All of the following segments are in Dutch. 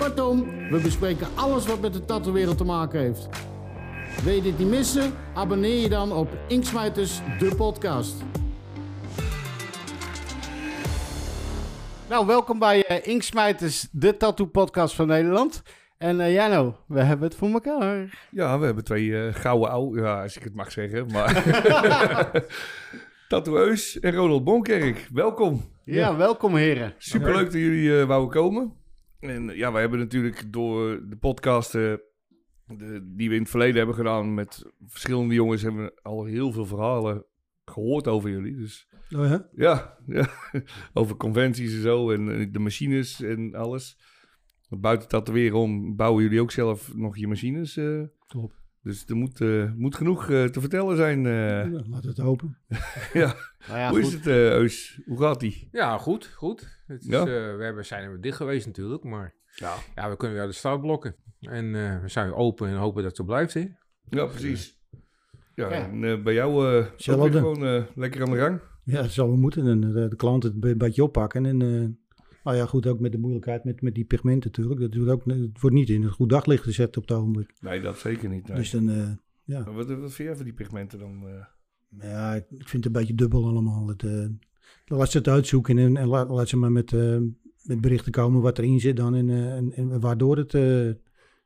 Kortom, we bespreken alles wat met de tattoo-wereld te maken heeft. Wil je dit niet missen? Abonneer je dan op Inksmijters, de podcast. Nou, welkom bij uh, Inksmijters, de tattoo-podcast van Nederland. En uh, Jano, we hebben het voor elkaar. Ja, we hebben twee uh, gouden oude, ja, als ik het mag zeggen, maar... En Ronald Bonkerk, welkom. Ja, ja. welkom heren. Superleuk dat jullie uh, wouden komen. En ja, wij hebben natuurlijk door de podcasten de, die we in het verleden hebben gedaan met verschillende jongens, hebben we al heel veel verhalen gehoord over jullie. Dus oh ja? Ja, ja, over conventies en zo en de machines en alles. Buiten tatoeëren om bouwen jullie ook zelf nog je machines. Uh, Klopt. Dus er moet, uh, moet genoeg uh, te vertellen zijn. Ja, laten we het hopen. ja. Nou ja. Hoe goed. is het, Eus? Hoe gaat die? Ja, goed, goed. Het is, ja? we hebben, zijn er dicht geweest natuurlijk, maar ja. ja, we kunnen weer de startblokken. En we zijn open en hopen dat het zo blijft, hè? Ja, precies. Ja, en bij jou uh, gewoon lekker aan de gang. Ja, dat zal we moeten. En de, de klant het een beetje oppakken. En nou ja, goed, ook met de moeilijkheid met, met die pigmenten natuurlijk. Dat wordt ook, het wordt niet in het goed daglicht gezet op het ogenblik. Nee, dat zeker niet. Nee. Dus dan, uh, ja. Maar wat, wat vind jij van die pigmenten dan? Uh... Ja, ik, vind het een beetje dubbel allemaal. Het, uh, laat ze het uitzoeken en, en laat, laat, ze maar met, met berichten komen wat erin zit dan. En, en, en waardoor het...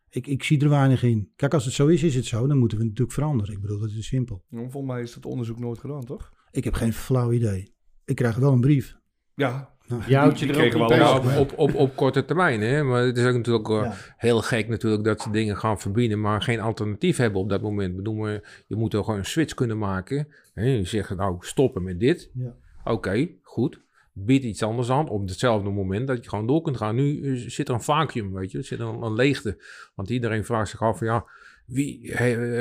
ik, ik zie er weinig in. Kijk, als het zo is, is het zo. Dan moeten we natuurlijk veranderen. Ik bedoel, dat is simpel. Ja, volgens mij is dat onderzoek nooit gedaan, toch? Ik heb geen flauw idee. Ik krijg wel een brief. Ja, houdt je er ook wel op, op, op, korte termijn. Hè? Maar het is ook natuurlijk ja. heel gek natuurlijk dat ze dingen gaan verbieden, maar geen alternatief hebben op dat moment. Ik bedoel, je moet er gewoon een switch kunnen maken. Hè? Je zegt nou stoppen met dit. Ja. Oké, okay, goed. Bied iets anders aan op hetzelfde moment dat je gewoon door kunt gaan. Nu zit er een vacuüm, weet je. Er zit een, een leegte. Want iedereen vraagt zich af van ja, wie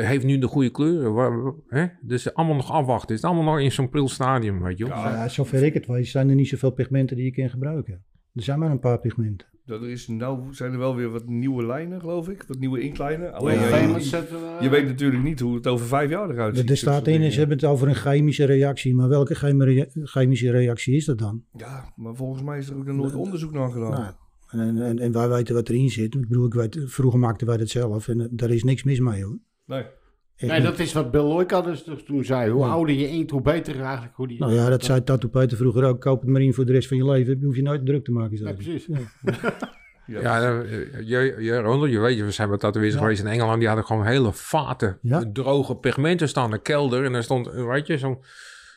heeft nu de goede kleuren? Waar, hè? Dus allemaal nog afwachten. Het is allemaal nog in zo'n pril stadium, weet je Ja, ja, zover ik het weet, zijn er niet zoveel pigmenten die je kan gebruiken. Er zijn maar een paar pigmenten. Dat is, nou zijn er wel weer wat nieuwe lijnen, geloof ik. Wat nieuwe inklijnen. Alleen ja, je, je, weet natuurlijk niet hoe het over vijf jaar eruit ziet. Er staat in, ze hebben het over een chemische reactie. Maar welke chemische reactie is dat dan? Ja, maar volgens mij is er ook nog nooit onderzoek naar gedaan. Nou, en, en, en, wij weten wat erin zit. Ik bedoel, ik weet, vroeger maakten wij dat zelf en daar is niks mis mee hoor. Nee. nee, dat is wat Bill Loika dus toen zei. Hoe ouder je inkt, hoe beter eigenlijk. Hoe die, nou ja, dat zei Tattoo Peter vroeger ook. Koop het maar in voor de rest van je leven. Dan hoef je nooit druk te maken. Ja, precies. Ja. Ja, ja je, je, Ronald, je weet, we zijn bij tatoeëerders ja. geweest in Engeland. Die hadden gewoon hele vaten, ja? droge pigmenten staan in de kelder. En daar stond, weet je, zo'n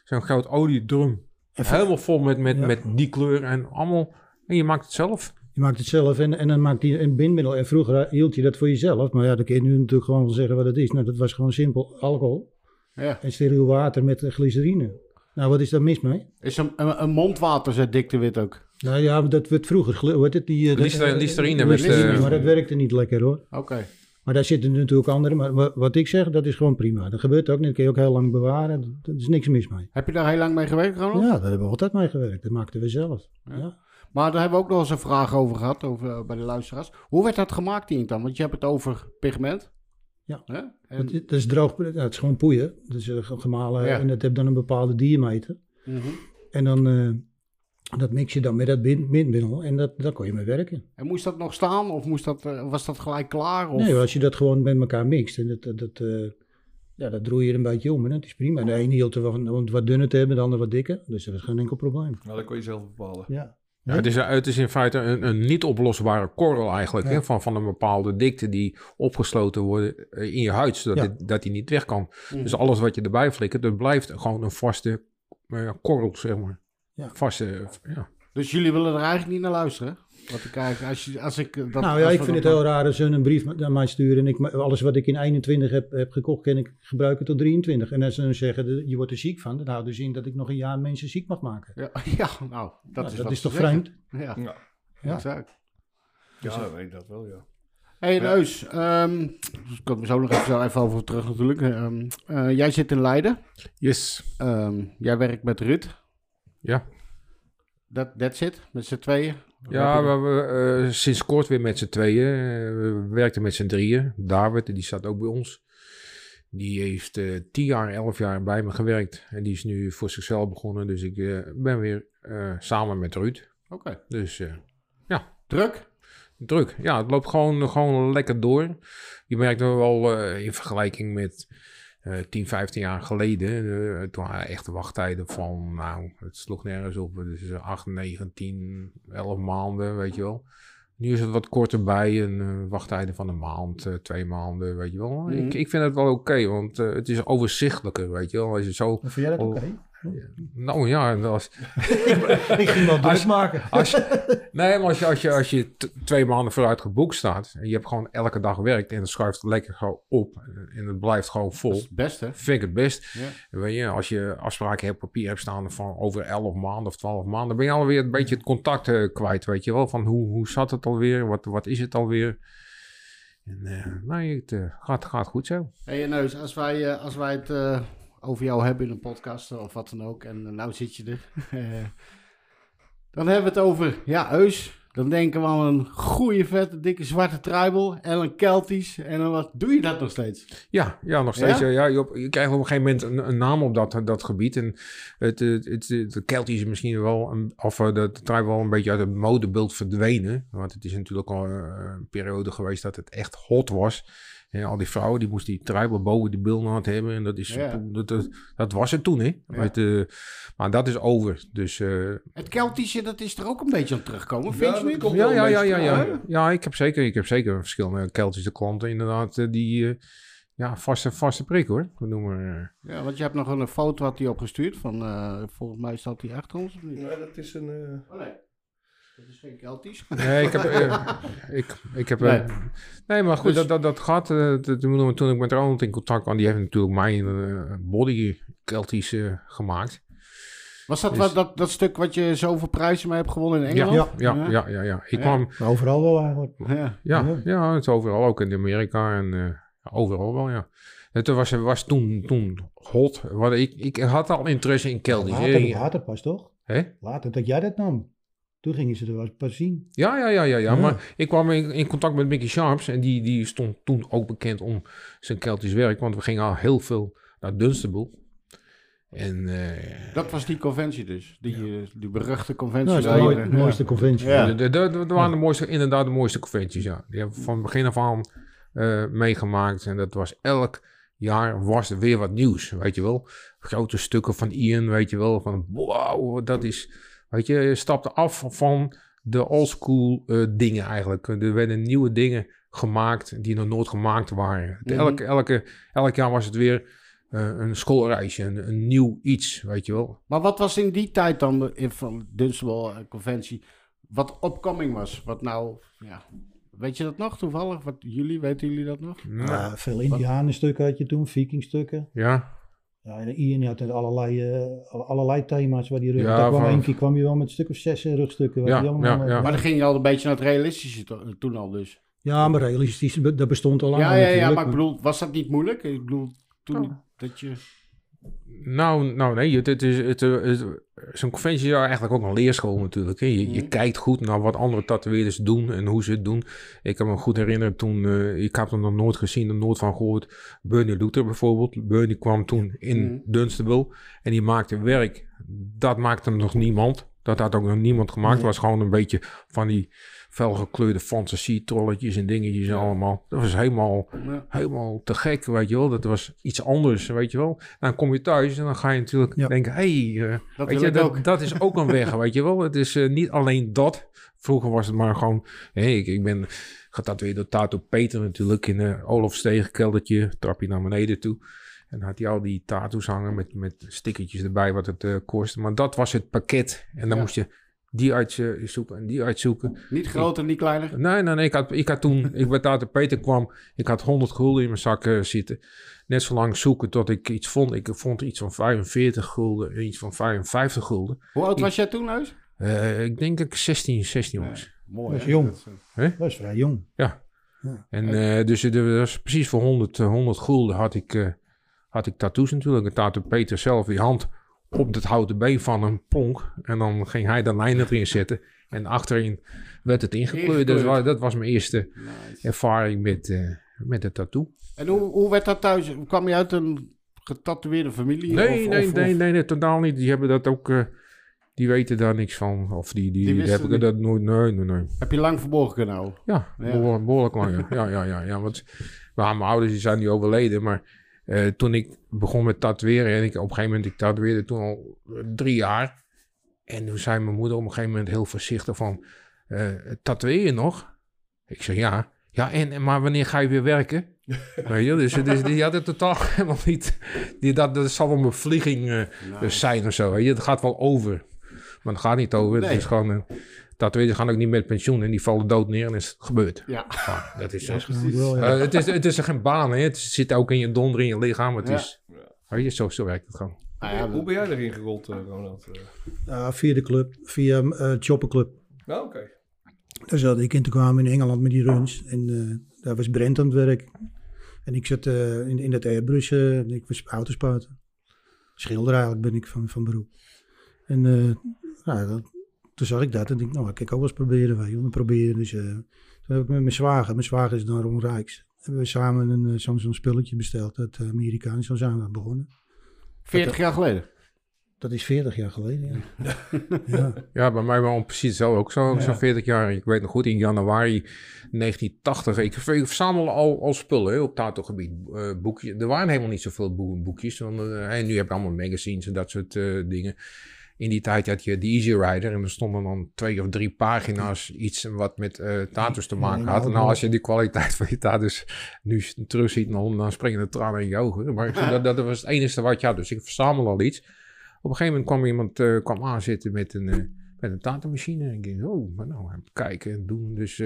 zo'n groot oliedrum. Helemaal vol met, met, met die kleur en allemaal. En je maakt het zelf. Je maakt het zelf en, en dan maakt hij een bindmiddel. En vroeger hield je dat voor jezelf. Maar ja, dan kun je nu natuurlijk gewoon zeggen wat het is. Nou, dat was gewoon simpel alcohol. Ja. En steriel water met glycerine. Nou, wat is daar mis mee? Is een, een, een mondwater, zei Dick de Wit ook. Nou ja, dat werd vroeger, heet het? Die, uh, listerine. listerine met, maar dat werkte niet lekker hoor. Oké. Maar daar zitten natuurlijk andere. Maar wat ik zeg, dat is gewoon prima. Dat gebeurt ook niet. Dat kun je ook heel lang bewaren. Er is niks mis mee. Heb je daar heel lang mee gewerkt, Ronald? Ja, daar hebben we altijd mee gewerkt. Dat maakten we zelf. ja. Maar daar hebben we ook nog eens een vraag over gehad, over, eh, bij de luisteraars. Hoe werd dat gemaakt, die dan? Want je hebt het over pigment. Ja, en... dat is droog, het is gewoon poeier. Dat is uh, gemalen en dat heeft dan een bepaalde diameter. Mm -hmm. En dan, uh, dat mix je dan met dat bindmiddel en dat, daar kon je mee werken. En moest dat nog staan of moest dat, was dat gelijk klaar? Of? Nee, als je dat gewoon met elkaar mixt en dat... dat ja, dat droei je er een beetje om en dat is prima. De ene hield er wat, wat dunner te hebben, de andere wat dikker. Dus dat was geen enkel probleem. Nou, dat kon je zelf bepalen. Ja. Ja, het, is, het is in feite een, een niet oplosbare korrel eigenlijk, hè, van, van een bepaalde dikte die opgesloten wordt eh, in je huid, zodat ja. het, dat die niet weg kan. Mm. Dus alles wat je erbij flikkert, dat blijft gewoon een vaste uh, korrel, zeg maar. Ja. Vaste, ja. Dus jullie willen er eigenlijk niet naar luisteren? Wat ik kijk, als, je, als ik dat, nou ja, ik vind het heel raar als ze een brief naar mij sturen en ik, alles wat ik in 21 heb, heb gekocht, kan ik gebruiken tot 23. En als ze dan zeggen, je wordt er ziek van, dan houdt dus in dat ik nog een jaar mensen ziek mag maken. Ja, ja nou, dat nou, is, dat is toch vreemd? Ja, ja. ja. exact. Ja, dus, weet dat wel, ja. Hey Neus, um, dus ik kom zo nog even, zo even over terug natuurlijk. Um, uh, jij zit in Leiden. Yes. Um, jij werkt met Ruud. Ja. Dat that's it, met z'n tweeën? Ja, we, we uh, sinds kort weer met z'n tweeën. Uh, we werkten met z'n drieën. David, die staat ook bij ons. Die heeft uh, tien jaar, elf jaar bij me gewerkt. En die is nu voor zichzelf begonnen. Dus ik ben weer samen met Ruud. Oké. Okay. Dus ja. Druk? Druk. Ja, het loopt gewoon, gewoon lekker door. Je merkt wel in vergelijking met uh, 10, 15 jaar geleden. Uh, toen waren echt wachttijden van, nou, het sloeg nergens op. Dus 8, 9, 10, 11 maanden, weet je wel. Nu is het wat korter bij, een uh, wachttijden van een maand, twee maanden, weet je wel. Mm -hmm. ik, ik vind het wel oké, okay, want het is overzichtelijker, weet je wel. Als je zo... Vind jij dat oké? Okay? Nou ja, als, ik ging wel druk maken. Als nee, maar als je, als je, als je twee maanden vooruit geboekt staat en je hebt gewoon elke dag werkt en het schuift lekker gewoon op en het blijft gewoon vol. Dat is het beste. Vind ik het best. Ja. Weet je, als je afspraken hebt, papier hebt staan van over 11 maanden of 12 maanden, dan ben je alweer een beetje het contact uh, kwijt, weet je wel. Van hoe, hoe zat het alweer? Wat, wat is het alweer? En uh, nou, het uh, gaat, gaat goed zo. Hé hey, Neus, als wij, als wij het over jou hebben in een podcast of wat dan ook. En nou zit je er. dan hebben we het over, ja, Eus. Dan denken we aan een goede, vette, dikke zwarte tribal en een Keltisch. En dan wat doe je dat nog steeds? Ja, ja nog steeds. Ja? ja je, je, krijgt op een gegeven moment een, een, naam op dat, dat gebied. En het, het, het, het Keltisch is misschien wel, een, of de, de tribal een beetje uit het modebeeld verdwenen. Want het is natuurlijk al een periode geweest dat het echt hot was. Ja, al die vrouwen, die moesten die tribal boven die bilnaad hebben. En dat, is, ja. dat, dat, dat, was het toen, hè. Ja. Met, uh, maar dat is over. Dus, uh, het Keltische, dat is er ook een beetje aan teruggekomen, vind je niet? Ja, ja, ja, ja, ja. ja, ik heb zeker, ik heb zeker verschillende Keltische klanten inderdaad, die... Uh, ja, vaste, vaste prik hoor. We noemen, Ja, want je hebt nog een foto had hij opgestuurd van, volgens mij staat hij achter ons of niet? Ja, dat is een... Oh, nee. Dat is geen Keltisch. Nee, ik heb... Uh, ik, ik heb nee. Uh, nee. maar goed, dus, dat, dat, dat gaat... Uh, toen ik met Ronald in contact kwam, die heeft natuurlijk mijn body Keltisch gemaakt. Was dat, dus, wat, dat dat stuk wat je zoveel prijzen mee hebt gewonnen in Engeland? Ja, ja, ja. ja, ja, ja. Ik ja. kwam... Overal wel eigenlijk. Ja, ja, ja. het is overal ook in Amerika en overal wel, ja. Het was, was toen, toen hot. Wat ik, ik had al interesse in Keltisch. Later, later pas toch? Hè? Later dat jij dat nam. Toen gingen ze er wel pas zien. Ja, ja, ja, ja, ja. Maar ik kwam in, in, contact met Mickey Sharps. En die, die stond toen ook bekend om zijn Keltisch werk. Want we gingen al heel veel naar Dunstable. En, uh, dat was die conventie dus. Die, ja. uh, die beruchte conventie. Nou, dat is de, mooi, mooiste conventie. Ja. Dat de, de, de, waren de mooiste, inderdaad de mooiste conventies, ja. Die hebben van begin af aan uh, meegemaakt. En dat was elk jaar was er weer wat nieuws, weet je wel. Grote stukken van Ian, weet je wel. Van wow, dat is Weet je, je stapte af van de oldschool uh, dingen eigenlijk. Er werden nieuwe dingen gemaakt die nog nooit gemaakt waren. Mm -hmm. elke, elke, elk jaar was het weer uh, een schoolreisje, een, een, nieuw iets, weet je wel. Maar wat was in die tijd dan de, van Dunstable Conventie, wat opkoming was? Wat nou, ja, weet je dat nog toevallig? Wat jullie, weten jullie dat nog? Nou, uh, veel Indianenstukken had je toen, Vikingstukken. Ja. Ja, en Ian had allerlei, uh, allerlei thema's waar die rug... Ja, kwam één keer kwam je wel met een stuk of zes rugstukken. Ja, ja, allemaal, ja, Maar dan ging je al een beetje naar het realistische to toen al dus. Ja, maar realistisch, dat bestond al lang. Ja, ja, ja, maar ik bedoel, was dat niet moeilijk? Ik bedoel, toen oh. dat je... Nou, nou nee, het, is, het, het, zo'n conventie is eigenlijk ook een leerschool natuurlijk. Hè. Je, je mm. kijkt goed naar wat andere tatoeëerders doen en hoe ze het doen. Ik kan me goed herinneren toen, uh, ik heb hem nog nooit gezien, er nooit van gehoord. Bernie Luther bijvoorbeeld. Bernie kwam toen in mm. Dunstable en die maakte werk. Dat maakte nog niemand. Dat had ook nog niemand gemaakt. Het was gewoon een beetje van die felgekleurde fantasie-trolletjes en dingetjes en allemaal. Dat was helemaal, ja. helemaal te gek, weet je wel. Dat was iets anders, weet je wel. Dan kom je thuis en dan ga je natuurlijk ja. denken... hey, uh, dat, weet je, dat, dat, is ook een weg, weet je wel. Het is uh, niet alleen dat. Vroeger was het maar gewoon... Hey, ik, ik ben getatoeëerd door Tato Peter natuurlijk... in een Olofsteeg keldertje, trapje naar beneden toe... En had hij al die tattoos hangen met, met stickertjes erbij wat het uh, kostte. Maar dat was het pakket. En dan ja. moest je die uitzoeken en die uitzoeken. Niet groter, ik, niet kleiner? Nee, nee, nee. Ik had, ik had toen, ik bij Tater Peter kwam, ik had 100 gulden in mijn zak uh, zitten. Net zo lang zoeken tot ik iets vond. Ik vond iets van 45 gulden en iets van 55 gulden. Hoe oud was jij toen, Huis? Uh, ik denk dat ik 16, 16 was. mooi. Dat is jong. Dat is, He? dat is vrij jong. Ja. En uh, dus dat was precies voor 100, 100 gulden had ik, uh, had ik tattoos natuurlijk. En tattoo Peter zelf die hand op het houten been van een ponk. En dan ging hij de lijnen erin zetten. En achterin werd het ingekleurd. Dus dat was mijn eerste ervaring met, uh, met de tattoo. En hoe, hoe werd dat thuis? Kwam je uit een getatoeëerde familie? Nee, of, nee, of, nee, nee, nee, totaal niet. Die hebben dat ook... Uh, die weten daar niks van. Of die, die, Die heb ik dat nooit... Nee, nee, nee. Heb je lang verborgen kunnen houden? Ja, Ja. behoorlijk, behoorlijk lang. Ja, ja, ja. ja, ja want maar mijn ouders die zijn nu overleden. Maar eh, toen ik begon met tatoeëren... En ik, op een gegeven moment, ik tatoeëerde toen al eh, drie jaar. En toen zei mijn moeder op een gegeven moment heel voorzichtig van... eh tatoeëer je nog? Ik zei ja. Ja, en, maar wanneer ga je weer werken? Weet je, dus, dus die had het totaal helemaal niet. Die, dat, dat zal wel een vlieging eh, zijn of zo. Weet je. Het gaat wel over. Maar het gaat niet over. Nee. Het is gewoon. Tatoeëerders gaan ook niet met pensioen en die vallen dood neer en is het gebeurd. Ja. Ja, dat is wel, ja. Eh, het, is, het is er geen baan, hè. Het zit ook in je donder, in je lichaam. Het Ja. is, weet je, zo, zo werkt het gewoon. Nou ja, Hoe ben jij erin gerold, eh, Ronald? Eh, Ja, via de club, via uh, Chopper Club. Nou, oké. Daar zat ik in te kwamen in Engeland met die runs. En eh, daar was Brent aan het werk. En ik zat eh, in, in dat airbrush, eh, ik was autospuiten. Schilder eigenlijk ben ik van, van beroep. En eh, nou, dat- toen zag ik dat en dacht ik, nou, ik kan ook wel eens proberen. Weet je, wel. proberen. Dus eh, toen heb ik met mijn zwager, mijn zwager is dan Ron Rijks. Hebben we samen een, eh, zo'n zo'n spulletje besteld uit uh, Amerika. En zo zijn we begonnen. 40 jaar geleden. Dat is 40 jaar geleden, ja. ja. Ja, bij mij was precies zo. Ook zo, Ja. zo'n 40 jaar. Ik weet nog goed, in januari 1980. Ik, ver- ik verzamelde al, al spullen hè, op tattoo-gebied. eh, boekjes. Er waren helemaal niet zoveel boe- boekjes. Want, eh, en nu heb je allemaal magazines en dat soort eh, dingen. In die tijd had je de Easy Rider. En er stonden dan twee of drie pagina's. Iets wat met tattoos te maken had. En nou, als je die kwaliteit van je tattoos nu terugziet, dan, dan springen de tranen in je ogen. Maar dat, dat was het enige wat je had. Dus ik verzamelde al iets. Op een gegeven moment kwam iemand eh, kwam aanzitten met een, eh met een tatomachine. En ik denk, oh, maar nou, even kijken en doen. Dus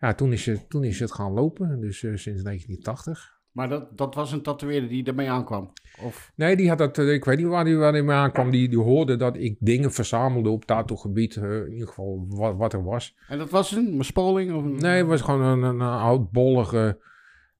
ja, toen is, het, toen is het gaan lopen. Dus sinds 1980. Maar dat, dat was een tatoeëerder die ermee aankwam. Of, Nee, die had dat, eh, ik weet niet waar die, waar die mee aankwam. Die, die hoorde dat ik dingen verzamelde op tattoo-gebied. eh, in ieder geval wat, wat er was. en dat was een, een spoling? Of een, Nee, het was gewoon een, een, oudbollige,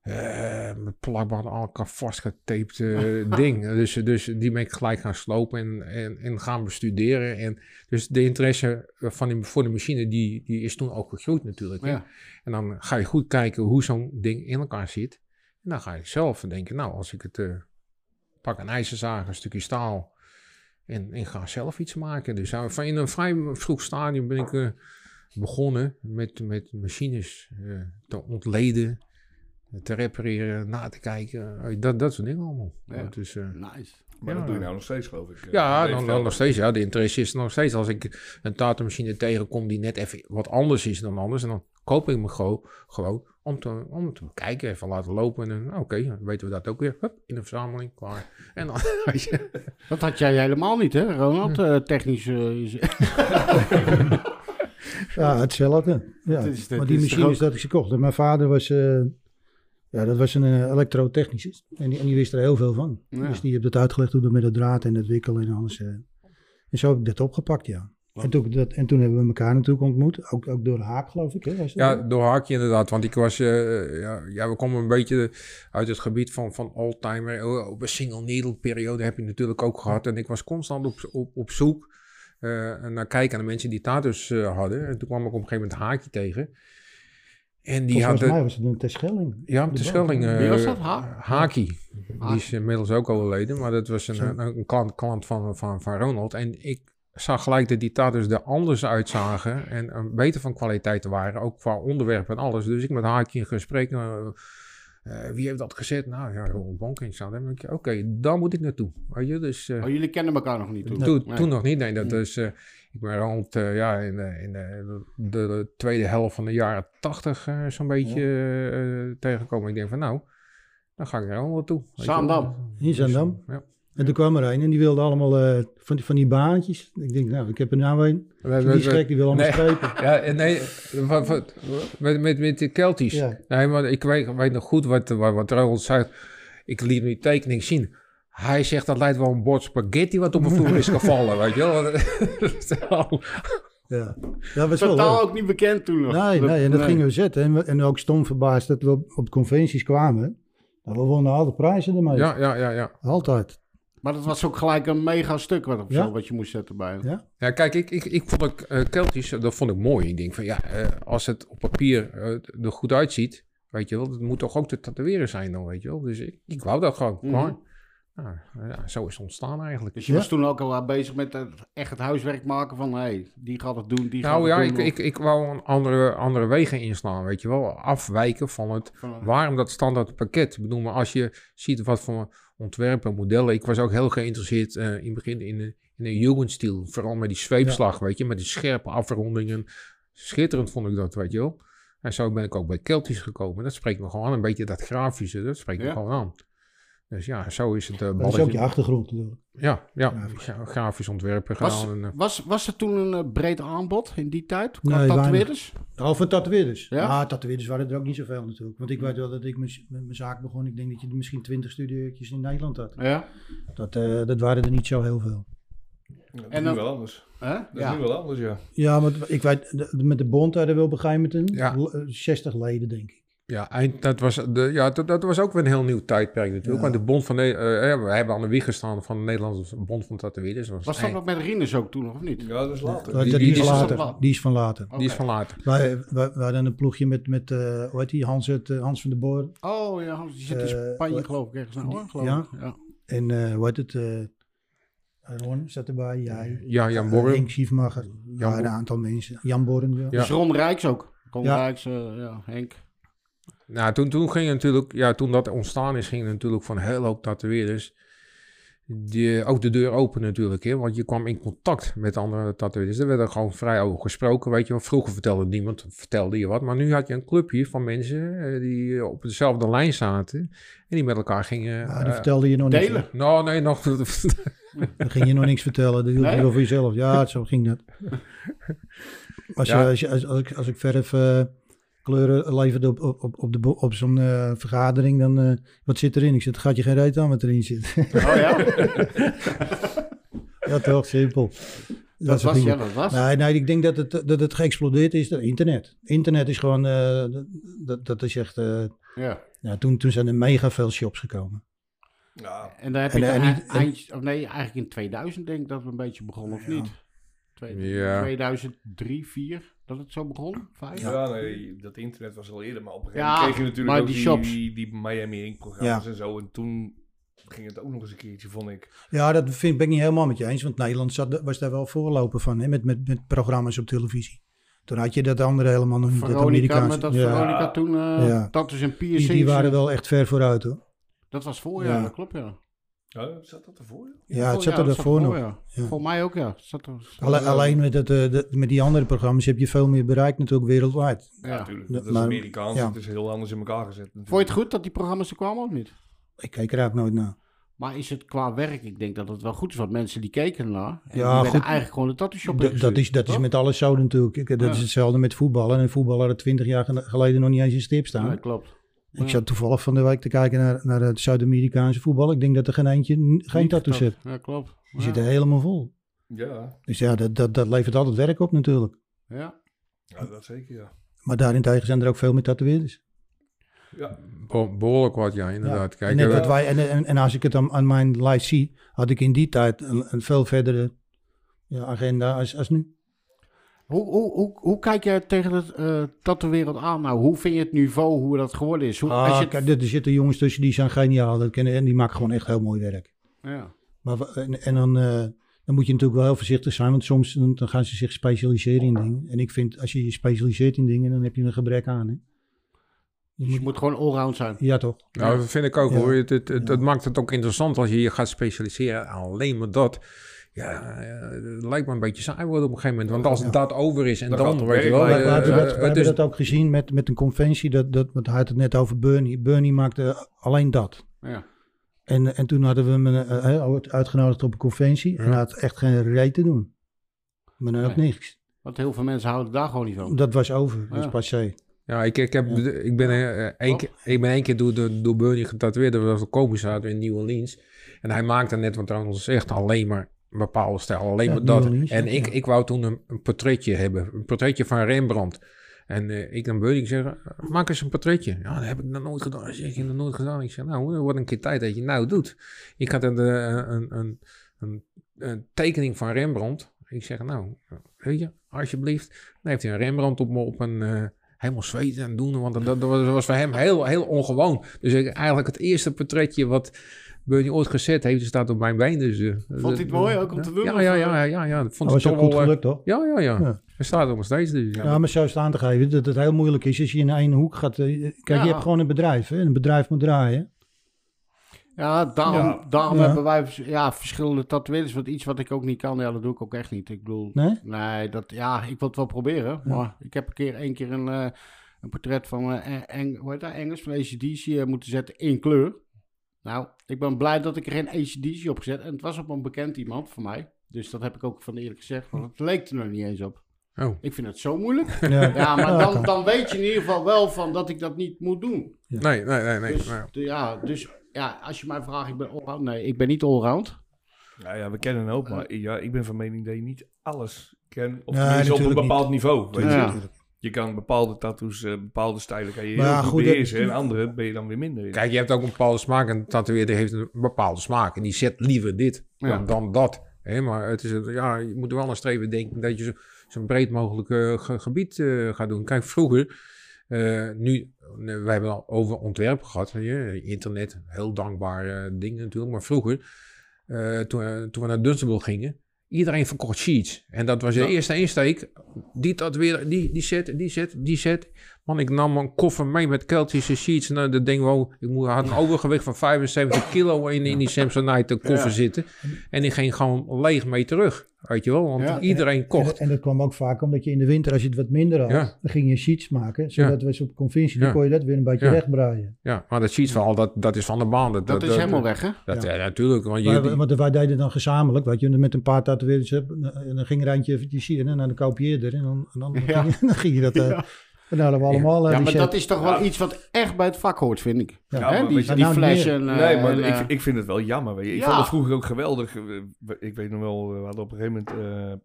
eh met plakband aan elkaar vastgetaped ding. Dus, dus die ben ik gelijk gaan slopen en, en, en gaan bestuderen. En dus de interesse van die, voor de machine, die, die is toen ook gegroeid natuurlijk. Ja. En dan ga je goed kijken hoe zo'n ding in elkaar zit. En dan ga je zelf denken, nou, als ik het eh, pak een ijzerzaag, een stukje staal en, en ga zelf iets maken. Dus eh, van in een vrij vroeg stadium ben ik eh, begonnen met, met machines eh, te ontleden, te repareren, na te kijken. Dat, dat soort dingen allemaal. Ja. Dat is, eh, Nice. Maar Ja. dat doe je nou nog steeds, geloof ik. ja, dan, nog steeds. Ja, de interesse is nog steeds. Als ik een tatomachine tegenkom die net even wat anders is dan anders, en dan koop ik me gewoon, gewoon om, te, om te kijken, even laten lopen. En dan, oké, dan weten we dat ook weer. Hup, in de verzameling, klaar. En dan. Dat had jij helemaal niet, hè, Ronald? Eh, technisch. eh, is- Ja, hetzelfde. Ja. Het is de- maar die is machines ook- dat ik ze kocht. En mijn vader was, eh, ja, dat was een elektrotechnicus. En die, en die wist er heel veel van. Ja. Dus die heeft het uitgelegd hoe dat met het draad en het wikkelen en alles. eh. En zo heb ik dat opgepakt, ja. En toen, dat, en toen hebben we elkaar natuurlijk ontmoet. Ook, ook door de haak, geloof ik. Hè? Ja, door haakje inderdaad. Want ik was, eh, ja, ja, we komen een beetje uit het gebied van, van oldtimer. Oh, Op een single needle periode heb je natuurlijk ook gehad. En ik was constant op, op, op zoek eh, naar kijken naar mensen die tattoos eh, hadden. En toen kwam ik op een gegeven moment een haakje tegen. En die Volgens had... mij was het een Terschelling. Ja, op de Schelling. eh, Wie was dat? Ha- Haki. Die is inmiddels ook overleden. Maar dat was een, een, een klant, klant van, van, van Ronald. En ik zag gelijk dat die tattoos er anders uitzagen. En eh, beter van kwaliteit waren. Ook qua onderwerp en alles. Dus ik met Haki in gesprek. eh, eh, wie heeft dat gezet? Nou ja, Ronald Bonkins. Dan denk ik, oké, daar moet ik naartoe. Weet je, dus... eh, Oh, jullie kennen elkaar nog niet toen? toen, Nee. toen nog niet, nee. Dat is, eh, ik ben rond eh, ja, in, de, in de, de, de tweede helft van de jaren tachtig zo'n beetje tegengekomen. Ik denk van nou, dan ga ik er allemaal wel. Zaandam. In Zaandam? Ja. En toen kwam er een en die wilde allemaal eh, van, die, van die baantjes. Ik denk, nou, ik heb er nou een. Die gek, die wil allemaal nee. strepen. Ja, en nee, wat, wat, met, met, met de Keltisch. Ja. Nee, maar ik weet, weet nog goed wat, wat, wat Ronald zei. Ik liet die tekening zien. Hij zegt dat lijkt wel een bord spaghetti wat op een vloer is gevallen, weet je wel. Dat is al- Ja, dat was Totaal wel ook niet bekend toen nog. Nee, nee, en dat Nee. gingen we zetten. En, we- en ook stom verbaasd dat we op, op conventies kwamen. Nou, we wonnen altijd prijzen ermee. Ja, ja, ja, ja. Altijd. Maar dat was ook gelijk een mega stuk wat, of Ja. zo, wat je moest zetten bij. Ja. Ja, kijk, ik, ik, ik vond het eh, Keltisch, eh, dat vond ik mooi. Ik denk van ja, eh, als het op papier eh, er goed uitziet, weet je wel, dat moet toch ook te tatoeëren zijn dan, weet je wel. Dus ik, ik wou dat gewoon. Klaar. Nou, ja, zo is het ontstaan eigenlijk. Dus je Ja. was toen ook al bezig met het, echt het huiswerk maken van... hé, hey, die gaat het doen, die gaat Nou het ja, doen. ik, of- ik, ik wou een andere, andere wegen inslaan, weet je wel. Afwijken van het, van- waarom dat standaard pakket. Ik bedoel, maar als je ziet wat voor ontwerpen, modellen. Ik was ook heel geïnteresseerd eh, in het begin in de, in de Jugendstil. Vooral met die zweepslag, weet je, met die scherpe afrondingen. Schitterend vond ik dat, weet je wel. En zo ben ik ook bij Keltisch gekomen. Dat spreekt me gewoon aan. Een beetje dat grafische, dat spreekt me gewoon aan. Dus ja, zo is het uh, Dat is ook je achtergrond natuurlijk. Ja, ja, Grafisch. grafisch ontwerpen Was. En, eh, was, was er toen een eh, breed aanbod in die tijd? Nee, Qua tatoeëerders? Oh, voor tatoeëerders. Ja? Ja, tatoeëerders waren er ook niet zoveel natuurlijk. Want ik weet wel dat ik mijn- met mijn zaak begon. Ik denk dat je er misschien twintig studieurtjes in Nederland had. Ja. Dat, eh, dat waren er niet zo heel veel. Dat is En nu dan- wel anders. Hè? Dat is ja. nu wel anders, ja. Ja, maar ik weet, met de bond hadden we op een gegeven moment een Ja. l- eh, 60 leden, denk ik. Ja, eind, dat, was de, ja dat, dat was ook weer een heel nieuw tijdperk natuurlijk. Ja. Maar de Bond van... Ne- eh, we hebben aan de wieg gestaan van de Nederlandse Bond van Tatoeëerders. Dat Was dat eind- nog met Rinus ook toen, of niet? Ja, dat is later. Die, die- die, die is later. van- Die is van later. Die is van later. Wij, wij, wij hadden een ploegje met, met eh, hoe heet die, Hans, het, eh, Hans van der Boor. Oh ja, Hans, die zit in Spanje wat- geloof ik ergens nou, hoor, geloof Ja. ik. Ja. En eh hoe heet het, eh Ron zat erbij, jij. Ja, Jan Borren. Henk Schiefmacher. Ja, een aantal mensen. Jan Borren, ja. Ja. Dus Ron Rijks ook. Ron Ja. Rijks, ja, Henk. Nou, toen, toen ging natuurlijk... Ja, toen dat ontstaan is, ging natuurlijk van hele hoop tatoeëerders... Die, ook de deur open natuurlijk, hè, want je kwam in contact met andere tatoeëerders. Er werd er gewoon vrij over gesproken, weet je wel. Vroeger vertelde niemand, vertelde je wat. Maar nu had je een clubje van mensen eh, die op dezelfde lijn zaten. En die met elkaar gingen... Ja, die eh, vertelde je nog niks. Delen. nou, nee, nog... Dan ging je nog niks vertellen. Dat hield je Nee? wel voor jezelf. Ja, zo ging dat. Als, je, als, je, als, als ik, als ik verf eh, kleuren leverde op, op, op, op, de, op zo'n eh, vergadering, dan eh, wat zit erin? Ik zeg, gaat je geen reet aan wat erin zit. Oh ja? ja, toch, simpel. dat was, ja, dat was. Nee, nee, ik denk dat het, dat het geëxplodeerd is door internet. Internet is gewoon, eh, dat, dat is echt, eh, Ja. ja, toen, toen zijn er mega veel shops gekomen. Ja, En dan heb En- je eind, eind- of nee, eigenlijk in 2000 denk ik dat we een beetje begonnen, of Ja. niet? Twee- Ja. 2003, 4, dat het zo begon? Vijf? ja. nee, dat internet was al eerder, maar op een gegeven Ja, moment kreeg je natuurlijk ook die die, shops. die, die Miami Ink programma's en zo. En toen ging het ook nog eens een keertje, vond ik. Ja, dat vind, ben ik niet helemaal met je eens, want Nederland zat, was daar wel voorloper van, hè, met, met, met programma's op televisie. Toen had je dat andere helemaal nog niet, dat Veronica, met dat ja, Veronica toen, uh, Ja. tattoos en die, die waren wel echt ver vooruit hoor. Dat was voorjaar, Ja. dat klopt ja. Ja, zat dat ervoor? Ja, het Voor- zat er dat daarvoor nog. ja. Ja. Voor mij ook ja. Zat er, zat Alle- alleen met, het, eh, de- met die andere programma's heb je veel meer bereikt natuurlijk wereldwijd. Ja, Ja. natuurlijk. Dat is maar- Amerikaans, ja. het is heel anders in elkaar gezet. Vond je het goed dat die programma's er kwamen of niet? Ik keek er eigenlijk nooit naar. Maar is het qua werk? Ik denk dat het wel goed is, want mensen die keken ernaar. En Ja, die werden goed. eigenlijk gewoon de tattoo shop Dat, dat is, dat is met alles zo natuurlijk. Dat Ja. is hetzelfde met voetballen. En voetballer had twintig jaar gel- geleden nog niet eens in stip staan. Ja, klopt. Ik zat toevallig van de week te kijken naar, naar het Zuid-Amerikaanse voetbal. Ik denk dat er geen eentje geen tattoo zit. Ja, klopt. Die Ja. zitten helemaal vol. Ja, Dus ja, dat, dat, dat levert altijd werk op natuurlijk. Ja. ja, dat zeker, ja. Maar daarentegen zijn er ook veel meer tatoeëerders. Ja, Be- behoorlijk wat, ja, inderdaad. Ja. Kijk, en, eh, wij, en, en, en als ik het aan, aan mijn lijst zie, had ik in die tijd een, een veel verdere ja, agenda als, als nu. Hoe, hoe, hoe, hoe kijk jij tegen het eh tattoo-wereld aan? Nou, hoe vind je het niveau, hoe dat geworden is? Hoe, als je Ah, kijk, er zitten jongens tussen die zijn geniaal. Dat kennen, en die maken gewoon echt heel mooi werk. ja. Maar, en, en dan, eh, dan moet je natuurlijk wel heel voorzichtig zijn, want soms dan, dan gaan ze zich specialiseren in dingen. En ik vind, als je je specialiseert in dingen, dan heb je een gebrek aan. Hè? Je Dus je moet, moet gewoon allround zijn. ja, toch? Nou, dat vind ik ook Ja. hoor. Het, het, het, Ja. het maakt het ook interessant als je je gaat specialiseren. Alleen maar dat. Ja, het lijkt me een beetje saai worden op een gegeven moment. Want als Ja. dat over is en Dan dan, weet je wel. We eh, hebben, dat, we hebben is- dat ook gezien met, met een conventie, dat, dat, want hij had het net over Bernie. Bernie maakte alleen dat. Ja. En, en toen hadden we hem eh, eh, uitgenodigd op een conventie en Ja. hij had echt geen reet te doen. Maar dan ook Nee. niks. Want heel veel mensen houden daar gewoon niet van. Dat was over, dat is Ja. passé. Ja, ik, ik, heb, ik, ben, één keer, ik ben één keer door, door, door Bernie getatoeëerd. Dat was een commissar in New Orleans. En hij maakte net wat trouwens echt alleen maar bepaalde stijl. Alleen maar dat. En ik, ik wou toen een, een, portretje hebben. Een portretje van Rembrandt. En uh, ik dan Beuk, ik zeg, maak eens een portretje. Ja, dat heb ik nog nooit gedaan. Zeg je nog nooit gedaan? Ik zeg, nou, wordt een keer tijd dat je nou doet. Ik had een, een, een, een, een tekening van Rembrandt. Ik zeg, nou, weet je, alsjeblieft. Dan heeft hij een Rembrandt op, op een, uh, helemaal zweten en doen. Want dat, dat, was voor hem heel, heel ongewoon. Dus ik, eigenlijk het eerste portretje wat Bernie ooit gezet heeft, staat op mijn been. Dus, uh, vond hij het mooi ook om te doen? Ja, ja, ja, ja, ja. Dat vond oh, was goed gelukt, toch? Ja, ja, ja. ja. Hij staat er nog steeds. Dus, ja. ja, maar zo staan te geven dat het heel moeilijk is als je in één hoek gaat. Kijk, je hebt gewoon een bedrijf. Hè? Een bedrijf moet draaien. Ja, daarom, daarom hebben wij ja, verschillende tatoeëerders. Want iets wat ik ook niet kan, ja, dat doe ik ook echt niet. Ik bedoel, nee, nee dat, ja, ik wil het wel proberen. Maar ik heb een keer, één keer een, uh, een portret van uh, Eng, hoe heet dat, Engels van ACDC uh, moeten zetten in kleur. Nou, ik ben blij dat ik er geen ACDC op gezet. En het was op een bekend iemand voor mij. Dus dat heb ik ook van eerlijk gezegd. Want het leek er nog niet eens op. Oh. Ik vind het zo moeilijk. Ja, ja maar dan, dan weet je in ieder geval wel van dat ik dat niet moet doen. Nee, nee, nee. nee. Dus, ja, dus ja, als je mij vraagt, ik ben allround. Nee, ik ben niet allround. Nou ja, we kennen een hoop, maar ja, ik ben van mening dat je niet alles kent. Of ja, op een bepaald niveau. Weet je? Je kan bepaalde tattoos, uh, bepaalde stijlen kan je heel goed beheersen. En andere ben je dan weer minder in. Kijk, je hebt ook een bepaalde smaak. En tatoeëerder heeft een bepaalde smaak. En die zet liever dit dan, dan dat. Hè? Maar het is, ja, je moet wel een streven denken dat je zo'n zo breed mogelijk uh, gebied uh, gaat doen. Kijk, vroeger uh, nu, we hebben al over ontwerp gehad. Je, internet, heel dankbare dingen natuurlijk. Maar vroeger, uh, toen, toen we naar Dunstable gingen, iedereen verkocht sheets. En dat was de eerste insteek. Die dat weer, die, die set, die set, die set. Man, ik nam een koffer mee met Keltische sheets. En dat ding wow, ik had een overgewicht van 75 kilo in, in die Samsonite koffer zitten. En die ging gewoon leeg mee terug. Weet je wel, want iedereen kocht. En, dat kwam ook vaak omdat je in de winter, als je het wat minder had, dan ging je sheets maken. Zodat we op conventie, dan kon je dat weer een beetje wegbraaien. Ja, maar dat sheets verhaal, dat, dat is van de baan. Dat, dat, is helemaal weg, hè? Dat, ja. natuurlijk. Want, je, want wij deden dan gezamenlijk, weet je, met een paar tatoeëerders, en dan ging er eentje die zie en naar de kopieerder. En dan, en dan, dan, ging je dat... Dan hadden we allemaal. Ja, maar dat is toch wel iets wat echt bij het vak hoort, vind ik. Ja, Hè? Die, die nou, flash en, uh, Nee, maar en, ik, ik vind het wel jammer. Weet je. Ik vond het vroeger ook geweldig. Ik weet nog wel, we hadden op een gegeven moment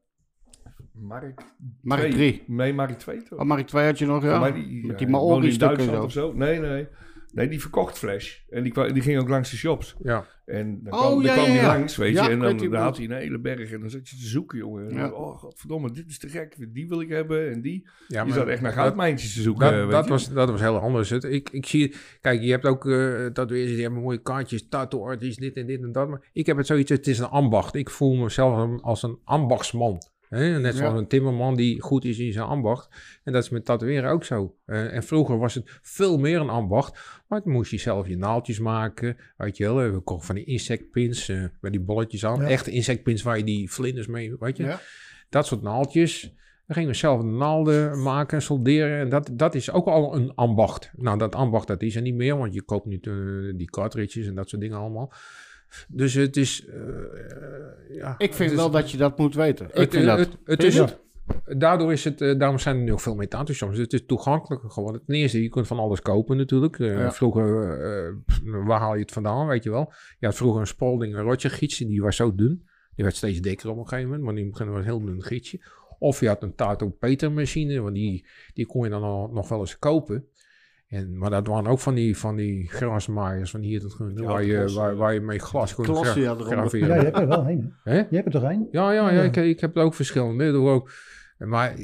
Mark Mark 3. Nee, Mark 2 toch? Oh, Mark 2 had je nog, ja. Maar die, Met die Maori stukken zo. Of zo. Nee, nee. Nee, die verkocht Flash. En die, die ging ook langs de shops. Ja. En dan kwam, oh, ja, dan kwam ja, hij langs, weet je. en dan, dan had hij een hele berg. En dan zat je te zoeken, jongen. En oh, godverdomme, dit is te gek. Die wil ik hebben. En die. Ja, je zat echt naar goudmijntjes te zoeken, Dat, dat was, dat was heel anders. Het, ik, ik zie... Kijk, je hebt ook uh, tatoeëerders, die hebben mooie kaartjes. Tattoo dit en dit en dat. Maar ik heb het zoiets, het is een ambacht. Ik voel mezelf als een ambachtsman. Net zoals een timmerman die goed is in zijn ambacht. En dat is met tatoeëren ook zo. Uh, en vroeger was het veel meer een ambacht. Maar dan moest je zelf je naaltjes maken. Weet je wel, we kochten van die insectpins uh, met die bolletjes aan. Echte insectpins waar je die vlinders mee, weet je. Dat soort naaltjes. Dan gingen we zelf de naalden maken, solderen. En dat, dat is ook al een ambacht. Nou, dat ambacht dat is er niet meer, want je koopt nu uh, die cartridges en dat soort dingen allemaal. Dus het is. Uh, ja, ik vind wel dat je dat moet weten. Ik het, vind dat. Het, het is, het, daardoor is het, uh, daarom zijn er nu ook veel meer tatoeages. Het is toegankelijker geworden. Ten eerste, je kunt van alles kopen natuurlijk. Uh, ja. Vroeger, waar haal je het vandaan, weet je wel? Je had vroeger een Spalding een Roger gietsje, die was zo dun. Die werd steeds dikker op een gegeven moment, maar die begon een heel dun gietsje. Of je had een Tato Peter machine, want die, die kon je dan al, nog wel eens kopen. En, maar dat waren ook van die, van die grasmaaiers van hier tot ja, waar, je, waar, waar je mee glas kon gra ja, graveren. Ja, je hebt er wel heen. Hè? Je hebt er toch heen? Ja, ja, ja, Ik, ik heb er ook verschillende. Ook, maar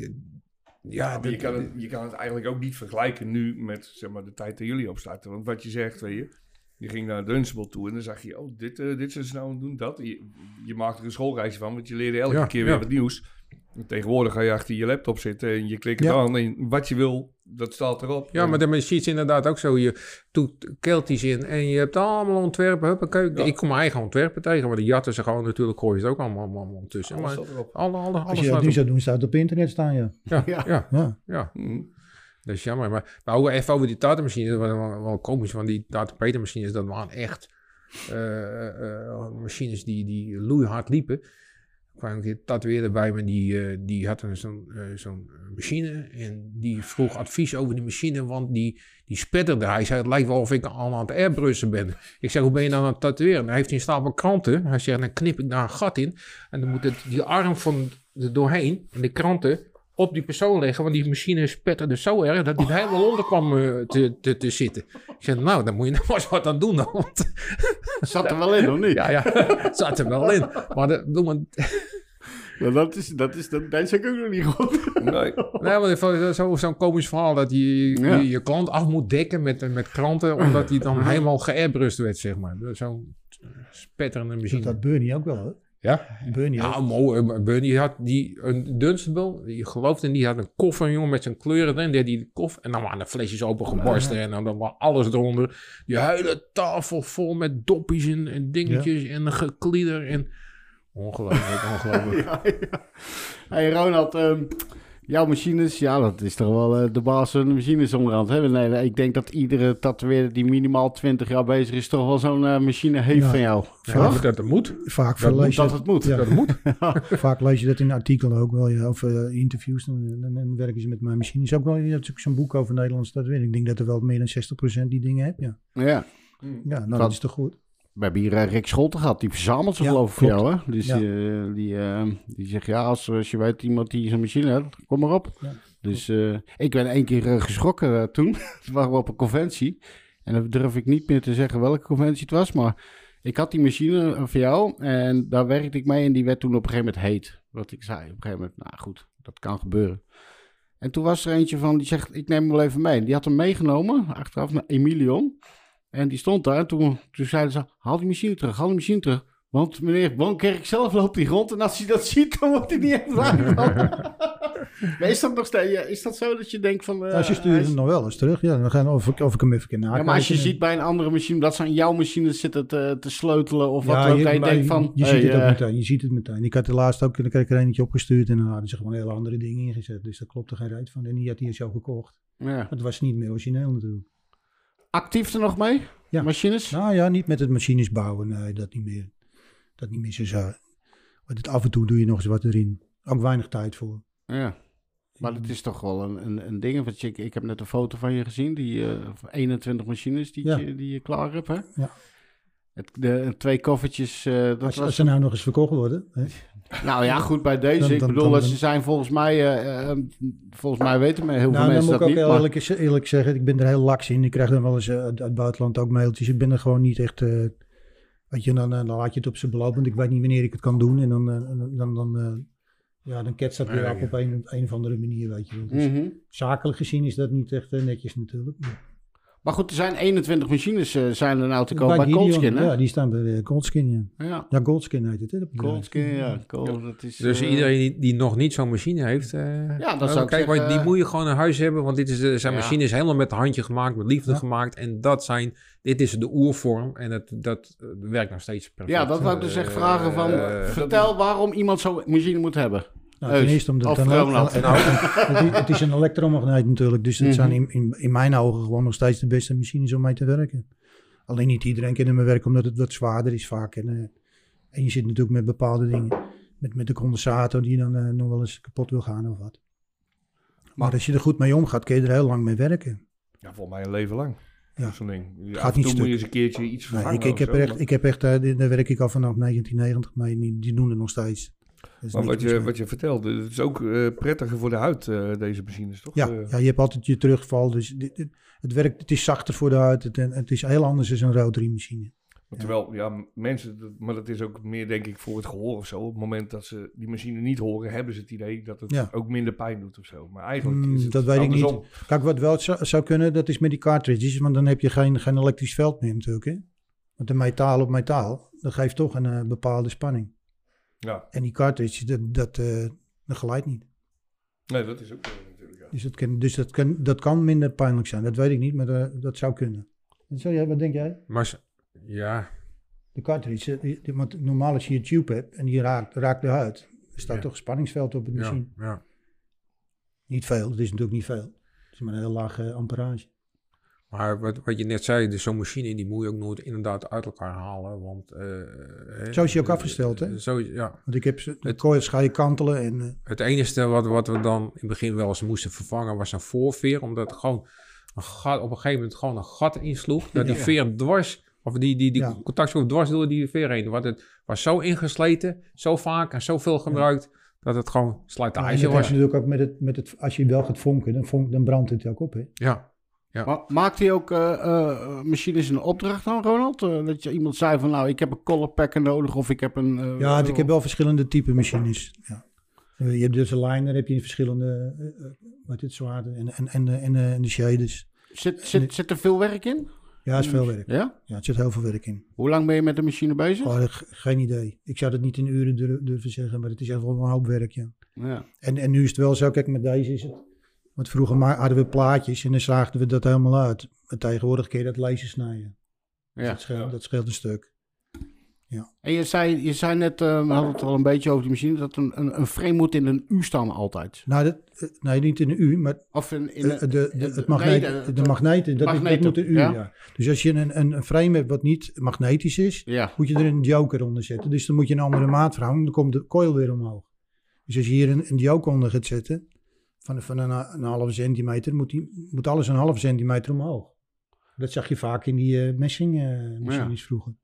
ja, maar je, kan het, je kan het eigenlijk ook niet vergelijken nu met zeg maar, de tijd dat jullie opstarten. Want wat je zegt, weet je, je ging naar Dunstable toe en dan zag je, oh, dit, uh, dit is nou doen, dat. Je, je maakte er een schoolreisje van, want je leerde elke keer weer wat nieuws. Tegenwoordig ga je achter je laptop zitten en je klikt het aan en wat je wil, dat staat erop. Ja, maar de machine is inderdaad ook zo. Je doet kelties in en je hebt allemaal ontwerpen. Huppakee. Ja. Ik kom mijn eigen ontwerpen tegen, maar de jatten ze gewoon natuurlijk gooi je het ook allemaal, allemaal tussen. Alles maar alle, alle, Als je dat nu zou doen, staat het op internet staan, ja. Ja, ja, ja. ja. ja. Mm. Dat is jammer. Maar, maar even over die datamachines, dat was wel, wel komisch, want die datapetermachines, dat waren echt uh, uh, machines die, die loeihard liepen. Kwam een tatoeëerder bij me, die, uh, die had zo'n uh, machine. En die vroeg advies over die machine, want die, die spetterde. Hij zei, het lijkt wel of ik al aan het airbrussen ben. Ik zeg, hoe ben je dan aan het tatoeëren? Hij heeft een stapel kranten. Hij zegt, dan knip ik daar een gat in. En dan moet het, die arm van er doorheen, en de kranten, op die persoon leggen. Want die machine spetterde zo erg dat hij er helemaal onder kwam uh, te, te, te, zitten. Ik zei, nou, dan moet je nog eens wat aan doen. Dan, want... Zat er wel in, of niet? Ja, ja, zat er wel in. Maar, de, doe maar ja, dat is, dat is, dat, dat ik ook nog niet goed. Nee, nee maar zo'n zo komisch verhaal dat je, je, je klant af moet dekken met, met kranten, omdat hij dan helemaal geairbrust werd, zeg maar. Zo'n spetterende machine. Dat had Bernie ook wel, hè? Ja? Bernie ja, mooi. Bernie had die, een Dunstable, je gelooft in, die had een koffer, jongen, met zijn kleuren erin. Die had die koffer, en dan waren de flesjes opengebarsten en dan, dan was alles eronder. Die hele tafel vol met doppies en, en dingetjes en geklieder en... Ongelooflijk, ongelooflijk. ja, ja. Hey Ronald, um, jouw machines, ja, dat is toch wel uh, de baas van de machines onderhand. Hè? Nee, nee, ik denk dat iedere tatoeëerder die minimaal 20 jaar bezig is, toch wel zo'n uh, machine heeft ja. van jou. Vaak, dat het moet. Vaak dat, lees je, dat het moet. Ja. Dat het moet. Vaak lees je dat in artikelen ook wel, ja, of uh, interviews. Dan, dan, dan, werken ze met mijn machines. Ook wel, je hebt zo'n boek over Nederlands tatoeëren. Ik denk dat er wel meer dan 60% die dingen hebt, ja. Ja. Ja, nou, dat is toch goed. We hebben hier uh, Rick Scholten gehad, die verzamelt ze ja, geloof ik voor jou. Hè? Dus ja. die, die, uh, die zegt, ja, als, als je weet iemand die zo'n machine heeft, kom maar op. Ja. Dus ik ben één keer geschrokken toen. toen waren we op een conventie. En dan durf ik niet meer te zeggen welke conventie het was. Maar ik had die machine voor jou en daar werkte ik mee. En die werd toen op een gegeven moment heet. Wat ik zei, op een gegeven moment, nou goed, dat kan gebeuren. En toen was er eentje van, die zegt, ik neem hem wel even mee. Die had hem meegenomen, achteraf naar Emilion. En die stond daar en toen, toen zeiden ze, haal die machine terug, haal die machine terug. Want meneer Wankerk zelf loopt hij rond en als hij dat ziet, dan wordt hij niet echt Maar is dat nog steeds, is dat zo dat je denkt van... Uh, als je stuurt hem nog wel eens terug, ja, dan gaan of, of ik hem even. Ja, maar als je ziet bij een andere machine dat ze aan jouw machine zitten te, te sleutelen of wat dan, je, je denkt van... Je, hey, ziet het uh, ook meteen, je ziet het meteen. Ik had de laatste ook, dan kreeg ik er eentje opgestuurd en dan hadden ze gewoon hele andere dingen ingezet. Dus daar klopt er geen rijdt van. En die had hij zo gekocht. Ja. Het was niet meer origineel natuurlijk. Actief er nog mee? Ja. Machines? Nou ja, niet met het machines bouwen. Nee, dat niet meer. Dat niet meer zo zo. Maar af en toe doe je nog eens wat erin. Ook weinig tijd voor. Ja. Maar het is toch wel een, een, een ding. Want ik, ik heb net een foto van je gezien. Die uh, 21 machines die, ja. je, die je klaar hebt. Hè? Ja. Het, de, twee koffertjes. Uh, dat als, was... als ze nou nog eens verkocht worden. Hè? Nou ja, goed bij deze. Dan, dan, ik bedoel, dan, ze zijn volgens mij, uh, volgens mij weten heel nou, veel mensen dat niet. Dan moet ik ook maar... eerlijk, eerlijk, zeggen, ik ben er heel laks in. Ik krijg dan wel eens uh, uit het buitenland ook mailtjes. Ik ben er gewoon niet echt, uh, weet je, dan, dan laat je het op zijn beloop, want ik weet niet wanneer ik het kan doen. En dan, dan, dan, ja, dan ketst dat weer op op een, een of andere manier, weet je. Dus mm -hmm. Zakelijk gezien is dat niet echt netjes natuurlijk. Maar goed, er zijn 21 machines uh, zijn er nou te koop bij, bij Goldskin, hè? Ja, die staan bij uh, Goldskin, ja. ja. Ja, Goldskin heet het, hè? Goldskin, ja. Gold, dat is, dus uh, iedereen die, die, nog niet zo'n machine heeft... ja, dat zou ik kijk, zeggen, die moet je gewoon in huis hebben, want dit is, zijn ja. machines helemaal met handje gemaakt, met liefde ja. gemaakt. En dat zijn, dit is de oervorm en het, dat werkt nog steeds perfect. Ja, dat wou ik dus echt vragen van, vertel waarom iemand zo'n machine moet hebben. Nou, ten eerste omdat het, het, het is een elektromagneet natuurlijk. Dus het mm -hmm. zijn in, in, in, mijn ogen gewoon nog steeds de beste machines om mee te werken. Alleen niet iedereen kan ermee werken omdat het wat zwaarder is vaak. En, uh, en je zit natuurlijk met bepaalde dingen. Met, met de condensator die dan uh, nog wel eens kapot wil gaan of wat. Maar, maar als je er goed mee omgaat, kun je er heel lang mee werken. Ja, volgens mij een leven lang. Ja. Zo'n ding. Gaat Af en toe moet je eens een keertje iets vervangen. Nee, ik, ik, heb zo, echt, ik heb echt, uh, daar werk ik al vanaf 1990 mee. Die, die doen het nog steeds. Maar wat je, wat je vertelde, het is ook uh, prettiger voor de huid, uh, deze machines, toch? Ja, uh, ja, je hebt altijd je terugval. Dus dit, dit, het werkt, het is zachter voor de huid. Het, het is heel anders dan een rotary machine. Ja. Terwijl, ja, mensen, maar dat is ook meer denk ik voor het gehoor of zo. Op het moment dat ze die machine niet horen, hebben ze het idee dat het ja. ook minder pijn doet of zo. Maar eigenlijk is het Dat weet andersom. ik niet. Kijk, wat wel zou, zou, kunnen, dat is met die cartridges. Want dan heb je geen, geen elektrisch veld meer natuurlijk. Hè? Want de metaal op metaal, dat geeft toch een bepaalde spanning. Ja. En die cartridge, dat, dat, uh, dat geleidt niet. Nee, dat is ook natuurlijk. Ja. Dus, dat kan, dus dat, kan, dat kan minder pijnlijk zijn. Dat weet ik niet, maar uh, dat zou kunnen. En zo, jij, wat denk jij? Maar ja. De cartridge, die, die, want normaal als je een tube hebt en die raakt, raakt de huid, er staat ja. toch een spanningsveld op het machine. Ja, ja. Niet veel, het is natuurlijk niet veel. Het is maar een heel lage amperage. Maar wat, wat je net zei, dus zo'n machine die moet je ook nooit inderdaad uit elkaar halen. Want, uh, zo is hij ook afgesteld, hè? Zo, ja. Want ik heb de het, coils ga je kantelen. En, uh... Het enige wat, wat we dan in het begin wel eens moesten vervangen was een voorveer. Omdat het gewoon een gat, op een gegeven moment gewoon een gat insloeg. Dat die veer dwars, of die, die, die ja. contactschroef dwars door die veer heen. Want het was zo ingesleten, zo vaak en zoveel gebruikt. Dat het gewoon slijtage ja, was. natuurlijk ook met het, met het, als je wel gaat vonken, dan, vonk, dan brandt het ook op. Hè? Ja. Ja. Maar maakt hij ook uh, uh, machines een opdracht dan, Ronald? Uh, dat je iemand zei van, nou, ik heb een colorpacker nodig of ik heb een... ja, ik heb wel verschillende type machines. Ja. je hebt dus een liner, heb je verschillende, wat dit zwaarden en, en, en, en, en de shaders. Zit, zit, zit er veel werk in? Ja, het is veel werk. Ja? Ja, het zit heel veel werk in. Hoe lang ben je met de machine bezig? Oh, geen idee. Ik zou het niet in uren durven zeggen, maar het is echt wel een hoop werk, ja. ja. En, en nu is het wel zo, kijk, met deze is het want vroeger hadden we plaatjes en dan zaagden we dat helemaal uit. Maar tegenwoordig kun je dat laser snijden. Ja. Dat scheelt, dat scheelt een stuk. Ja. En je zei, je zei net, uh, we hadden het al een beetje over die machine, dat een, een, een frame moet in een U staan altijd. Nou, dat, uh, nee, niet in een U, maar of in, in uh, de, de, het magneet, nee, de, de, magneten, dat, dat moet een U, ja? ja? Dus als je een, een, een frame hebt wat niet magnetisch is, ja. moet je er een joker onder zetten. Dus dan moet je een andere maat verhouden, dan komt de coil weer omhoog. Dus als je hier een, een joker onder gaat zetten, van, van een, een halve centimeter moet, die, moet alles een halve centimeter omhoog. Dat zag je vaak in die uh, messing uh, machines ja. vroeger.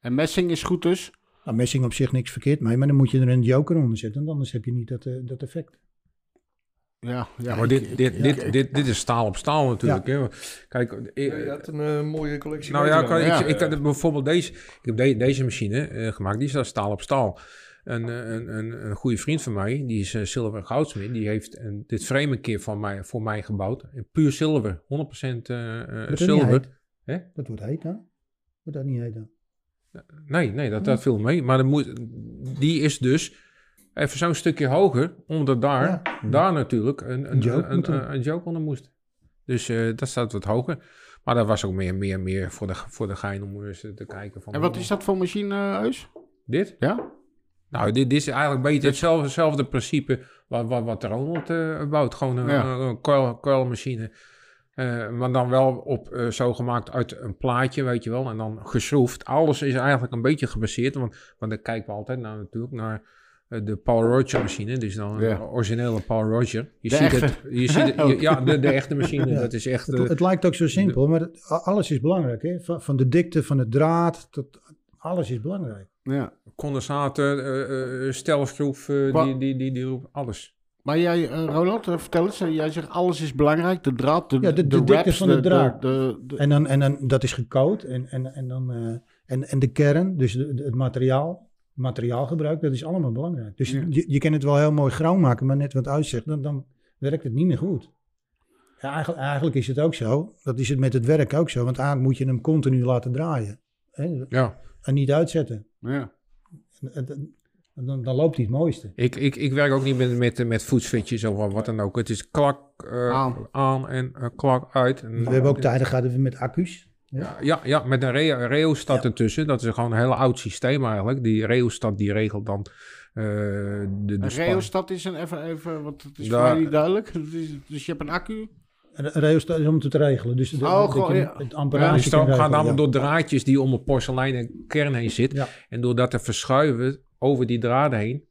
En messing is goed dus? Nou, messing op zich niks verkeerd mee, maar dan moet je er een joker onder zetten, want anders heb je niet dat, uh, dat effect. Ja, ja, maar dit, dit, dit, dit, dit is staal op staal natuurlijk. Hè? Kijk, ik, je had een mooie collectie. Nou ja, kan, ik, ik, ik, bijvoorbeeld deze, ik heb de, deze machine gemaakt, die is staal op staal. Een, een, een, een goede vriend van mij, die is uh, zilver goudsmid, die heeft een, dit frame een keer van mij, voor mij gebouwd. Puur zilver, 100% uh, zilver. Hè? Dat wordt heet dan? Wordt dat niet heet dan? Nee, nee, dat, dat viel mee. Maar moet, die is dus even zo'n stukje hoger, omdat daar, ja. daar natuurlijk een, een, joke, een, een, een joke onder moest. Dus uh, dat staat wat hoger. Maar dat was ook meer, meer, meer voor de, voor de gein om eens te kijken. Van en wat is dat voor machine, Eus? Dit? Ja? Nou, dit, dit is eigenlijk een beetje hetzelfde, hetzelfde principe wat, wat, wat Ronald uh, bouwt. Gewoon een, ja. een coil, coilmachine. Uh, maar dan wel op, uh, zo gemaakt uit een plaatje, weet je wel. En dan geschroefd. Alles is eigenlijk een beetje gebaseerd. Want, want dan kijken we altijd naar, natuurlijk naar de Paul Roger machine. Dus dan ja. een originele Paul Roger. Je de ziet echte. het. Je ziet het je, ja, de, de, echte machine. Ja. Dat is echt... Het, het, lijkt ook zo simpel, de, maar het, alles is belangrijk. Hè? Van, van de dikte van het draad tot alles is belangrijk. Ja. Condensator, uh, uh, stelschroef, uh, die, die, die, die, alles. Maar jij, Ronald, vertel eens. Jij zegt alles is belangrijk. De draad, de, ja, de, de, de raps, van de, draad. De, de, en, dan, en dan, dat is gecoat. En, en, en, dan, en, en de kern, dus de, het materiaal, materiaalgebruik, dat is allemaal belangrijk. Dus Ja. je, je kan het wel heel mooi grauw maken, maar net wat uitzegt, dan, dan werkt het niet meer goed. Ja, eigenlijk, eigenlijk is het ook zo. Dat is het met het werk ook zo. Want eigenlijk moet je hem continu laten draaien. Hè? Ja. En niet uitzetten. Ja. En, en- en dan, dan loopt hij het mooiste. Ik, ik, ik werk ook niet met, met, met voetsfitjes of wat dan ook. Het is klak eh, Aan. aan. en eh, klak uit. En, We hebben ook tijden gehad we met accu's. Ja, ja, ja, met een re reostat ertussen. Dat is gewoon een heel oud systeem eigenlijk. Die reostat die regelt dan eh, de, de reostat is een even, even want het is voor mij niet duidelijk. Dus je hebt een accu. Is om het te regelen. Dus de, Oh, gewoon, je ja. het Ja, amperage stroom gaat ja. door draadjes die om een porseleinen kern heen zit. Ja. En door dat te verschuiven over die draden heen,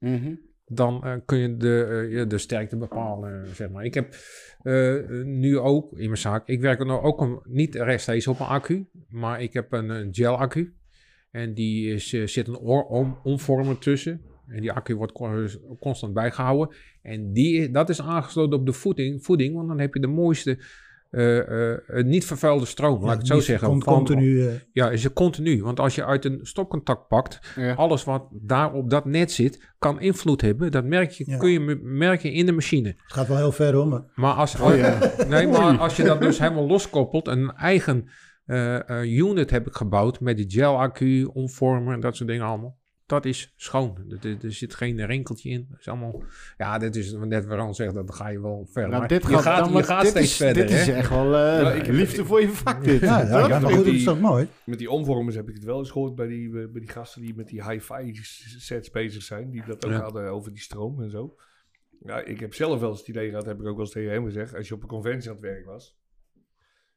dan eh, kun je de, eh, ja, de sterkte bepalen, zeg maar. Ik heb eh, nu ook in mijn zaak, ik werk er nou ook niet rechtstreeks op een accu, maar ik heb een, een gel-accu. En die is, zit een om, omvormer tussen. En die accu wordt con- constant bijgehouden. En die, dat is aangesloten op de voeding, voeding want dan heb je de mooiste, eh, eh, niet vervuilde stroom, laat ik het zo zeggen. komt Van- continu. ja, is het continu. Want als je uit een stopcontact pakt, Ja. alles wat daar op dat net zit, kan invloed hebben. Dat merk je, Ja. kun je me- merken in de machine. het gaat wel heel ver om. maar Maar als, Oh ja. nee, maar als je dat dus helemaal loskoppelt, een eigen eh, eh, unit heb ik gebouwd met die gel-accu, omvormer en dat soort dingen allemaal. Dat is schoon. Er, er- er zit geen rinkeltje in. Dat is allemaal, ja, dit is net waar Ron zegt, dan ga je wel verder. Nou, Maar dit je gaat, je gaat dit steeds is, verder. Dit is echt wel eh, ik- liefde voor je vak, dit. ja, goed, dat is toch mooi. Met die omvormers heb ik het wel eens gehoord bij die, bij die gasten die met die hi-fi sets bezig zijn. Die dat ook Ja. hadden over die stroom en zo. Ja, ik heb zelf wel eens het idee gehad, heb ik ook wel eens tegen hem gezegd. Als je op een conventie aan het werk was.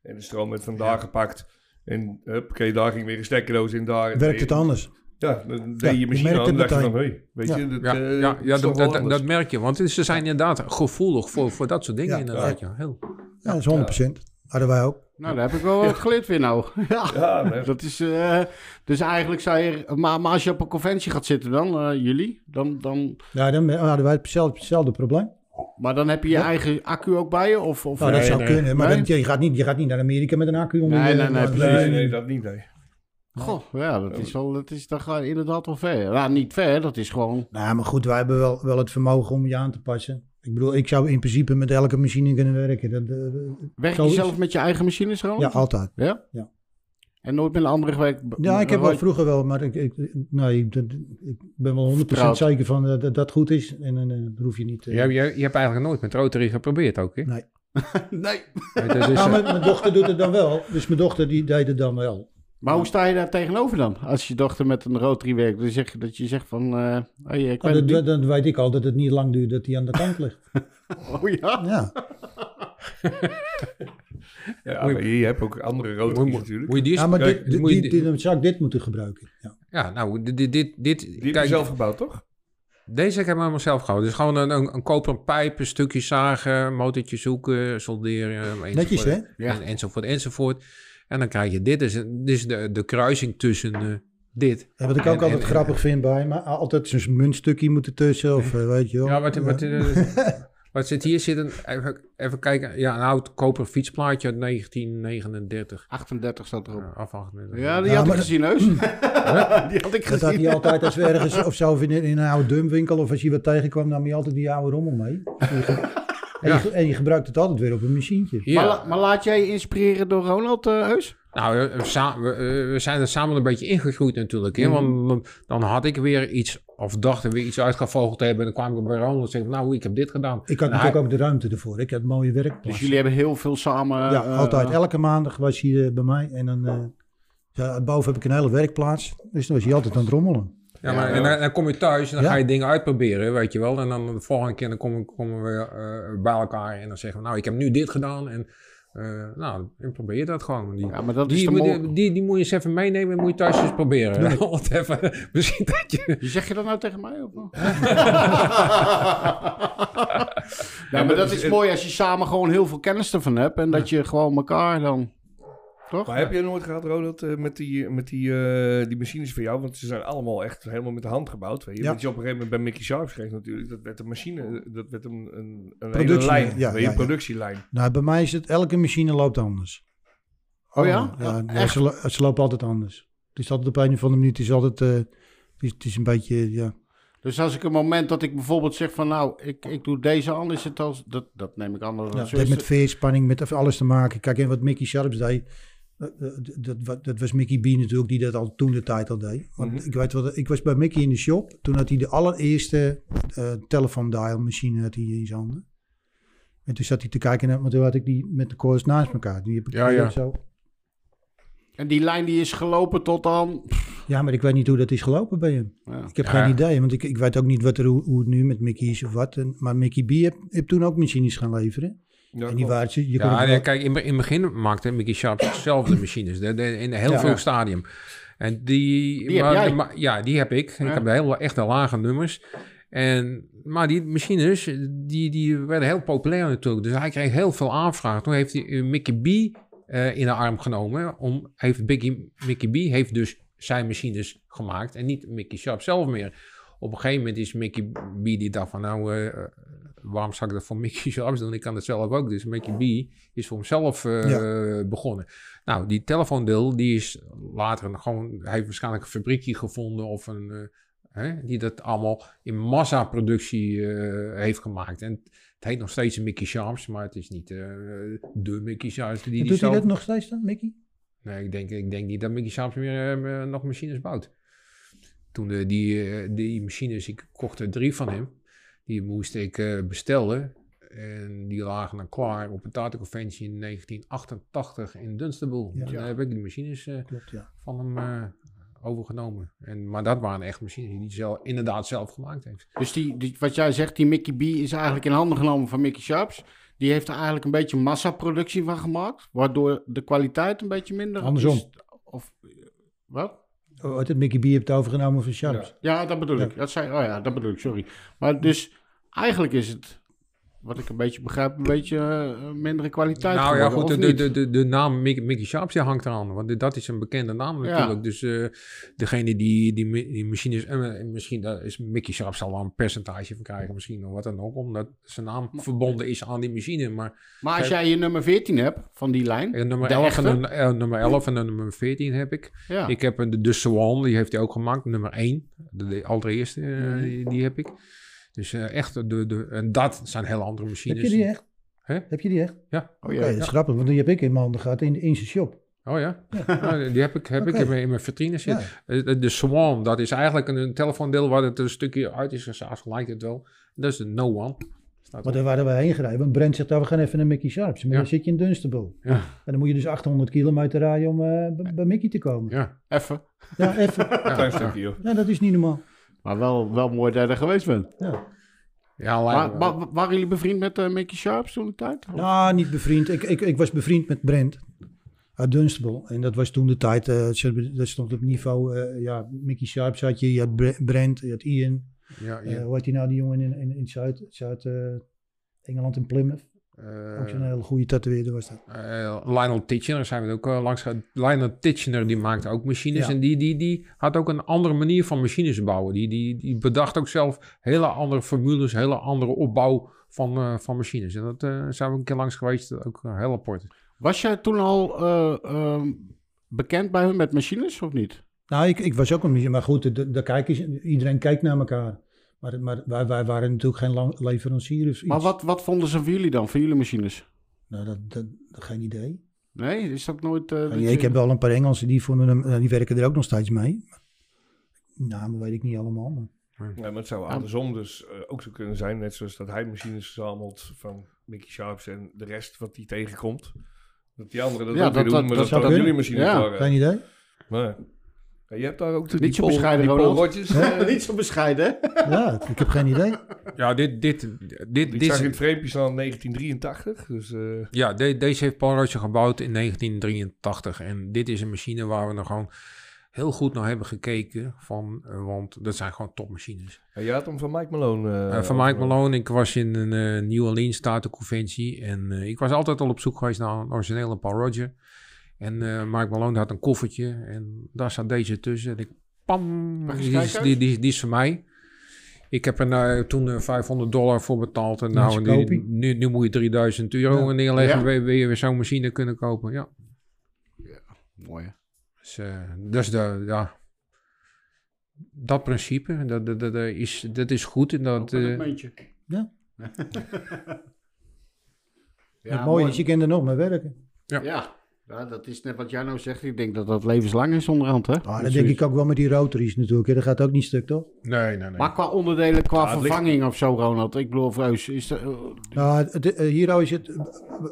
En de stroom werd vandaag gepakt. En huppakee, daar ging weer een stekkerdoos in. Daar Werkt het anders? Ja, dan deed je machine aan en dacht je van, hey, weet Ja. je, dat, Ja, eh, ja, ja dat, dat, merk je. Want ze zijn inderdaad gevoelig voor, voor dat soort dingen. Ja. inderdaad, ja. Heel. Ja, dat is 100%. Hadden wij ook. Nou, daar heb ik wel wat geleerd weer nou. ja. Nee. Dat is, eh, dus eigenlijk zou je... Maar, maar als je op een conventie gaat zitten dan, eh, jullie, dan, dan... Ja, dan hadden wij hetzelfde, hetzelfde probleem. Maar dan heb je je eigen accu ook bij je? Of, of Nou, dat Nee, zou nee. kunnen, maar Nee? dan- je, gaat niet, je gaat niet naar Amerika met een accu onder Nee, je- nee, nee, precies. Nee, nee, dat niet, nee. Goh, ja, dat is wel... Dat is, gaat inderdaad wel ver. Ja, niet ver, dat is gewoon... Nou, maar goed, wij hebben wel, wel het vermogen om je aan te passen. Ik bedoel, ik zou in principe met elke machine kunnen werken. Dat, eh, Werk je zelf met je eigen machines gewoon? ja, altijd. Ja? Ja. En nooit met een andere gewerkt? Ja, ik heb wel vroeger wel, maar ik, ik, nee, ik, ben wel 100% Vertrouwd. zeker van eh, dat dat goed is. En dan eh, dan hoef je niet... Je, je, je hebt eigenlijk nooit met Rotary geprobeerd ook, hè? Nee. Nee. Is, Nou, eh, mijn, mijn dochter doet het dan wel. Dus mijn dochter die deed het dan wel. Maar hoe sta je daar tegenover dan? Als je dochter met een Rotary werkt, dan zeg je dat je zegt van... eh hey, ik weet dat, niet. dan weet ik al dat het niet lang duurt dat hij aan de kant ligt. Oh ja? Ja, Ja, je- maar je hebt ook andere moet, natuurlijk. moet je die ja maar kijk, dit, dit, moet je die- die- die- zou ik dit moeten gebruiken. Ja. Ja, nou, dit, dit, dit, dit Die heb je kijk, zelf gebouwd, toch? deze heb ik helemaal zelf gehouden. Dus gewoon een, een, een koperen pijp, een stukje zagen, motortje zoeken, solderen, enzovoort. Netjes, hè? Ja. En, enzovoort, enzovoort. En dan krijg je dit, dit is de, de kruising tussen eh, dit. En wat ik En- ook altijd en- grappig vind bij, maar altijd zo'n muntstukje moet ertussen. Of eh, weet je wel. Ja, wat, wat, eh, wat zit hier? Zit een, even, even kijken, ja, een oud koperen fietsplaatje uit 1939. 38 staat erop. Uh, afwachten. Ja, die Ja, had ik gezien, heus. die had ik Dat had gezien. hij altijd als we ergens of zo in, in een oude dumpwinkel of als je wat tegenkwam, nam hij altijd die oude rommel mee. En je, en, je, en je gebruikt het altijd weer op een machientje. Ja. Maar, maar laat jij je inspireren door Ronald eh, Heus? Nou, we, we sa- we, eh, we zijn er samen een beetje ingegroeid natuurlijk. Hè? Mhm. Want dan, had ik weer iets, of dacht er weer iets uitgevogeld te hebben. En dan kwam ik bij Ronald en zei ik, nou, ik heb dit gedaan. Ik had natuurlijk hij- ook de ruimte ervoor. Ik had een mooie werkplaats. Dus jullie hebben heel veel samen... ja, eh, altijd. Elke maandag was hij bij mij. En dan, eh, ja, boven heb ik een hele werkplaats. Dus dan was hij altijd aan het rommelen. Ja, maar, en dan, dan kom je thuis en dan Ja. ga je dingen uitproberen, weet je wel. En dan de volgende keer dan komen, komen we eh, bij elkaar en dan zeggen we, nou, ik heb nu dit gedaan. En eh, nou, dan probeer je dat gewoon. Die, Ja, maar dat is die, mo- die, die, die moet je eens even meenemen en moet je thuis eens proberen. Even, misschien dat je... Zeg je dat nou tegen mij? Of? ja, maar dat is mooi als je samen gewoon heel veel kennis ervan hebt. En dat je gewoon elkaar dan... Toch? Maar heb je nooit gehad, Ronald, eh, met, die, met die, eh, die machines van jou? Want ze zijn allemaal echt helemaal met de hand gebouwd. Weet je? Ja. Want je op een gegeven moment bij Mickey Sharp kreeg natuurlijk. Dat werd een machine, dat werd een, een, een hele lijn. ja, weet je, ja, een ja. productielijn. Nou, bij mij is het, elke machine loopt anders. Oh ja? Ja, Ja, ja, echt? ze, lo- ze lopen altijd anders. Het is altijd op een of andere minuut, het is altijd, eh, het, is, het is een beetje, ja. Dus als ik een moment dat ik bijvoorbeeld zeg van nou, ik, ik doe deze is het als... Dat, dat neem ik dat- ja het heeft is met veerspanning, met alles te maken. Kijk, en wat Mickey Sharps deed, dat, dat, dat was Mickey B natuurlijk, die dat al toen de tijd al deed. Want Mhm. ik weet wat, ik was bij Mickey in de shop, toen had hij de allereerste eh telefoondial machine had hij in zijn handen. En toen zat hij te kijken naar, maar toen had ik die met de koers naast elkaar. Die heb ik Ja, ja. zo. En die lijn die is gelopen tot aan... Ja, maar ik weet niet hoe dat is gelopen bij hem. Ja. Ik heb Ja. geen idee, want ik, ik weet ook niet wat er, hoe, hoe het nu met Mickey is of wat. En, maar Mickey B heb, heb toen ook machines gaan leveren. Ja, en die je kijk, in, in het begin maakte Mickey Sharp zelf de machines. De, de- in een heel Ja. veel stadium. En die, Die heb maar- jij? maar- ja, die heb ik. Ja. Ik heb de hele echte lage nummers. En, maar die machines, die, die werden heel populair natuurlijk. Dus hij kreeg heel veel aanvragen. Toen heeft hij eh, Mickey B eh, in de arm genomen. Om, heeft Biggie, Mickey B heeft dus zijn machines gemaakt. En niet Mickey Sharp zelf meer. Op een gegeven moment is Mickey B die dacht van nou... eh, waarom zou ik dat voor Mickey Sharps doen? Ik kan het zelf ook. Dus Mickey B is voor hemzelf eh, begonnen. Nou, die telefoondeel, die is later gewoon... Hij heeft waarschijnlijk een fabriekje gevonden of een... eh, hè, die dat allemaal in massaproductie eh heeft gemaakt. En het heet nog steeds Mickey Sharps, maar het is niet de Mickey Sharps. Die, die doet hij dat nog steeds dan, Mickey? Nee, ik denk, ik denk niet dat Mickey Sharps meer nog machines bouwt. Toen de, die, die machines, ik kocht er drie van hem. Die moest ik eh, bestellen. En die lagen dan klaar op een tatenconventie in 1988 in Dunstable. Ja. En daar heb ik die machines eh, Klopt, ja. van hem eh, overgenomen. En, maar dat waren echt machines die hij zelf, inderdaad zelf gemaakt heeft. Dus die, die, wat jij zegt, die Mickey B is eigenlijk in handen genomen van Mickey Sharps. die heeft er eigenlijk een beetje massaproductie van gemaakt. Waardoor de kwaliteit een beetje minder Andersom. is. Of, wat? Oh, het Mickey B heeft overgenomen van Sharps. Ja, dat bedoel Ja. ik. Dat zei, oh ja, dat bedoel ik, sorry. Maar dus eigenlijk is het, wat ik een beetje begrijp, een beetje eh, mindere kwaliteit Nou ja, goed, de, de, de, de naam Mickey, Mickey Sharps hangt eraan. Want dat is een bekende naam Ja. natuurlijk. Dus eh, degene die die, die machines... eh, misschien daar is Mickey Sharps wel een percentage van krijgen. Misschien of wat dan ook. Omdat zijn naam verbonden is aan die machine. Maar Maar als jij je nummer 14 hebt van die lijn, nummer, de 11 echte? en, nummer 11 en nummer 14 heb ik. ja. Ik heb de, de Swan, die heeft hij ook gemaakt. Nummer 1. De, de allereerste, Mhm. die, die heb ik. Dus eh, echt, de, de, en dat zijn hele andere machines. Heb je die echt? Hè? Heb je die echt? oh, Oké, ja. dat is grappig, want die heb ik in mijn handen gehad in, in zijn shop. Oh ja? Nou, die heb ik, heb ik in, mijn, in mijn vitrine zitten. Ja. Eh, De, de Swan, dat is eigenlijk een, een telefoondeel waar het een stukje uit is gezaagd, lijkt het wel. Dat is de No One. Staat Maar daar waren wij heen gereden. Want Brent zegt, oh, we gaan even naar Mickey Sharps. Maar Ja. dan zit je in Dunstable. Ja. En dan moet je dus 800 kilometer rijden om eh, bij, Mickey te komen. Ja. Even. Ja, even. Een klein stukje, joh. Ja, dat is niet normaal. Maar wel, wel mooi dat je er geweest bent. Ja. Ja, Maar, maar waren jullie bevriend met eh, Mickey Sharps toen de tijd? Of- Nou, niet bevriend. Ik, ik, ik was bevriend met Brent uit Dunstable. En dat was toen de tijd, eh, dat stond op niveau, eh, ja, Mickey Sharps had je, je had Bre- Brent, je had Ian. ja, ja. hoe heet die nou, die jongen in, in, in Zuid, Zuid eh, Engeland in Plymouth. Eh, Ook zo'n hele goede tatoeëerder was dat. eh, Lionel Titchener zijn we ook eh, langs gegaan. Lionel Titchener die maakte ook machines. Ja. En die, die, die had ook een andere manier van machines bouwen. Die, die, die bedacht ook zelf hele andere formules, hele andere opbouw van, eh, van machines. En dat eh, zijn we een keer langs geweest. Ook een heel apart. Was jij toen al eh, ehm, bekend bij hun met machines of niet? Nou, ik, ik was ook een beetje, maar goed, de, de, de kijkers, iedereen kijkt naar elkaar. Maar, maar wij, wij waren natuurlijk geen leverancier of iets. Maar wat, wat vonden ze van jullie dan, van jullie machines? Nou, dat, dat, geen idee. Nee, is dat nooit... eh, dat Nee, je- ik heb wel een paar Engelsen die, vonden hem, eh, die werken er ook nog steeds mee. Namen weet ik niet allemaal. Maar. Ja, maar het zou andersom dus eh, ook zo kunnen zijn. Net zoals dat hij machines verzamelt van Mickey Sharps en de rest wat hij tegenkomt. Dat die anderen dat Ja, ook dat- doen, dat- maar dat dat, jullie machines Ja. waren. Geen idee? Maar, ja, je hebt daar ook Niet die zo Paul- bescheiden, die Paul Ronald. Rogers. eh, Niet zo bescheiden, hè? Ja, ik heb geen idee. Ja, dit, dit, dit, Ik dit zag in het staan 1983. Dus eh, Ja, de- deze heeft Paul Roger gebouwd in 1983. En dit is een machine waar we nog gewoon heel goed naar hebben gekeken. Van, eh, want dat zijn gewoon topmachines. ja, je had hem van Mike Malone. eh, Eh, van Mike. Malone, ik was in een eh New Orleans Statenconventie. En eh, ik was altijd al op zoek geweest naar een originele Paul Roger. En eh Mike Malone had een koffertje. En daar zat deze tussen. En ik, pam, die is, die, die, die is voor mij. Ik heb er nou toen eh, 500 dollar voor betaald. En nou, nu, nu, nu moet je 3000 euro Ja. neerleggen. Ja? Wil je- wil je weer zo'n machine kunnen kopen. Ja. Mooi, hè? Dus, eh, dat is de, ja, dat principe, dat, dat, dat, is, dat is goed. En dat, eh, muntje. Ja. Ja, het mooie is, je kan er nog mee werken. Ja. Ja, dat is net wat jij nou zegt. Ik denk dat dat levenslang is onderhand, hè? Ah, dat denk ik ook wel met die rotaries natuurlijk. hè. Dat gaat ook niet stuk, toch? nee, nee, nee. Maar qua onderdelen, qua ligt- vervanging of zo, Ronald. Ik bedoel, Vreus, is dat... Nou, het- hier is het,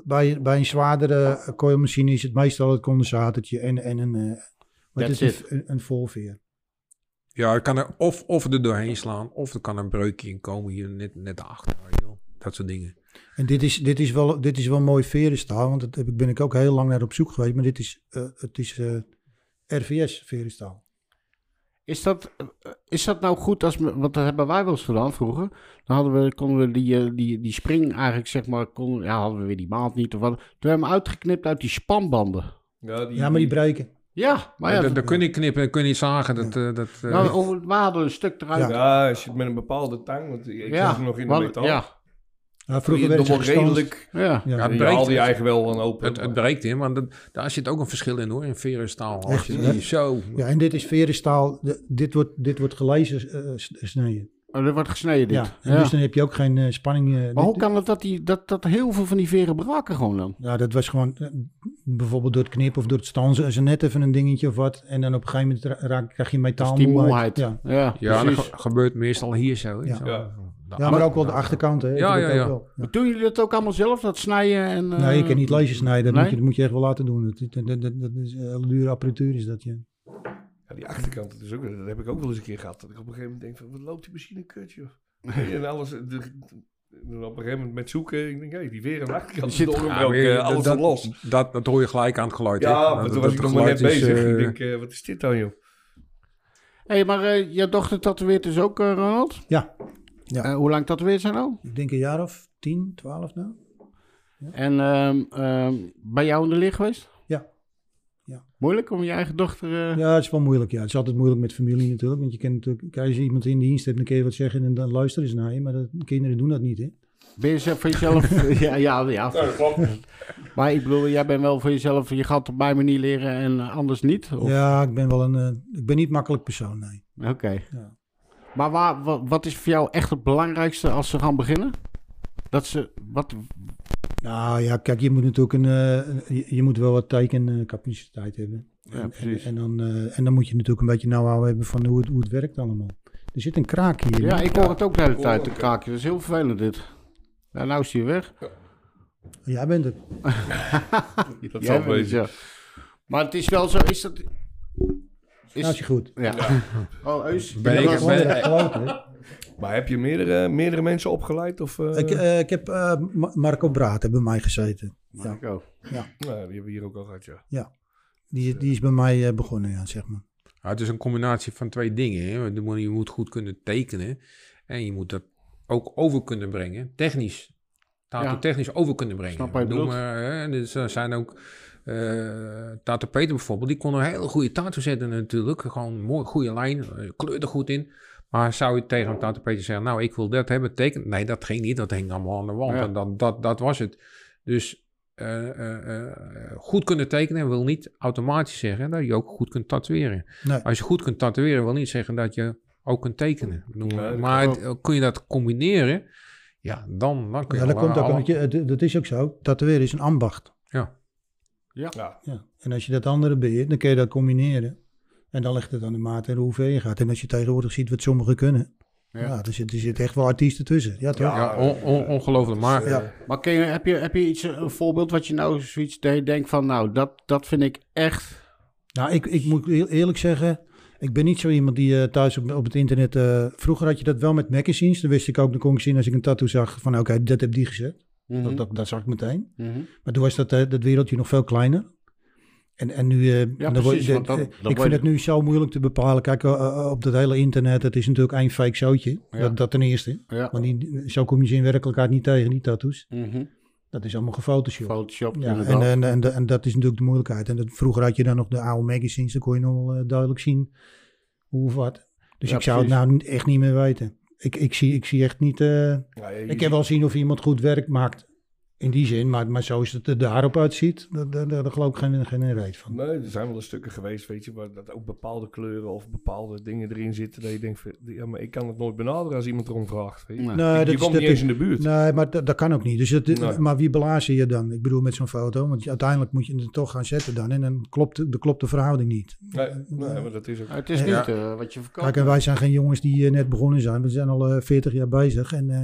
bij, bij een zwaardere coilmachine is het meestal het condensatortje en, en een, eh, wat is it. een, een volveer. Ja, het kan er of, of er doorheen slaan, of er kan een breukje in komen hier net, net achter. Dat soort dingen. En dit is, dit is wel, dit is wel mooi verenstaal, want daar ben ik ook heel lang naar op zoek geweest. Maar dit is, eh, het is eh, RVS verenstaal. Is dat, eh, is dat nou goed als... me- Want dat hebben wij wel eens gedaan vroeger. Dan hadden we, konden we die, die, die spring eigenlijk, zeg maar... Konden, ja, hadden we weer die maat niet of wat. Toen hebben we hem uitgeknipt uit die spanbanden. Ja, die, Ja, maar die breken. Ja, maar Maar ja... dat, dat kun je knippen, dat kun je niet zagen. Dat, eh, dat, eh, nou, over- we hadden een stuk eruit. Ja, als je het met een bepaalde tang, want ik Ja, zag hem nog in de want- metaal. Ja, Vroeger werd nog gestanst. redelijk. ja. Ja. Ja, het Die breekt. haalde je eigenlijk wel van open. het, het breekt in, want dat, daar zit ook een verschil in hoor, in verenstaal. Als je die zo... ja, en dit is verenstaal. Dit, wordt, dit wordt gelezen eh, s- snijden. Oh, dat wordt gesneden dit. Ja, en Ja. dus dan heb je ook geen eh, spanning. eh, Maar hoe kan het dat, die, dat, dat heel veel van die veren braken gewoon dan? Ja, dat was gewoon eh, bijvoorbeeld door het knippen of door het stansen. Ze net even een dingetje of wat. En dan op een gegeven moment ra- raak, krijg je metaal die moeheid. Ja. Ja, Ja, dat gebeurt meestal hier zo. hè, Ja. zo. Ja. ja, maar ook wel de achterkant. Hè. Ja, ja, ook ja. wel. Ja. Doen jullie dat ook allemaal zelf, dat snijden? En, eh, Nee, je kan niet lasers snijden. Dat, nee? moet je, dat moet je echt wel laten doen. Dat, dat, dat, is een hele dure apparatuur is dat, ja. Ja, die achterkant, dat, is ook, dat heb ik ook wel eens een keer gehad. Dat ik op een gegeven moment denk van, wat loopt die machine kut, joh. en alles, de, op een gegeven moment met zoeken, ik denk, hé, die weer een achterkant zit- Ja, maar eh, alles dat, los. Dat, dat hoor je gelijk aan het geluid. hè? Ja, Dat- maar toen dat- was ik nog maar net bezig. eh, ik denk, eh, wat is dit dan, joh? Hé, hey, maar eh, je dochter tatoeëert dus ook, eh, Ronald? Ja. Ja. Eh, hoe lang tatoeëert zij nou? Ik denk een jaar of 10, 12 nou. En ehm, ehm, bij jou in de licht geweest? Ja. Ja. Moeilijk om je eigen dochter... eh, Ja, het is wel moeilijk. Ja. Het is altijd moeilijk met familie natuurlijk. Want je kent natuurlijk, als je iemand in dienst hebt, dan kun je wat zeggen en dan luisteren ze naar je. Maar dat, kinderen doen dat niet, hè? Ben je zelf voor jezelf... ja, ja, ja. Maar ik bedoel, jij bent wel voor jezelf... Je gaat op mijn manier leren en anders niet? Of? Ja, ik ben wel een... eh, ik ben niet makkelijk persoon, nee. Oké. Ja. Maar waar, wat, wat is voor jou echt het belangrijkste als ze gaan beginnen? Dat ze... Wat, Nou ja, kijk, je moet natuurlijk een... eh, je, je moet wel wat tekencapaciteit hebben. Ja, En- precies. En, en, dan, eh, en dan moet je natuurlijk een beetje know-how hebben van hoe het, hoe het werkt allemaal. Er zit een kraak hier. ja, ik hoor het ook de hele tijd, de kraakje. Dat is heel vervelend dit. Ja, nou is hij weg. Jij bent het. Dat Jij zal bent het, wezen. ja. Maar het is wel zo, is dat... Nou is je goed. Ja. Oh, Eus. Ben Ja, ik- ben-? Maar heb je meerdere, meerdere mensen opgeleid? Of, eh, Ik, eh, ik heb eh, Ma- Marco Braat bij mij gezeten. Ja. Ook. nou, die hebben we hier ook al gehad, ja. Die, die is bij mij eh, begonnen, ja, zeg maar. Ja, het is een combinatie van twee dingen. Hè. Je moet- goed kunnen tekenen. En je moet dat ook over kunnen brengen. Technisch. Tato Ja. technisch over kunnen brengen. Snap je Noem dus er zijn ook... eh Tato Peter bijvoorbeeld, die kon een hele goede tato zetten natuurlijk. Gewoon mooi, goede lijn, eh, kleur er goed in. Maar zou je tegen een Tato Peter zeggen, nou ik wil dat hebben, teken. Nee, dat ging niet, dat hing allemaal aan de wand. Ja. En dat, dat, dat was het. Dus eh, eh, eh, goed kunnen tekenen wil niet automatisch zeggen dat je ook goed kunt tatoeëren. Nee. Als je goed kunt tatoeëren wil niet zeggen dat je ook kunt tekenen. Nee, maar het- kun je dat combineren, ja, dan, dan kun je Ja, dat komt ook, al- dat is ook zo. Tatoeëren is een ambacht. Ja. Ja. Ja. En als je dat andere beheert, dan kun je dat combineren. En dan ligt het aan de maat en hoe ver je gaat. En als je tegenwoordig ziet wat sommigen kunnen, Ja. ja. er, zit, er zit echt wel artiesten tussen. Ja, toch? Ja. Ja, on- on- ongelooflijk. Maar Ja. Maar ken je, heb, je, heb je iets, een voorbeeld wat je nou zoiets dat je denkt van... Nou, dat, dat vind ik echt... Nou, ik, ik moet heel eerlijk zeggen, ik ben niet zo iemand die eh, thuis op, op het internet... eh, vroeger had je dat wel met magazines. Dan wist ik ook, dan kon ik zien als ik een tattoo zag van oké, dat heb die gezet. Mhm. Dat, dat, dat zag ik meteen. Mhm. Maar toen was dat, eh, dat wereldje nog veel kleiner. En, en nu, eh, dan word- precies, de- want dan- eh, ik vind je- het nu zo moeilijk te bepalen. Kijk, op dat hele internet, het is natuurlijk één fake zootje. Ja. Dat, dat ten eerste. Ja. Want die, zo kom je ze in werkelijkheid niet tegen, die tattoos. Mhm. Dat is allemaal gefotoshopt. Photoshop, Ja, en, en, en, en dat is natuurlijk de moeilijkheid. En dat, vroeger had je dan nog de oude magazines, dan kon je nog wel duidelijk zien hoe of wat. Dus Ja, ik zou het nou echt niet meer weten. Ik, ik, zie, ik zie echt niet... eh, Ja, ik kan wel zien of iemand goed werk maakt in die zin, maar, maar zoals het er daarop uitziet, daar, daar, daar geloof ik geen, geen reet van. Nee, er zijn wel eens stukken geweest, weet je, waar dat ook bepaalde kleuren of bepaalde dingen erin zitten. Dat je denkt, van, ja, maar ik kan het nooit benaderen als iemand erom vraagt. Weet je. Nee. Nee, je dat je is- komt dat niet eens in de buurt. Nee, maar dat, dat kan ook niet. Dus het, Nee. Maar wie blazen je dan? Ik bedoel met zo'n foto, want uiteindelijk moet je het toch gaan zetten dan en dan klopt, de- klopt de verhouding niet. Nee, nee, maar dat is ook... Het is Ja. niet eh, wat je verkoopt. Kijk, en wij zijn geen jongens die eh, net begonnen zijn. We zijn al eh, 40 jaar bezig en eh,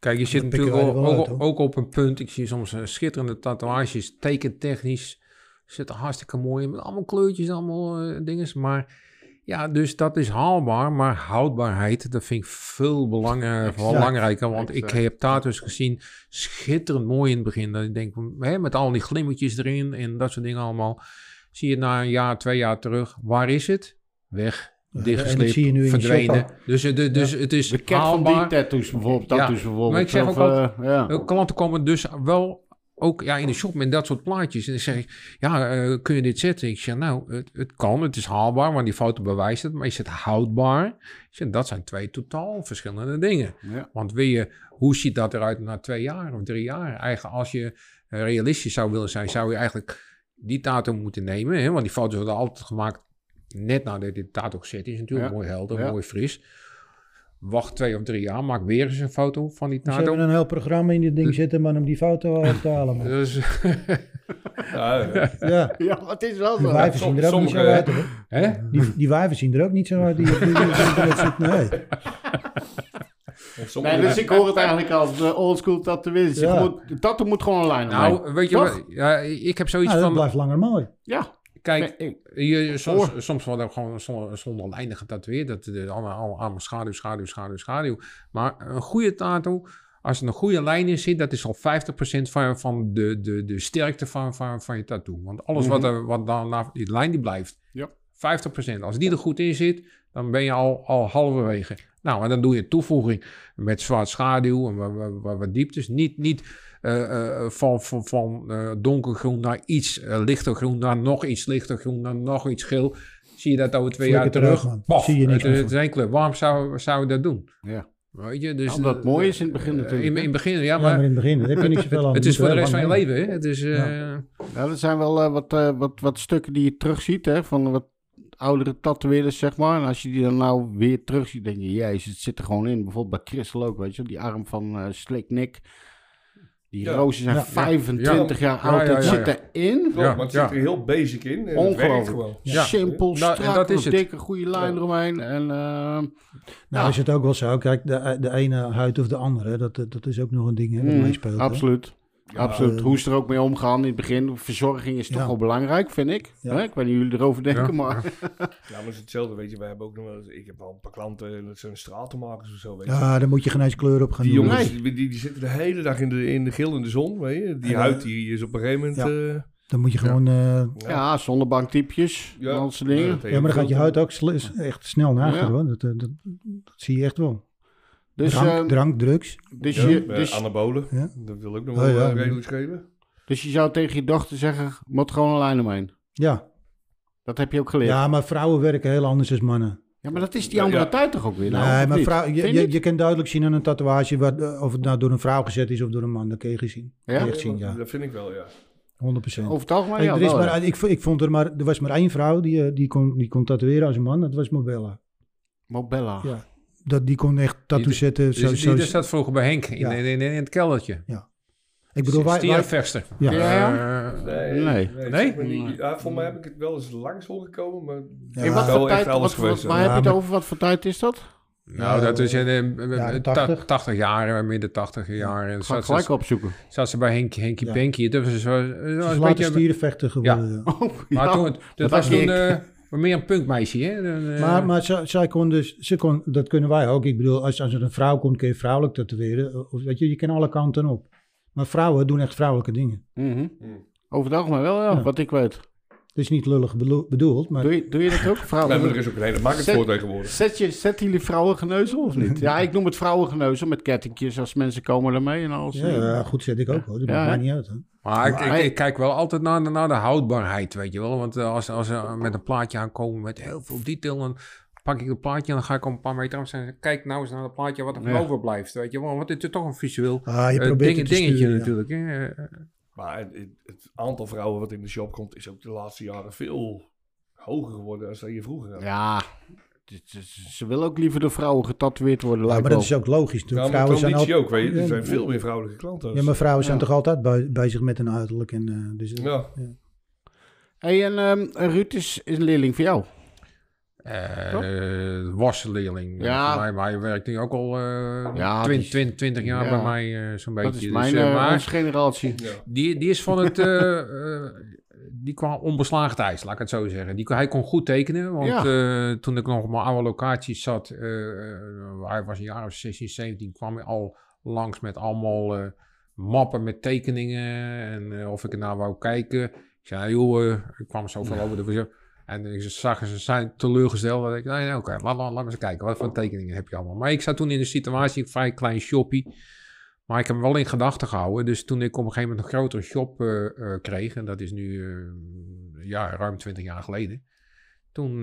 Kijk, je zit natuurlijk ook, ook, op een punt. Ik zie soms eh, schitterende tatoeages, tekentechnisch. Zitten hartstikke mooi in, met allemaal kleurtjes, allemaal eh dingen. Maar ja, dus dat is haalbaar. Maar houdbaarheid, dat vind ik veel belang, belangrijker. Want ik heb tato's gezien, schitterend mooi in het begin. Dat ik denk, hè, met al die glimmetjes erin en dat soort dingen allemaal. Zie je het na een jaar, twee jaar terug. Waar is het? Weg. Dichtgesleept, verdwenen. Dus, eh, de- dus het is De cat van die haalbaar. tattoos bijvoorbeeld. Ja, bijvoorbeeld. maar ik zeg Of, ook eh, ja. Eh, Klanten komen dus wel ook ja, in de shop met dat soort plaatjes. En dan zeg ik, ja, eh, kun je dit zetten? Ik zeg, nou, het, het kan, het is haalbaar, want die foto bewijst het. Maar is het houdbaar? Ik zeg, dat zijn twee totaal verschillende dingen. Ja. Want wil je, hoe ziet dat eruit na twee jaar of drie jaar? Eigenlijk, als je realistisch zou willen zijn, zou je eigenlijk die tato moeten nemen. Hè? Want die foto's worden altijd gemaakt net nadat die tato gezet is. Natuurlijk Ja. mooi helder, Ja. mooi fris. Wacht twee of drie jaar, maak weer eens een foto van die ze tato. hebben een heel programma in dit ding zitten, maar om die foto uit te halen. man. Dus, Ja, ja. Ja, ja, maar het is wel die zo. wijven zien er ook niet zo uit. hoor. hè? Die, die wijven zien er ook niet zo uit. Die, die, die, die. Nee. Sommige- Nee, dus ik hoor het eigenlijk als de oldschool tatoeëerders. Ja. Moet- De tattoo moet gewoon een lijn Nou, weet je wat? Ja, ik heb zoiets Nou, dat van... blijft langer mooi. Ja. Kijk, Nee, je, soms, soms wordt er gewoon zonder, zonder lijnen getatoeëerd. Dat de, allemaal, schaduw, schaduw, schaduw, schaduw. Maar een goede tattoo als er een goede lijn in zit, dat is al 50% van, van de, de, de sterkte van, van, van je tattoo. Want alles wat, Mhm. er, wat dan, die lijn die blijft. Ja. 50%. Als die er goed in zit, dan ben je al, al halverwege. Nou, en dan doe je toevoeging met zwart schaduw en wat, wat, wat, dieptes. Niet, niet van, van, van eh, donkergroen naar iets eh, lichter groen, naar nog iets lichter groen, naar nog iets geel. Zie je dat over twee jaar terug? Zie je niks het, het is één kleur. Waarom zou, zou je dat doen? Ja. Weet je, dus, Ja, omdat het mooi is in het begin eh, natuurlijk, In, het begin, ja, Ja, maar, in het begin, daar heb je niet zoveel aan. het is voor de rest van je leven. Hè? Het is, eh, Ja, er zijn wel eh, wat, eh, wat, wat stukken die je terugziet, hè, van wat oudere tatoeëerders, zeg maar. En als je die dan nou weer terugziet, denk je, jezus, het zit er gewoon in. Bijvoorbeeld bij Christel ook, weet je, die arm van eh Slick Nick. Die Ja. rozen zijn Ja. 25 jaar Ja, oud, ja, het ja, zit ja. erin. Ja, maar het ja. zit er heel basic in. En het Ongelooflijk. gewoon. Ja. Simpel, Nou, strak, dat is een dikke, goede lijn eromheen. En, eh, Nou is het ook wel zo. Kijk, de, de ene huid of de andere, dat, dat is ook nog een ding hè, dat mm, meespeelt. hè. Absoluut. absoluut. eh, Hoe is er ook mee omgaan in het begin? Verzorging is toch Ja. wel belangrijk, vind ik. Ja. Hè? Ik weet niet hoe jullie erover denken, Ja. maar... Ja, maar het is hetzelfde, weet je. Wij hebben ook nog wel eens... Ik heb al een paar klanten, dat zijn stratenmakers of zo, weet je. Ja, daar moet je geen eens kleur op gaan Die doen. jongens, die, die, die zitten de hele dag in de, in de gil in de zon, weet je. Die Ja. huid die is op een gegeven moment... Ja. eh, Dan moet je gewoon... eh, ja. Ja, zonnebanktypjes, Ja. en dat soort dingen. ja, maar dan gaat je huid ook echt snel nagaan. Ja. dat, dat zie je echt wel. Dus, drank, eh, drank, drugs. dus, Ja, je, eh, dus, anabolen, Ja. dat wil ook nog Oh, wel ja. eh, redelijk schelen. dus je zou tegen je dochter zeggen, moet gewoon een lijn omheen. Ja. Dat heb je ook geleerd. Ja, ja, maar vrouwen werken heel anders dan mannen. maar dat is die Ja, andere ja. tijd toch ook weer? Nou, nee, maar vrouw, je, je je, kan duidelijk zien aan een tatoeage wat, eh, of het nou door een vrouw gezet is of door een man. Dat kun je gezien. Ja? Echt zien, ja. Dat vind ik wel, ja. 100%. Over het algemeen, ja, er is wel, maar, ja. ik, ik vond er maar, er was maar één vrouw die, die, kon, die kon tatoeëren als een man. Dat was Mobella. Mobella. Ja. Dat, die kon echt tattoo Die- zetten. dus, Zo, die, zo, die zat vroeger bij Henk in, Ja. in, in, in het keldertje. ik bedoel, wij, wij, Stierenvechter. ja. Ja, ja. Eh, Nee, Nee. nee, Nee? maar. Ja, voor mij heb ik het wel eens langs horen komen, maar... Ja. In wat wel voor echt tijd, alles wat, geweest, wat- waar ja. heb je het maar- over? Wat voor tijd is dat? nou, dat is in de Jaren ta- 80. 80 jaar, midden 80 jaar. En Ga gelijk ze, opzoeken. zat ze bij Henk, Henkie Ja. Panky. Dat was, zo- Ze was is een beetje... stierenvechter geworden. ja. Oh, Maar ja. toen, dat, dat was was toen ik. Eh, meer een punkmeisje, hè? Dan, eh, Maar, maar zij, zij kon dus, ze kon, dat kunnen wij ook. Ik bedoel, als, als er een vrouw komt, kun je vrouwelijk tatoeëren. Of, weet je, je kan alle kanten op. Maar vrouwen doen echt vrouwelijke dingen. Mhm. Over het algemeen wel, ja, Ja. wat ik weet. Het is niet lullig bedo- bedoeld, maar Doe je, doe je dat ook, Nee, vrouwen? maar er is ook een hele markt Zet- voor tegenwoordig. Zet je, zetten jullie vrouwengeneuzel of niet? Ja, ik noem het vrouwengeneuzel met kettingjes als mensen komen ermee en alles. ja, ja, goed zet ik ook hoor. Dat Ja, maakt mij niet uit. Hè. Maar ik, ik, Maar- ik kijk wel altijd naar, de- naar de houdbaarheid, weet je wel. Want eh, als, als ze met een plaatje aankomen met heel veel detail, dan pak ik het plaatje en dan ga ik op een paar meter af en zeg, kijk nou eens naar het plaatje wat er Ja. overblijft, weet je wel. Want het is toch een visueel Ah, je eh, ding- dingetje sturen, ja. natuurlijk. Hè. Maar het, het aantal vrouwen wat in de shop komt is ook de laatste jaren veel hoger geworden dan dat je vroeger had. Ja, ze willen ook liever door vrouwen getatoeëerd worden, Ja, maar dat wel. is ook logisch. Ja, natuurlijk. maar vrouwen zijn ook, weet je. Er zijn veel meer vrouwelijke klanten. Ja, maar vrouwen zijn Ja. toch altijd bij- bezig met hun uiterlijk. En, eh, dus, Ja. hey, en ehm, Ruud is, is een leerling voor jou. Eh, Toch? eh, wasleerling. Ja. Ja. Mij, maar hij werkt nu ook al eh Ja, 20, die is- 20, 20 jaar Ja. bij mij, eh, zo'n beetje. Dat is Dus, mijn eh, eh, maar- generatie. Ja. Die, die is van het. eh, eh, die kwam onbeslagen thuis, laat ik het zo zeggen. Die, hij kon goed tekenen. Want eh, toen ik nog op mijn oude locatie zat. eh, eh, hij was een jaar of 16, 17. kwam hij al langs met allemaal eh, mappen met tekeningen. En eh, of ik er nou wou kijken. Ik zei, joh, eh, ik kwam zoveel over de. En ik zag ze zijn teleurgesteld. Dat ik, nee, nee, oké, laat, laat, eens kijken. Wat voor tekeningen heb je allemaal? Maar ik zat toen in de situatie, een vrij klein shoppie. Maar ik heb hem wel in gedachten gehouden. Dus toen ik op een gegeven moment een grotere shop eh, eh, kreeg, en dat is nu eh, ja, ruim 20 jaar geleden. Toen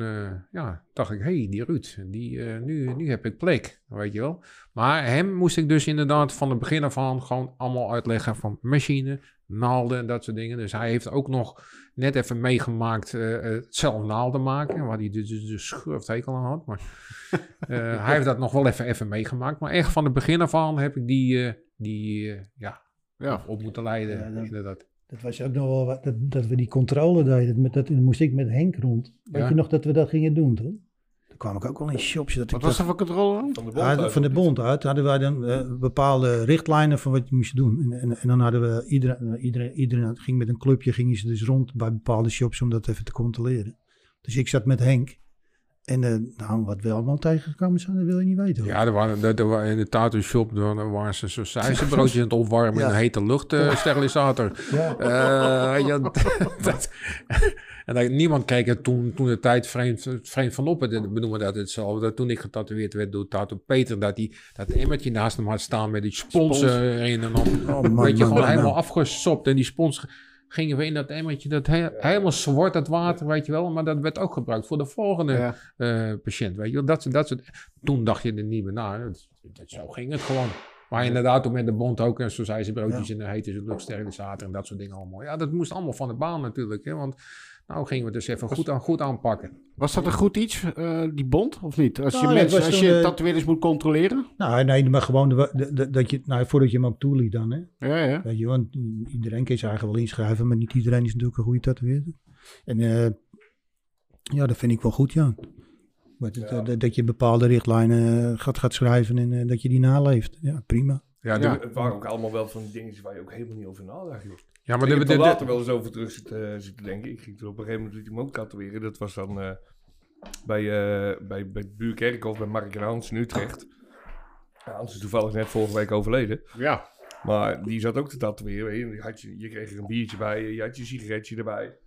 ja, dacht ik, hey, die Ruud, die, nu, nu heb ik plek, weet je wel. Maar hem moest ik dus inderdaad van het begin af aan gewoon allemaal uitleggen van machine, naalden en dat soort dingen. Dus hij heeft ook nog net even meegemaakt eh, eh, het zelf naalden maken, waar hij dus de, de schurfthekel aan had. Maar eh, hij heeft dat nog wel even, even meegemaakt. Maar echt van het begin af aan heb ik die, eh, die eh, ja, Ja. op moeten leiden, Ja, dat- inderdaad. Dat was ook nog wel wat, dat, dat we die controle deden. Met dat, moest ik met Henk rond. Weet Ja. je nog dat we dat gingen doen, toch? Toen kwam ik ook wel in shops. Dat Wat ik was dat, er voor controle dan? Van de bond uit, van de bond uit hadden wij dan eh, bepaalde richtlijnen van wat je moest doen. En, en, en dan hadden we, iedereen, eh, iedereen, iedereen ging met een clubje, gingen ze dus rond bij bepaalde shops om dat even te controleren. Dus ik zat met Henk. En uh, nou, wat we allemaal tegengekomen zijn, dat wil je niet weten. Hoor. Ja, er waren, er, er, in de tattoo shop daar waren ze zo broodjes aan het opwarmen in een hete luchtsterilisator. ja. Uh, ja, dat, en dat, niemand keek er toen, toen de tijd vreemd, vreemd van op. We noemen dat hetzelfde. Toen ik getatoeëerd werd door Tato Peter, dat hij dat emmertje naast hem had staan met die spons, erin. En dan oh, man, weet je, gewoon helemaal afgesopt. En die spons gingen we in dat emmertje, dat helemaal zwart, dat water, weet je wel. Maar dat werd ook gebruikt voor de volgende uh, patiënt, weet je wel. Dat, dat soort, toen dacht je er niet meer na. Dat, dat, zo ging het gewoon. Maar inderdaad, toen met de bond ook, en zo zei ze broodjes en dan heette ze luchtsterilisator en dat soort dingen allemaal. Ja, dat moest allemaal van de baan natuurlijk, hè, want nou gingen we dus even goed, aan, goed aanpakken. Was dat een goed iets, uh, die bond, of niet? Als nou, je, mensen, als je uh, tatoeëerders moet controleren? Nou, nee, maar gewoon de, de, dat je, nou, voordat je hem ook toeliet dan, hè. Ja, ja. Weet je, want iedereen kan je eigenlijk wel inschrijven, maar niet iedereen is natuurlijk een goede tatoeëerder. En uh, ja, dat vind ik wel goed, ja. Maar ja. Dat, dat, je bepaalde richtlijnen gaat, gaat schrijven en dat je die naleeft. Ja, prima. Ja, het waren ook allemaal wel van die dingen waar je ook helemaal niet over nadacht. Ja, maar ik heb er later wel eens over terug zitten, uh, zitten denken. Ik ging er op een gegeven moment hem ook tatoeëren. Dat was dan uh, bij, uh, bij, bij buurkerkhof bij Mark en Hans in Utrecht. Hans is toevallig net vorige week overleden. Ja. Maar die zat ook te tatoeëren. Je, had je, je kreeg er een biertje bij, je had je sigaretje erbij.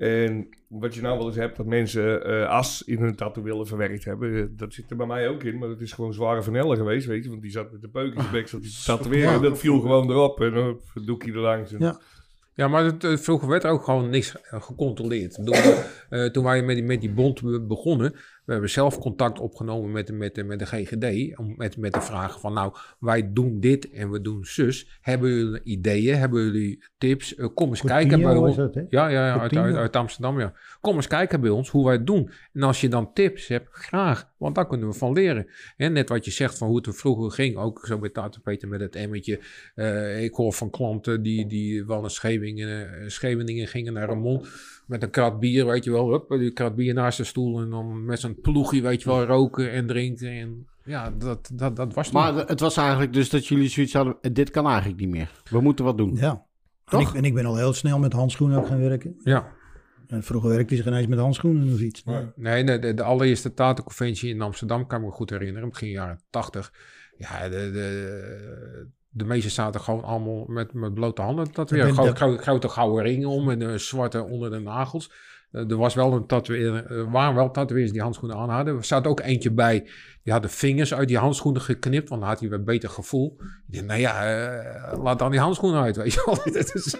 En wat je nou wel eens hebt, dat mensen uh, as in hun tattoo willen verwerkt hebben. Dat zit er bij mij ook in, maar dat is gewoon zware vanellen geweest, weet je. Want die zat met de peuk in bek, zat te tatoeëren. En dat viel gewoon erop en dan doe ik er langs. En ja. Ja, maar het, eh, vroeger werd ook gewoon niks eh, gecontroleerd. Toen, uh, toen wij met die, met die bond begonnen, we hebben zelf contact opgenomen met, met, met de GGD. Om, met, met de vraag van nou, wij doen dit en we doen zus. Hebben jullie ideeën? Hebben jullie tips? Uh, kom eens kijken bij ons. ja, ja, ja uit, uit, uit, Amsterdam, ja. Kom eens kijken bij ons hoe wij het doen. En als je dan tips hebt, graag. Want daar kunnen we van leren. En net wat je zegt van hoe het er vroeger ging. Ook zo met Tato Peter met het emmetje. Uh, ik hoor van klanten die, die wel naar Scheveningen, Scheveningen gingen, naar Remond met een krat bier, weet je wel. Hup, die krat bier naast de stoel en dan met zo'n ploegje, weet je wel, roken en drinken. En ja, dat, dat, dat was Maar het was eigenlijk dus dat jullie zoiets hadden, dit kan eigenlijk niet meer. We moeten wat doen. Ja. Toch? En ik, en ik ben al heel snel met handschoenen ook gaan werken. Ja. En vroeger werkte ze geen eens met handschoenen of iets. Nee, nee de, de, allereerste Tatenconventie in Amsterdam kan ik me goed herinneren, begin jaren tachtig. Ja, de, de, de meesten zaten gewoon allemaal met, met blote handen. Dat weer grote, grote gouden ringen om en uh, zwarte onder de nagels. Uh, er was wel een tatoeëer, uh, waren wel tatoeëers die handschoenen aan hadden. Er zat ook eentje bij, die had de vingers uit die handschoenen geknipt, want dan had hij weer beter gevoel. Ik dacht, nou ja, laat dan die handschoenen uit, weet je wel. dat is,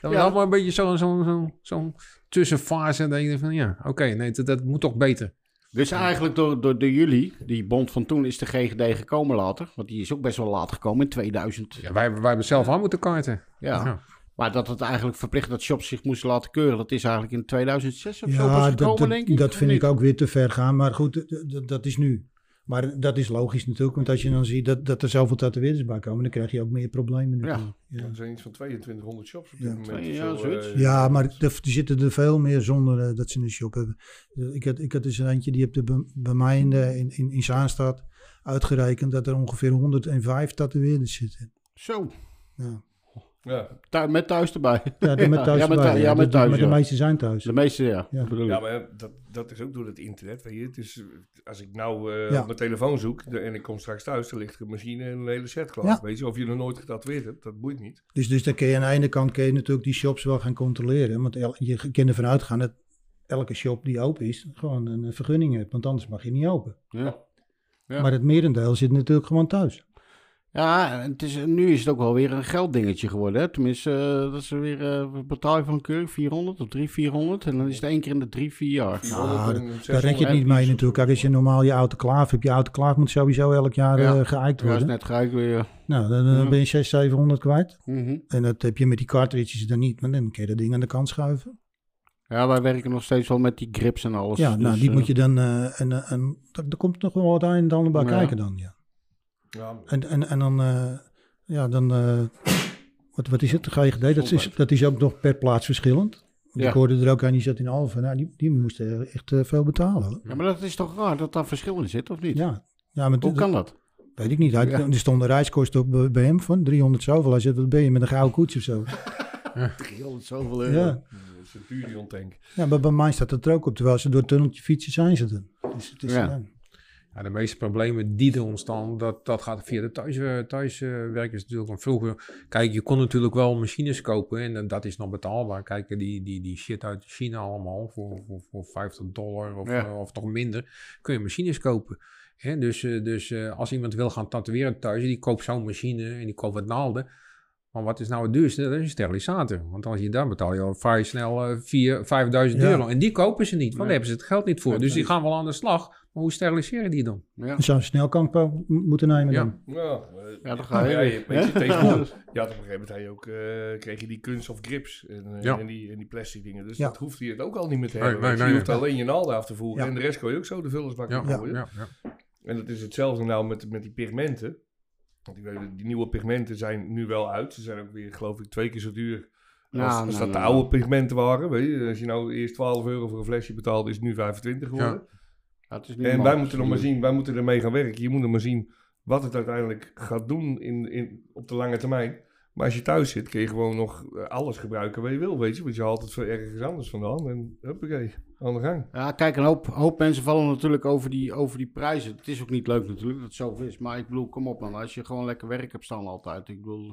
dat was allemaal een beetje zo'n zo, zo, zo tussenfase. En dan denk je van, ja, oké, nee, dat, dat moet toch beter. Dus eigenlijk door, door, door jullie, die bond van toen, is de GGD gekomen later. Want die is ook best wel laat gekomen in 2000. Ja, wij, wij hebben zelf aan moeten karten. Ja. Maar dat het eigenlijk verplicht dat shops zich moesten laten keuren, dat is eigenlijk in 2006 of zo pas gekomen, dat, denk ik. Dat vind ik ook weer te ver gaan. Maar goed, dat is nu. Maar dat is logisch natuurlijk, want als je dan ziet dat, dat er zoveel tatoeëerders bij komen, dan krijg je ook meer problemen. Ja. ja. Er zijn iets van 2200 shops op dit ja. moment. Ja, zo, uh, ja maar er, er, zitten er veel meer zonder uh, dat ze een shop hebben. Uh, ik, had, ik had dus een eentje, die heb de, bij mij in, de, in, in, in Zaanstad uitgerekend dat er ongeveer 105 tatoeëerders zitten. Zo. Ja. Ja. met thuis erbij. Ja, de met thuis ja, erbij. Met, ja, met thuis, maar de meeste zijn thuis. De meeste, ja. Ja, ja maar dat, dat is ook door het internet. Weet je. Het is, als ik nou uh, op mijn telefoon zoek en ik kom straks thuis, dan ligt er een machine en een hele set klaar. Weet je, of je nog nooit getatoeëerd hebt, dat boeit niet. Dus, dus dan kun je aan de ene kant kun je natuurlijk die shops wel gaan controleren. Want je kan ervan uitgaan dat elke shop die open is, gewoon een vergunning heeft. Want anders mag je niet open. Ja. ja. Maar het merendeel zit natuurlijk gewoon thuis. Ja, het is, nu is het ook wel weer een gelddingetje geworden. Hè? Tenminste, uh, dat is weer uh, betaal je van keur 400 of 3, 400. En dan is het één keer in de drie, vier jaar. Ja, daar red je het niet mee natuurlijk. Kijk, als je normaal je auto klaar hebt, je auto klaar moet sowieso elk jaar ja. uh, geëikt worden. Ja, is net geëikt weer. Nou, dan, dan ben je 600, 700 kwijt. Mm -hmm. En dat heb je met die cartridges dan niet. Maar dan kun je dat ding aan de kant schuiven. Ja, wij werken nog steeds wel met die grips en alles. Ja, nou, dus, die moet je dan... en, en er komt nog wel wat aan en dan bij kijken dan, ja. Ja. En, en, en dan, uh, ja, dan uh, wat, wat is het, de GGD? Dat is, dat is ook nog per plaats verschillend. Ja. Ik hoorde er ook aan, die zat in Alphen, nou, die, die moesten echt uh, veel betalen. Ja, maar dat is toch raar dat daar verschil in zit, of niet? Ja. ja maar Hoe kan dat? Weet ik niet. Hij, ja. Er stond een reiskosten op bij hem van 300 zoveel. Hij zegt, wat ben je met een gouden koets of zo? 300 zoveel euro. Ja. Dat is een tank. Ja, maar bij mij staat het er ook op. Terwijl ze door het tunneltje fietsen, zijn ze er. Dus het is, Ja. Ja. Ja, de meeste problemen die er ontstaan, dat, dat gaat via de thuis, eh, thuiswerkers natuurlijk. Want vroeger, kijk, je kon natuurlijk wel machines kopen en eh, dat is nog betaalbaar. Kijk, die, die, die shit uit China allemaal voor, voor, voor 50 dollar of, Ja. eh, of nog minder, kun je machines kopen. Hè, dus eh, dus eh, als iemand wil gaan tatoeëren thuis, die koopt zo'n machine en die koopt wat naalden. Maar wat is nou het duurste? Dat is een sterilisator. Want als je daar betaal je al vrij snel eh 4, 5000 Ja. euro. En die kopen ze niet, want daar hebben ze het geld niet voor. Dus die gaan wel aan de slag. Maar hoe steriliseren die dan? Ja, Dan zou je snel kanker m- moeten nemen Ja. dan. Ja, eh, ja dan ga je. ja, je, je, tegenwoordig, je had op een gegeven moment je ook, eh, kreeg je die kunststof grips en, eh, Ja. en, die, en die plastic dingen. Dus Ja. dat hoeft hier het ook al niet meer te hebben. nee, je. nee, je hoeft nee. alleen je naalden af te voeren Ja. en de rest kon je ook zo de vullersbak Ja, gooien. ja, ja. En dat is hetzelfde nou met, met die pigmenten. Want ik weet, die nieuwe pigmenten zijn nu wel uit. Ze zijn ook weer, geloof ik, twee keer zo duur Ja, als, als nou, dat de nou, oude pigmenten waren. Weet je. Als je nou eerst 12 euro voor een flesje betaalde, is het nu 25 geworden. ja, het is niet En wij moeten nog maar zien, wij moeten ermee gaan werken. Je moet nog maar zien wat het uiteindelijk gaat doen in, in, op de lange termijn. Maar als je thuis zit, kun je gewoon nog eh, alles gebruiken wat je wil, weet je. Want je haalt het voor ergens anders vandaan en huppakee, aan de gang. Ja, kijk, een hoop, hoop mensen vallen natuurlijk over die, over die prijzen. Het is ook niet leuk natuurlijk dat het zoveel is. Maar ik bedoel, kom op man, als je gewoon lekker werk hebt staan altijd. Ik bedoel,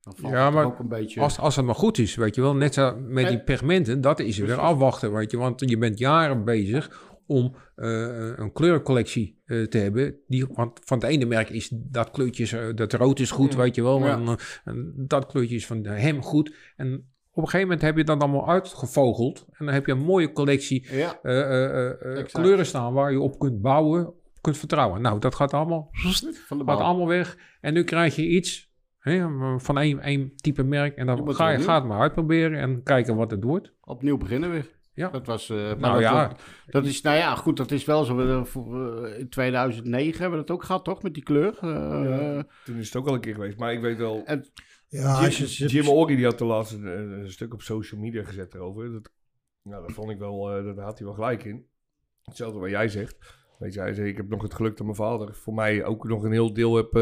dan valt Ja, maar ook een beetje... Als, als het maar goed is, weet je wel. Net zo met die En- pigmenten, dat is weer afwachten, weet je. Want je bent jaren bezig om eh, een kleurcollectie eh, te hebben. Die, want van het ene merk is dat kleurtje, eh, dat rood is goed, Mm. weet je wel. Ja. En, en dat kleurtje is van hem goed. En op een gegeven moment heb je dat allemaal uitgevogeld. En dan heb je een mooie collectie Ja, kleuren staan waar je op kunt bouwen, op kunt vertrouwen. Nou, dat gaat allemaal van de gaat allemaal weg. En nu krijg je iets van één, één type merk. En dan ga je opnieuw. ga het maar uitproberen en kijken wat het wordt. Opnieuw beginnen weer. Ja. Dat was... eh, maar Nou dat, ja, dat, dat is, nou ja, goed, dat is wel zo. We, eh, voor, in 2009 hebben we dat ook gehad, toch? Met die kleur. Eh, Ja. Toen is het ook al een keer geweest. Maar ik weet wel, En, Ja, Jim, je, Jim Orgie die had de laatste een, een stuk op social media gezet erover. Dat, nou, dat vond ik wel, eh daar had hij wel gelijk in. Hetzelfde wat jij zegt. Weet je, hij zei, ik heb nog het geluk dat mijn vader voor mij ook nog een heel deel heb.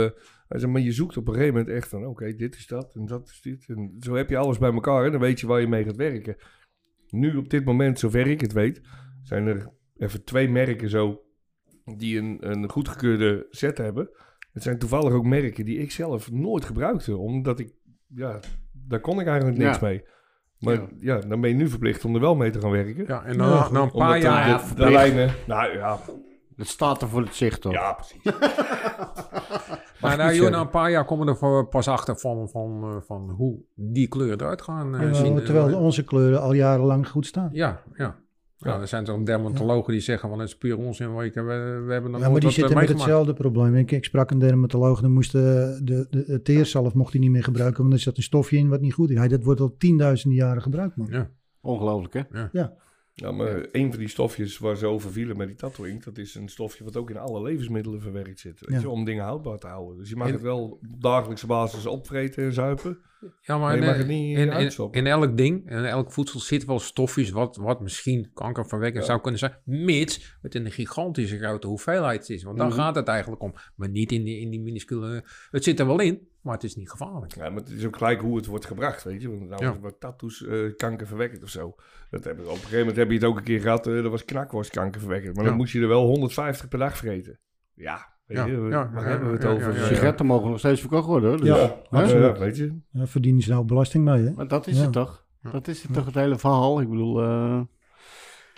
hij zei, maar je zoekt op een gegeven moment echt van, oké, dit is dat en dat is dit. En zo heb je alles bij elkaar en dan weet je waar je mee gaat werken. Nu op dit moment, zover ik het weet, zijn er even twee merken zo die een, een goedgekeurde set hebben. Het zijn toevallig ook merken die ik zelf nooit gebruikte, omdat ik, ja, daar kon ik eigenlijk niks Ja. mee. Maar Ja. ja. dan ben je nu verplicht om er wel mee te gaan werken. Ja, en dan Ja, na- na een paar de- jaar... ja, de, de, lijnen, nou ja, het staat er voor het zicht, toch? ja, precies. maar nou, joh, na een paar jaar komen we er voor- pas achter van, van, eh, van hoe die kleuren eruit gaan eh, Ja, zien. eh, terwijl onze kleuren al jarenlang goed staan. Ja, ja. Ja, er zijn toch dermatologen die zeggen van het is puur onzin. We, we hebben nog Ja, maar die zitten eh, met hetzelfde probleem. Ik, ik sprak een dermatoloog, dan moest de, de, de, de teerzalf mocht hij niet meer gebruiken, want er zat een stofje in wat niet goed is. Hij, dat wordt al tienduizenden jaren gebruikt, man. Ja. Ongelooflijk, hè? Ja, maar een van die stofjes waar ze over vielen met die tattooing, dat is een stofje wat ook in alle levensmiddelen verwerkt zit. Weet Ja. je, om dingen houdbaar te houden. Dus je mag En- het wel op dagelijkse basis opvreten en zuipen. Ja, maar in, in, in, uitstoppen. in elk ding, in elk voedsel zit wel stofjes wat, wat misschien kankerverwekkend Ja. zou kunnen zijn. Mits het in een gigantische grote hoeveelheid is. Want daar Mhm. gaat het eigenlijk om. Maar niet in die, in die minuscule... Het zit er wel in, maar het is niet gevaarlijk. Ja, maar het is ook gelijk hoe het wordt gebracht, weet je. Want nou, Ja. wat tattoos eh, kankerverwekkend of zo. Dat we, op een gegeven moment heb je het ook een keer gehad, eh, dat was knakworst kankerverwekkend. Maar Ja. dan moest je er wel 150 per dag vreten. Ja, Ja, ja, waar hebben we het over? ja, ja. Sigaretten mogen nog steeds verkocht worden, hoor. Dus, Ja, absoluut. weet je. Daar verdienen ze nou belasting mee, hè? Maar dat is Ja. het toch? Dat is het toch het hele verhaal. Ik bedoel, eh,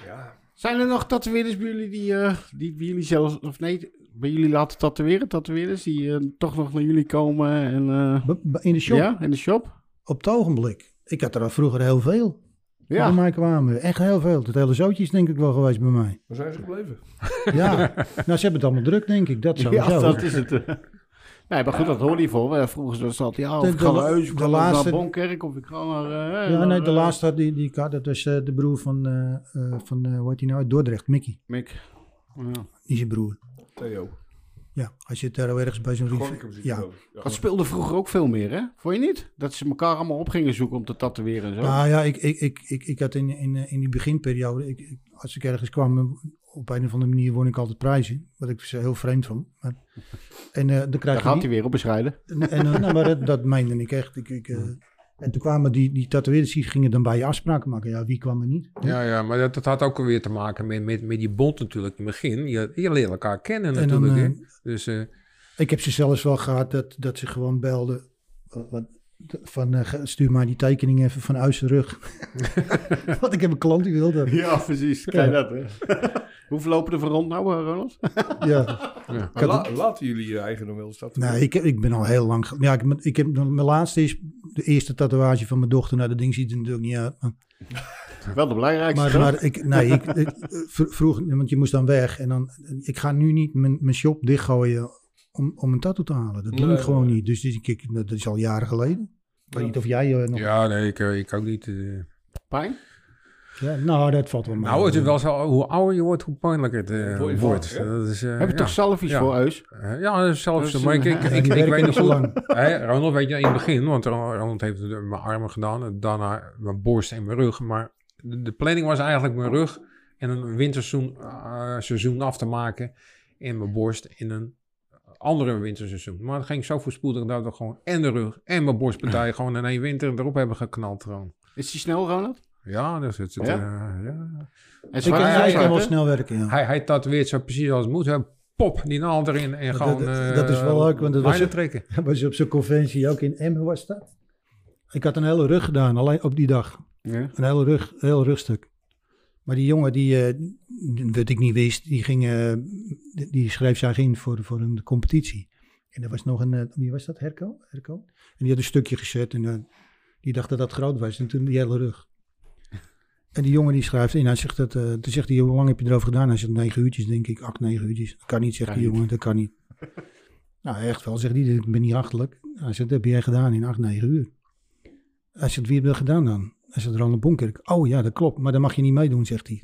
Ja, zijn er nog tatoeëerders bij jullie die, eh, die bij jullie zelfs, of nee, bij jullie laten tatoeëren, tatoeëerders die eh, toch nog naar jullie komen en, eh, In de shop, ja, in de shop? op het ogenblik. Ik had er al vroeger heel veel. Ja, Bij mij kwamen echt heel veel. Het hele zootje is denk ik wel geweest bij mij. waar zijn ze gebleven? Ja, nou ze hebben het allemaal druk denk ik. Dat sowieso. ja dat is het. eh. Nee, maar goed, dat hoorde je voor. Eh, Vroeger zat ja, of De- ik ga de- naar de ik ga laatste- naar Bonkerk, of ik ga naar... eh, Ja, naar, nee, de eh, laatste, die, die, dat was eh, de broer van, eh eh, van eh, hoe heet hij nou, uit Dordrecht, Mickey. Mick. Ja. Die is je broer. Theo. Ja, hij zit daar ergens bij zo'n rivier. Zit Ja. Dat speelde vroeger ook veel meer, hè? Vond je niet? Dat ze elkaar allemaal op gingen zoeken om te tatoeëren en zo. Nou ja, ik, ik, ik, ik, ik had in, in, in die beginperiode, ik, ik- als ik ergens kwam, op een of andere manier won ik altijd prijzen. Wat ik heel vreemd vond. Maar, en eh, dan Daar krijg je gaat hij weer op bescheiden. En, en, eh, nou, maar dat, dat meende ik echt. Ik, ik, eh, En toen kwamen die, die tatoeëerders, die gingen dan bij je afspraken maken. Ja, wie kwam er niet? Ja, ja maar dat, dat had ook weer te maken met, met, met die bond natuurlijk in het begin. Je, je leert elkaar kennen dan, natuurlijk. eh, dus eh, Ik heb ze zelfs wel gehad dat, dat ze gewoon belden. Wat, van, eh, stuur maar die tekening even van uit zijn rug. Want ik heb een klant die wil dat. Ja, precies. Kijk dat, hè. Hoeveel lopen er voor rond nou, eh, Ronald? Ja. ja. La- laten jullie je eigen nog wel eens dat Nee, ik, heb- ik ben al heel lang... Ja, ik, heb- ik heb, mijn laatste is de eerste tatoeage van mijn dochter. Nou, dat ding ziet er natuurlijk niet uit. Maar, Wel de belangrijkste. maar, maar ik, nee, ik, ik v- vroeg... Want je moest dan weg. En dan... Ik ga nu niet mijn, mijn shop dichtgooien om, om een tattoo te halen. Dat doe Nee, ik gewoon nee. niet. Dus, dus ik, dat is al jaren geleden. Ik weet niet of jij eh, nog... ja, nee, ik, eh, ik ook niet. eh. Pijn? Ja, nou, dat valt wel mee. Nou, het is wel zo, hoe ouder je wordt, hoe pijnlijker het eh, wordt. Dat is, eh, Heb je ja. toch zelf iets Ja. voor Eus? Eh, ja, zo. Maar ik, ik, ik, ik weet hoe... lang. Hè, Ronald weet je in het begin, want Ronald heeft mijn armen gedaan. en Daarna mijn borst en mijn rug. Maar de, de planning was eigenlijk mijn rug in een winterseizoen eh, seizoen af te maken. En mijn borst in een andere winterseizoen. Maar het ging zo voorspoedig dat we gewoon en de rug en mijn borstpartij gewoon in één winter erop hebben geknald. Gewoon. Is die snel, Ronald? Ja, dus het, het, Ja? eh, ja. Kan, hè? snel werken, ja. Hij, hij tatoeëert zo precies als het moet. Hè. Pop, die naald erin en Dat- gewoon... dat- dat is eh, wel leuk, want dat was trekken. Dat was op zo'n conventie ook in Emmen was dat. Ik had een hele rug gedaan, alleen op die dag. Ja. Een hele rug, een heel rugstuk. Maar die jongen die, eh, wat ik niet wist, die, ging, eh, die- schreef zich in voor, voor een competitie. En er was nog een, wie was dat, Herco? Herco? En die had een stukje gezet en die dacht dat dat groot was. En toen die hele rug. En die jongen die schrijft in, hij zegt dat, eh, toen zegt hij, hoe lang heb je erover gedaan? Hij zegt, negen uurtjes, denk ik, acht, negen uurtjes. Dat kan niet, zegt Kan die niet. jongen, dat kan niet. nou, echt wel, zegt hij, ik ben niet achterlijk. Hij zegt, dat heb jij gedaan in acht, negen uur. Hij zegt, wie heb je dat gedaan dan? Hij zegt, Ronald Bonkerk. Oh ja, dat klopt, maar dan mag je niet meedoen, zegt hij.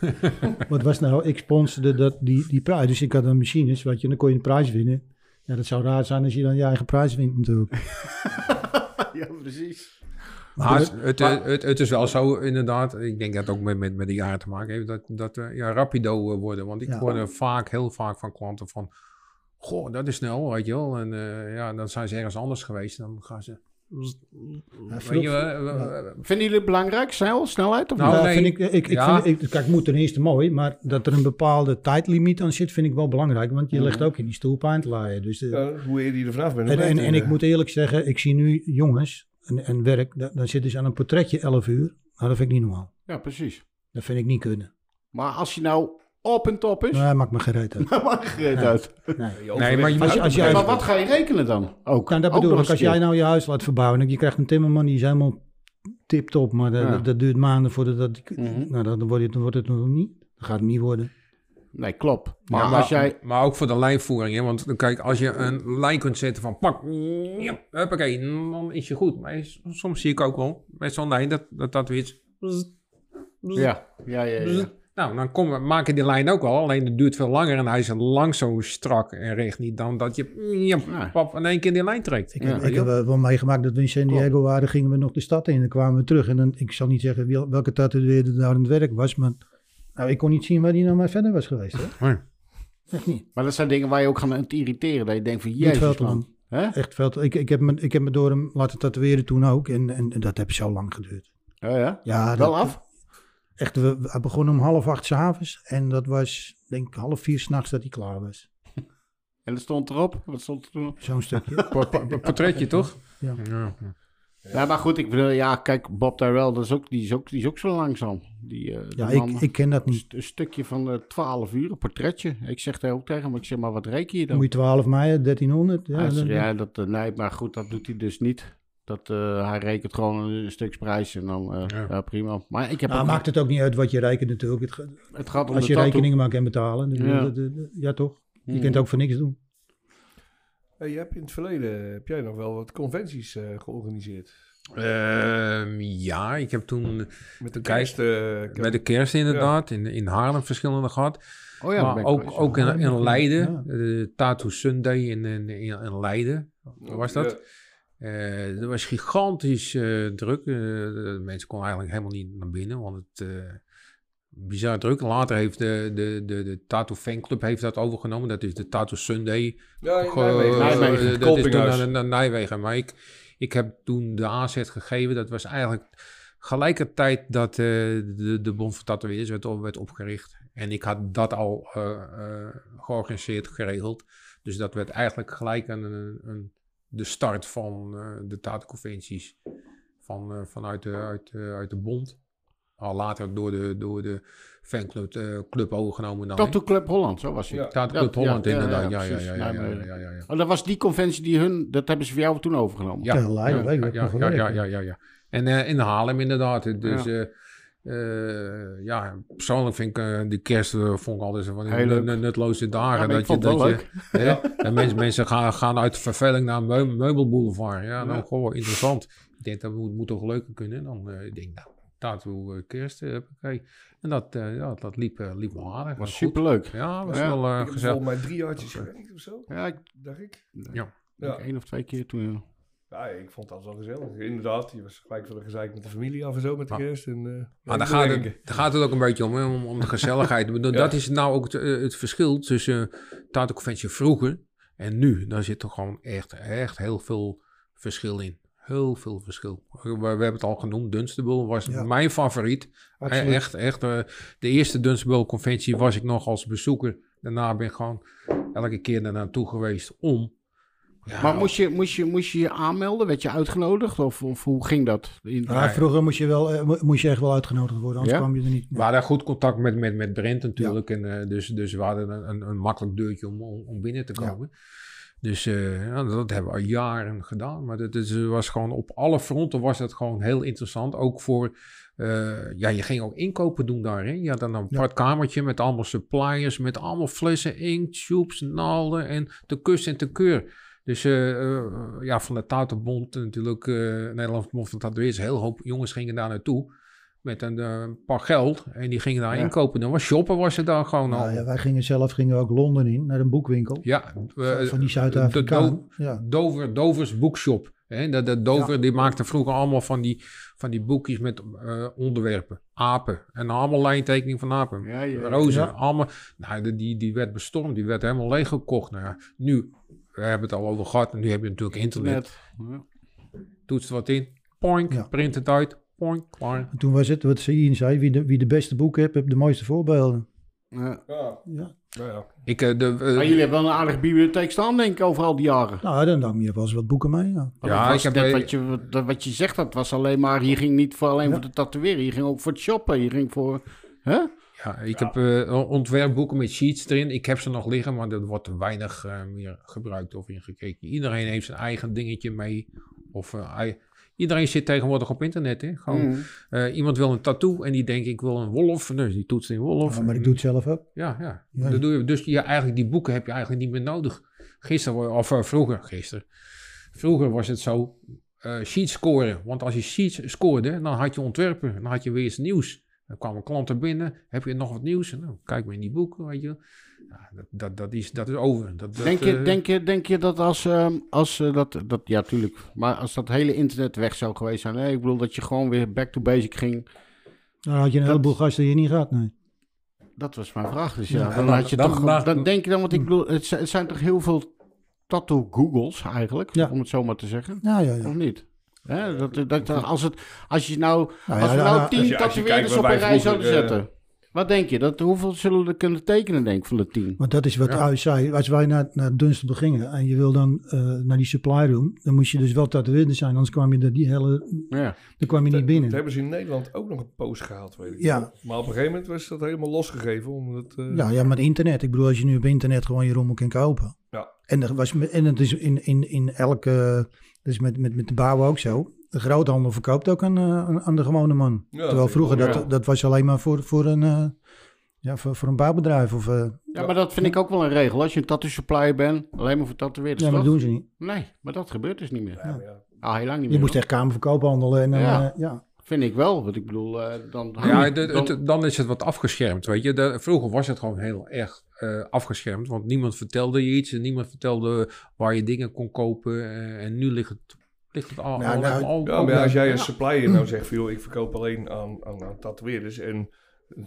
Wat was nou, ik sponsorde dat, die, die prijs. Dus ik had een machines, weet je, dan kon je een prijs winnen. Ja, dat zou raar zijn als je dan je eigen prijs wint natuurlijk. ja, precies. Maar dat- het, het, het, het is wel zo, inderdaad. Ik denk dat het ook met, met, met de jaren te maken heeft. Dat, dat we ja, rapido eh, worden. Want ik Ja. hoorde vaak, heel vaak van klanten van... Goh, dat is snel, weet je wel. En eh, ja, dan zijn ze ergens anders geweest. Dan gaan ze... Weet je, eh, ja. eh, Vinden jullie het belangrijk, snel, snelheid? Of Nou, nee. vind ik, ik, ik Ja. vind, ik, kijk, het moet ten eerste mooi, maar dat er een bepaalde tijdlimiet aan zit, vind ik wel belangrijk. Want je Mhm. ligt ook in die stoel pijn te laaien. Dus de- hoe eerder je er vanaf bent. en, en ik moet eerlijk zeggen, ik zie nu jongens en, en werk, da- dan zitten ze aan een portretje 11 uur. Nou, dat vind ik niet normaal. Ja, precies. Dat vind ik niet kunnen. Maar als je nou op en top is, Nou, dat maakt me geen reet uit. dan mag je het Nee. uit. Nee. Nee, maar je Als je- als jij- maar wat ga je rekenen dan? Ook. Nou, dat Ook bedoel ik. Als jij nou je huis laat verbouwen en je krijgt een timmerman die is helemaal tip-top, maar dat, Ja. dat, dat duurt maanden voordat dat... Mhm. Nou, dan wordt het, dan wordt het nog niet. Dat gaat het niet worden. Nee, klopt. Maar, ja, maar, als jij... maar ook voor de lijnvoering. Hè? Want dan kijk, als je een lijn kunt zetten van pak, ja, huppakee, dan is je goed. Maar soms zie ik ook wel met zo'n lijn dat dat, dat weer iets... Ja, ja, ja. ja. Nou, dan kom, we- maken die lijn ook wel. Alleen het duurt veel langer en hij is lang zo strak en recht niet dan dat je ja, pap, in één keer die lijn trekt. Ik, Ja. heb, ik heb wel wel meegemaakt dat we in San Diego waren, gingen we nog de stad in en dan kwamen we terug. En dan, ik zal niet zeggen wel- welke tatoeëerder daar aan het werk was, maar nou, ik kon niet zien waar die nou maar verder was geweest. Hè? Nee. Echt niet. Maar dat zijn dingen waar je ook gaan te irriteren. Dat je denkt van, jezus man. lang. Hè? Echt veel te, ik, ik, heb me, ik heb me door hem laten tatoeëren toen ook en, en, en dat heb zo lang geduurd. Ja, ja. Ja, Wel dat- af? Echt, we, we begonnen om half acht s'avonds en dat was denk ik half vier s'nachts dat hij klaar was. En dat stond erop. Wat stond er toen? Zo'n stukje. Po- po- Portretje toch? Ja. Ja. Ja, maar goed, ik bedoel, ja, kijk, Bob Tyrell, dat is ook, die, is ook, die is ook zo langzaam. Die, eh, Ja, die man- ik, ik ken dat niet. een stukje van eh 12 uur, een portretje. Ik zeg daar ook tegen hem, ik zeg maar, wat reken je dan? Moet je 12 mei, 1300? Ja, Hij zegt, dan- ja, dat, eh, nee, maar goed, dat doet hij dus niet. Dat, eh, hij rekent gewoon een stuksprijs en dan, eh, Ja. ja. prima. Maar ik heb Nou, ook, maakt het ook niet uit wat je rekent natuurlijk. Het, het gaat om als de je tattoo. rekeningen maar kan betalen. Ja. ja, toch? Je Mhm. kunt ook voor niks doen. Hey, je hebt in het verleden heb jij nog wel wat conventies eh, georganiseerd. Ehm, ja, ik heb toen Met de Kijk, kerst. eh, bij de kerst inderdaad in, in Haarlem verschillende gehad. Oh ja, maar ook, ook in, in Leiden, ja. de Tattoo Sunday in, in, in, Leiden. Was dat? Ja. Eh dat was gigantisch eh, druk. Eh, de mensen konden eigenlijk helemaal niet naar binnen, want het eh bizar druk. Later heeft de, de, de, de Tattoo Fanclub heeft dat overgenomen. Dat is de Tattoo Sunday. Ja, in Ge- Nijmegen. Nijmegen. eh, dat is toen naar, naar Nijmegen. Maar ik, Ik heb toen de aanzet gegeven. Dat was eigenlijk gelijkertijd dat uh, de, de Bond van Tatoeëerders werd, werd opgericht. En ik had dat al uh, georganiseerd, geregeld. Dus dat werd eigenlijk gelijk een, een, de start van de tatenconventies van, vanuit, de, uit, uit de bond. Al later door de, door de fanclub uh, club overgenomen. Dan, Tattoo Club Holland, zo was hij. Ja. Tattoo Club Holland, inderdaad. Ja, ja, ja. ja, Oh, dat was die conventie die hun, dat hebben ze voor jou toen overgenomen? Ja, ja, ja, ja, ja, ja, ja, ja. En uh, in Haarlem inderdaad. Dus ja. Uh, ja, persoonlijk vind ik uh, die kerst uh, vond ik altijd van die nutloze dagen. Ja, dat je, dat je, ja. en mensen, mensen gaan, gaan uit verveling naar een meubelboulevard. Ja, nou, gewoon interessant. Ik denk dat moet, moet toch leuker kunnen. Dan ik denk nou, tattoo kerst. Oké. En dat, uh, ja, dat liep, uh, liep wel aardig. Was superleuk. Ja, was ja. wel uh, ik gezellig. volgens mij drie jaartjes gewerkt of zo. Ja, ik, dacht ik. Ja. ja. Eén of twee keer toen. Ja, ik vond dat wel gezellig. Inderdaad, je was gelijk voor de gezeik met de familie af en zo met de kerst. En, uh, maar daar gaat, het, daar gaat het ook een beetje om, hè, om, om de gezelligheid. ja. Dat is nou ook het, het verschil tussen Tato Conventie vroeger en nu. Daar zit toch gewoon echt, echt heel veel verschil in. Heel veel verschil. We, we hebben het al genoemd. Dunstable was ja. mijn favoriet. Absoluut. Echt, echt. Uh, de eerste Dunstable conventie was ik nog als bezoeker. Daarna ben ik gewoon elke keer er naartoe geweest om. Ja, maar moest je, moest, je, moest je je aanmelden? Werd je uitgenodigd? Of, of hoe ging dat? In... Ja, vroeger moest je, wel, uh, moest je echt wel uitgenodigd worden, anders kwam je er niet. We hadden goed contact met, met, met Brent natuurlijk. En, uh, dus, dus we hadden een, een, een makkelijk deurtje om, om, om binnen te komen. Dus uh, ja, dat hebben we al jaren gedaan. Maar het was gewoon op alle fronten was het gewoon heel interessant. Ook voor, uh, ja, je ging ook inkopen doen daar. Hè? Je had dan een apart ja. kamertje met allemaal suppliers, met allemaal flessen, inkt, tubes, naalden en te kus en te keur. Dus uh, ja, van de Tatoebond natuurlijk, Nederlands Bond van Tatoeëerders, heel hoop jongens gingen daar naartoe met een uh, paar geld. En die gingen daar ja. inkopen. Dan was shoppen was er daar gewoon nou, al. Ja, wij gingen zelf gingen ook Londen in, naar een boekwinkel. Ja. Uh, van die Zuid-Afrikaan. Do ja. Dover, Dovers Bookshop. Hè? Dat, dat Dover, ja. die maakte vroeger allemaal van die, van die boekjes met uh, onderwerpen. Apen. En allemaal lijntekening van apen. Ja, ja, Rozen. Allemaal. Nou, die, die werd bestormd. Die werd helemaal leeggekocht. Nou ja, nu, we hebben het al over gehad. En nu heb je natuurlijk internet. internet. Toetst wat in. Poink. Print het uit. Klaar. En toen was het, wat Ian zei, wie de, wie de beste boeken heeft, heeft de mooiste voorbeelden. Ja. Ja. ja. ja. Ik, uh, de, uh, maar jullie hebben wel een aardige bibliotheek staan, denk ik, over al die jaren. Nou, dan nam je wel eens wat boeken mee, ja. ja ik heb net wat, je, wat je zegt, dat was alleen maar, hier ging niet voor alleen ja. voor de tatoeëren, je ging ook voor het shoppen, je ging voor, hè? Ja, ik ja. heb uh, ontwerpboeken met sheets erin. Ik heb ze nog liggen, maar er wordt weinig uh, meer gebruikt of ingekeken. Iedereen heeft zijn eigen dingetje mee. Of uh, Iedereen zit tegenwoordig op internet. Hè? Gewoon, mm. uh, iemand wil een tattoo en die denkt ik wil een wolf. Dus die toetst in wolf. Ja, maar ik doe het zelf ook. Ja, ja. ja. Dat doe je. Dus ja, eigenlijk die boeken heb je eigenlijk niet meer nodig. Gisteren, of uh, vroeger, gisteren. Vroeger was het zo, uh, sheets scoren. Want als je sheets scoorde, dan had je ontwerpen. Dan had je weer eens nieuws. Dan kwamen klanten binnen. Heb je nog wat nieuws? Nou, kijk maar in die boeken, weet je. Ja, dat, dat, dat, is, dat is over. Dat, denk, je, uh, denk, je, denk je dat als, um, als uh, dat, dat, ja tuurlijk, maar als dat hele internet weg zou geweest zijn, nee, ik bedoel dat je gewoon weer back to basic ging. Dan had je een dat, heleboel gasten die je niet gaat, nee. Dat was mijn vraag, dus ja. ja dan, dan, had je dan, toch, maar, dan denk je dan, want ik bedoel, het, het zijn toch heel veel tattoo Googles eigenlijk, ja. om het zo maar te zeggen? Ja, ja, ja. Of niet? Hè, dat, dat, als, het, als je nou, nou als we nou tien tatoeëerders op een rij zouden zetten. Wat denk je? Dat, hoeveel zullen we er kunnen tekenen, denk ik, van de tien? Want dat is wat ja. zei. Als wij naar, naar Dunstable gingen en je wil dan uh, naar die supply room, dan moest je dus wel tatoeëerder zijn, anders kwam je er die hele, ja. dan kwam je niet binnen. Dat hebben ze in Nederland ook nog een post gehaald, weet ik. Ja. Maar op een gegeven moment was dat helemaal losgegeven. Omdat, uh... Ja, ja, maar internet. Ik bedoel, als je nu op internet gewoon je rommel kan kopen. Ja. En, er was, en het is in, in, in elke, dus met, met, met de bouwen ook zo. De groothandel verkoopt ook aan, uh, aan de gewone man. Ja, Terwijl vroeger, wel, dat, ja. dat was alleen maar voor, voor een... Uh, ja, voor, voor een bouwbedrijf of... Uh, ja, maar dat vind ik ook wel een regel. Als je een tattoo supplier bent, alleen maar voor tatoeëerders. Ja, maar dat doen ze niet. Nee, maar dat gebeurt dus niet meer. Ja, ja. Al heel lang niet je meer. moest echt kamerverkoop handelen en... Ja. Uh, ja. Vind ik wel, want ik bedoel, uh, dan... Ja, de, dan, het, dan is het wat afgeschermd, weet je. De, vroeger was het gewoon heel erg uh, afgeschermd, want niemand vertelde je iets en niemand vertelde waar je dingen kon kopen. en nu ligt het ligt het al, nou, al, nou, al, ja, maar als jij een supplier nou zegt van, joh, ik verkoop alleen aan, aan, aan tatoeëerders en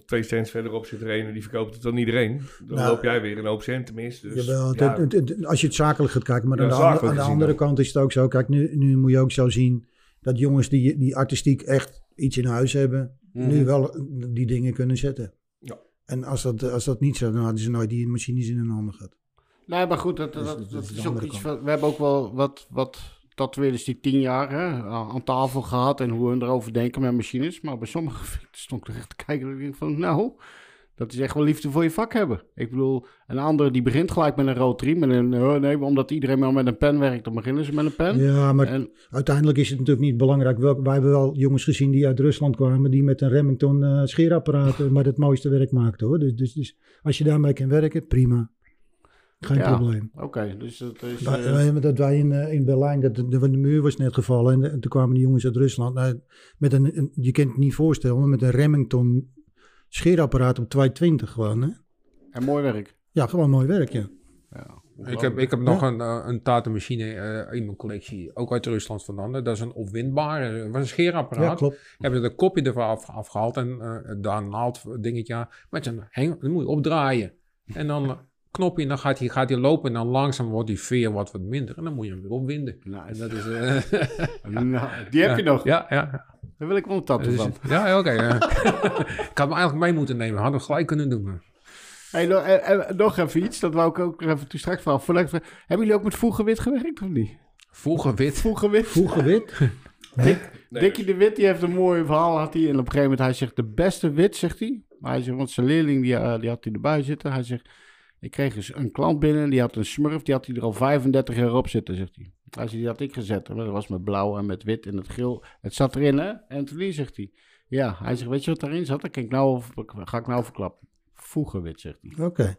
twee stands verderop zit er een en die verkoopt het dan iedereen. Dan Nou, loop jij weer een hoop cent tenminste. Dus, Jawel, ja, het- het- als je het zakelijk gaat kijken. Maar Ja, aan de, aan de andere dan. kant is het ook zo. Kijk, nu, nu moet je ook zo zien dat jongens die, die artistiek echt iets in huis hebben, nu wel die dingen kunnen zetten. Ja. En als dat, als dat niet zo, dan hadden ze nooit die machines in hun handen gehad. Nee, maar goed, dat, Dus dat, dat dat is ook andere iets kant. van... We hebben ook wel wat, wat tatoeëerders die tien jaar hè, aan tafel gehad... en hoe hun erover denken met machines. Maar bij sommige stond ik er echt te kijken en denk van... Nou, dat is echt wel liefde voor je vak hebben. Ik bedoel, een andere die begint gelijk met een rotary. Met een, oh nee, omdat iedereen maar met een pen werkt, dan beginnen ze met een pen. Ja, maar En, uiteindelijk is het natuurlijk niet belangrijk. Welk, wij hebben wel jongens gezien die uit Rusland kwamen, die met een Remington eh scheerapparaat maar het mooiste werk maakten hoor. Dus, dus, dus als je daarmee kan werken, prima. Geen Ja. probleem. Oké, dus dat is... Wij- eh, dat wij in, eh, in Berlijn, dat, de, de muur was net gevallen en, en toen kwamen die jongens uit Rusland. Nou, met een, een- je kunt het niet voorstellen, maar met een Remington scheerapparaat op 220 gewoon. Hè? en mooi werk. Ja, gewoon mooi werk, ja. Ja, Ik heb, ik heb nog een, eh, een tatenmachine eh, in mijn collectie, ook uit Rusland vandaan. Dat is een opwindbare, dat was een scheerapparaat. Ja, klopt. Hebben ze de kopje ervan af, afgehaald en eh daar een naald dingetje aan. Met een hengel, dan moet je opdraaien. En dan knopje en dan gaat hij, gaat hij lopen en dan langzaam wordt die veer wat, wat minder. En dan moet je hem weer opwinden. Nice. En dat is... eh, Nou, die heb je nog. Ja, ja. Daar wil ik wel een tattoo Dus- van. ja, oké. ja. ik had hem eigenlijk mee moeten nemen. Hadden we gelijk kunnen doen. Hey, nog, eh, eh, nog even iets, dat wou ik ook even toen straks van. Hebben jullie ook met voelgewit gewerkt of niet? Vroeger wit. Voelgewit? Vroeger wit. nee, Dikkie de Wit, die heeft een mooi verhaal. Had hij. En op een gegeven moment, hij zegt, de beste wit, zegt hij. Maar hij zegt, want zijn leerling, die, die had hij erbij zitten. Hij zegt, ik kreeg eens een klant binnen, die had een smurf, die had hij er al 35 jaar op zitten, zegt hij. Hij zegt, die had ik gezet. Maar dat was met blauw en met wit en het geel. Het zat erin, hè? Anthony, zegt hij. Ja, hij zegt, weet je wat daarin zat? Dat kan ik nou, over- ga ik nou verklappen. Voegenwit, zegt hij. Oké,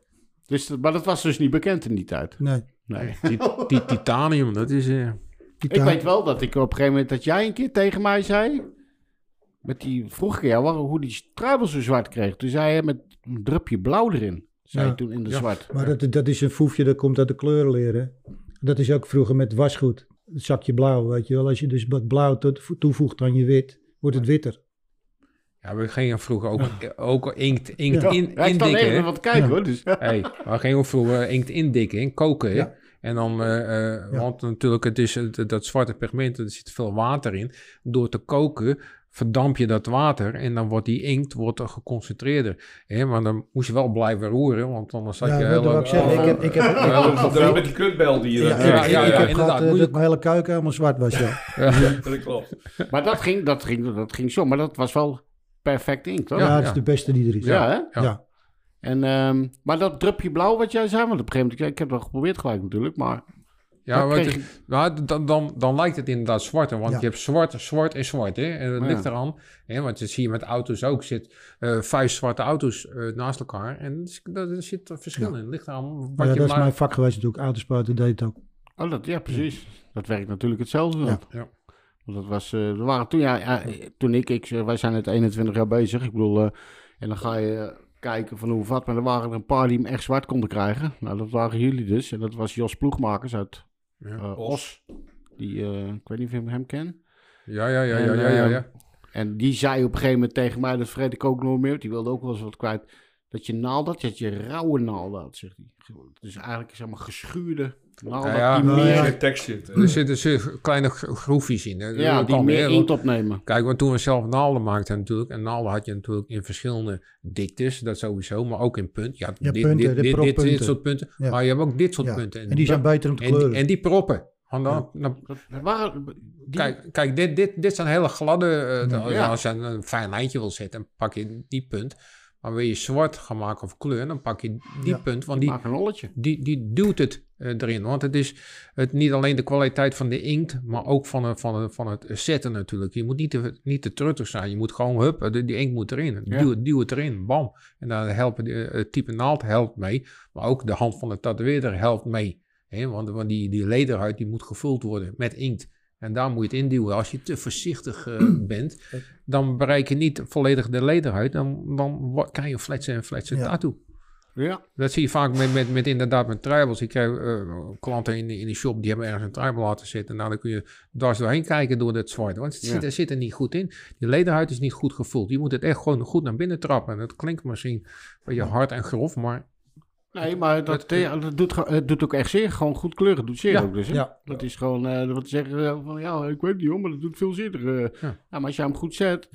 Dus, maar dat was dus niet bekend in die tijd. nee. Nee. Die, die titanium, dat is... eh, Ik weet wel dat ik op een gegeven moment dat jij een keer tegen mij zei. Met die vroeg ik jou waarom- hoe die truibel zo zwart kreeg. Toen zei hij met een drupje blauw erin. Zei toen in de Ja. zwart. Maar dat, dat is een foefje dat komt uit de kleurenleren. Dat is ook vroeger met wasgoed. Het zakje blauw, weet je wel. Als je dus wat blauw to- toevoegt aan je wit, wordt het witter. Ja, we gingen vroeger ook, ook inkt, inkt Ja. in, indikken. even wat kijken Ja. hoor. Dus. Hey, we gingen vroeger inkt indikken, in koken. En dan, eh, eh, Ja. want natuurlijk, het is, het- dat zwarte pigment, er zit veel water in. Door te koken verdamp je dat water en dan wordt die inkt wordt er geconcentreerder. Hè? Maar dan moest je wel blijven roeren, want anders zat Ja, je dat hele... wou ik zeggen. Ik heb, ik heb, ik, Ja, dat met die kutbel die je ja, ja, ja, heb ja, gehad inderdaad. eh, dat mijn hele keuken helemaal zwart was, ja. Dat klopt. Maar dat ging, dat, ging, dat ging zo. Maar dat was wel perfect inkt hoor. Ja, Ja, dat is de beste die er is. hè? Ja. Ja. En, ehm, maar dat drupje blauw wat jij zei. Want op een gegeven moment, ik, ik heb het wel geprobeerd gelijk natuurlijk. Maar Ja, wat, kreeg nou, dan, dan, dan lijkt het inderdaad zwarter, want Ja. je hebt zwart, zwart en zwart. Hè? En dat Ja. ligt eraan, hè? want dat zie je met auto's ook. Zit eh, vijf zwarte auto's eh, naast elkaar en er zit- daar zit een verschil in. Ligt eraan wat Maar ja, je dat is maar... mijn vak geweest natuurlijk. Autospuiten deed het ook. Oh, dat, ja, precies. Dat werkt natuurlijk hetzelfde. dan. Ja. Ja. Want dat was, eh, we waren toen, ja, ja, toen ik, ik, wij zijn het 21 jaar bezig. Ik bedoel, eh, en dan ga je kijken van hoe vat. Maar er waren er een paar die hem echt zwart konden krijgen. Nou, dat waren jullie dus. En dat was Jos Ploegmakers uit Ja. eh, Os. Die, eh, ik weet niet of je hem kent. Ja, ja, ja, ja, En, ja, ja, eh, ja. En die zei op een gegeven moment tegen mij, dat vergeet ik ook nooit meer. want Die wilde ook wel eens wat kwijt. Dat je naald had, dat je rauwe naald had, zegt hij. Dus eigenlijk zeg maar geschuurde naald Ja, ja. die meer, ja. Meer tekst zit. Er zitten zitten kleine gro- groefjes in. Hè. ja, Dat die kan, meer inkt opnemen. Kijk, want toen we zelf naalden maakten natuurlijk, en naalden had je natuurlijk in verschillende diktes, dat sowieso, maar ook in punt. Ja, Ja, dit, punten, dit, dit, dit, proppunten. dit soort punten, Ja. maar je hebt ook dit soort Ja. punten. En die zijn beter om te kleuren. en die proppen. Dan, dan- die, kijk, kijk dit, dit, dit zijn hele gladde, eh, Ja. Als je een, een fijn lijntje wil zetten, pak je die punt. Maar wil je zwart gaan maken of kleur, dan pak je die Ja. punt, want die, een rolletje. die, die duwt het eh, erin. Want het is het, niet alleen de kwaliteit van de inkt, maar ook van, het- van, het- van het zetten natuurlijk. Je moet niet te, niet te truttig zijn. Je moet gewoon, hup, de, die inkt moet erin. Ja. Duw, het- duw het erin, bam. En dan helpen de, eh, het type naald helpt mee. Maar ook de hand van de tatoeëerder helpt mee. Want, want die, die lederhuid die moet gevuld worden met inkt. En daar moet je het induwen. Als je te voorzichtig eh, bent, dan bereik je niet volledig de lederhuid. Dan, dan krijg je een fletse en fletse Ja. tattoo. Ja. Dat zie je vaak met, met, met inderdaad met tribals. Ik krijg uh, klanten in, in de shop die hebben ergens een tribal laten zitten. Nou, dan kun je dwars doorheen kijken door dat zwart. Want het zit, er zit er niet goed in. Die lederhuid is niet goed gevoeld. Je moet het echt gewoon goed naar binnen trappen. En dat klinkt misschien een beetje hard en grof, maar... Nee, maar dat, het, dat doet, het doet ook echt zeer. Gewoon goed kleuren doet zeer ook dus. Hè? Ja. Dat is gewoon, uh, wat zeggen van, ja, ik weet niet hoor, maar dat doet veel zeer. Uh, ja. ja. maar als je hem goed zet...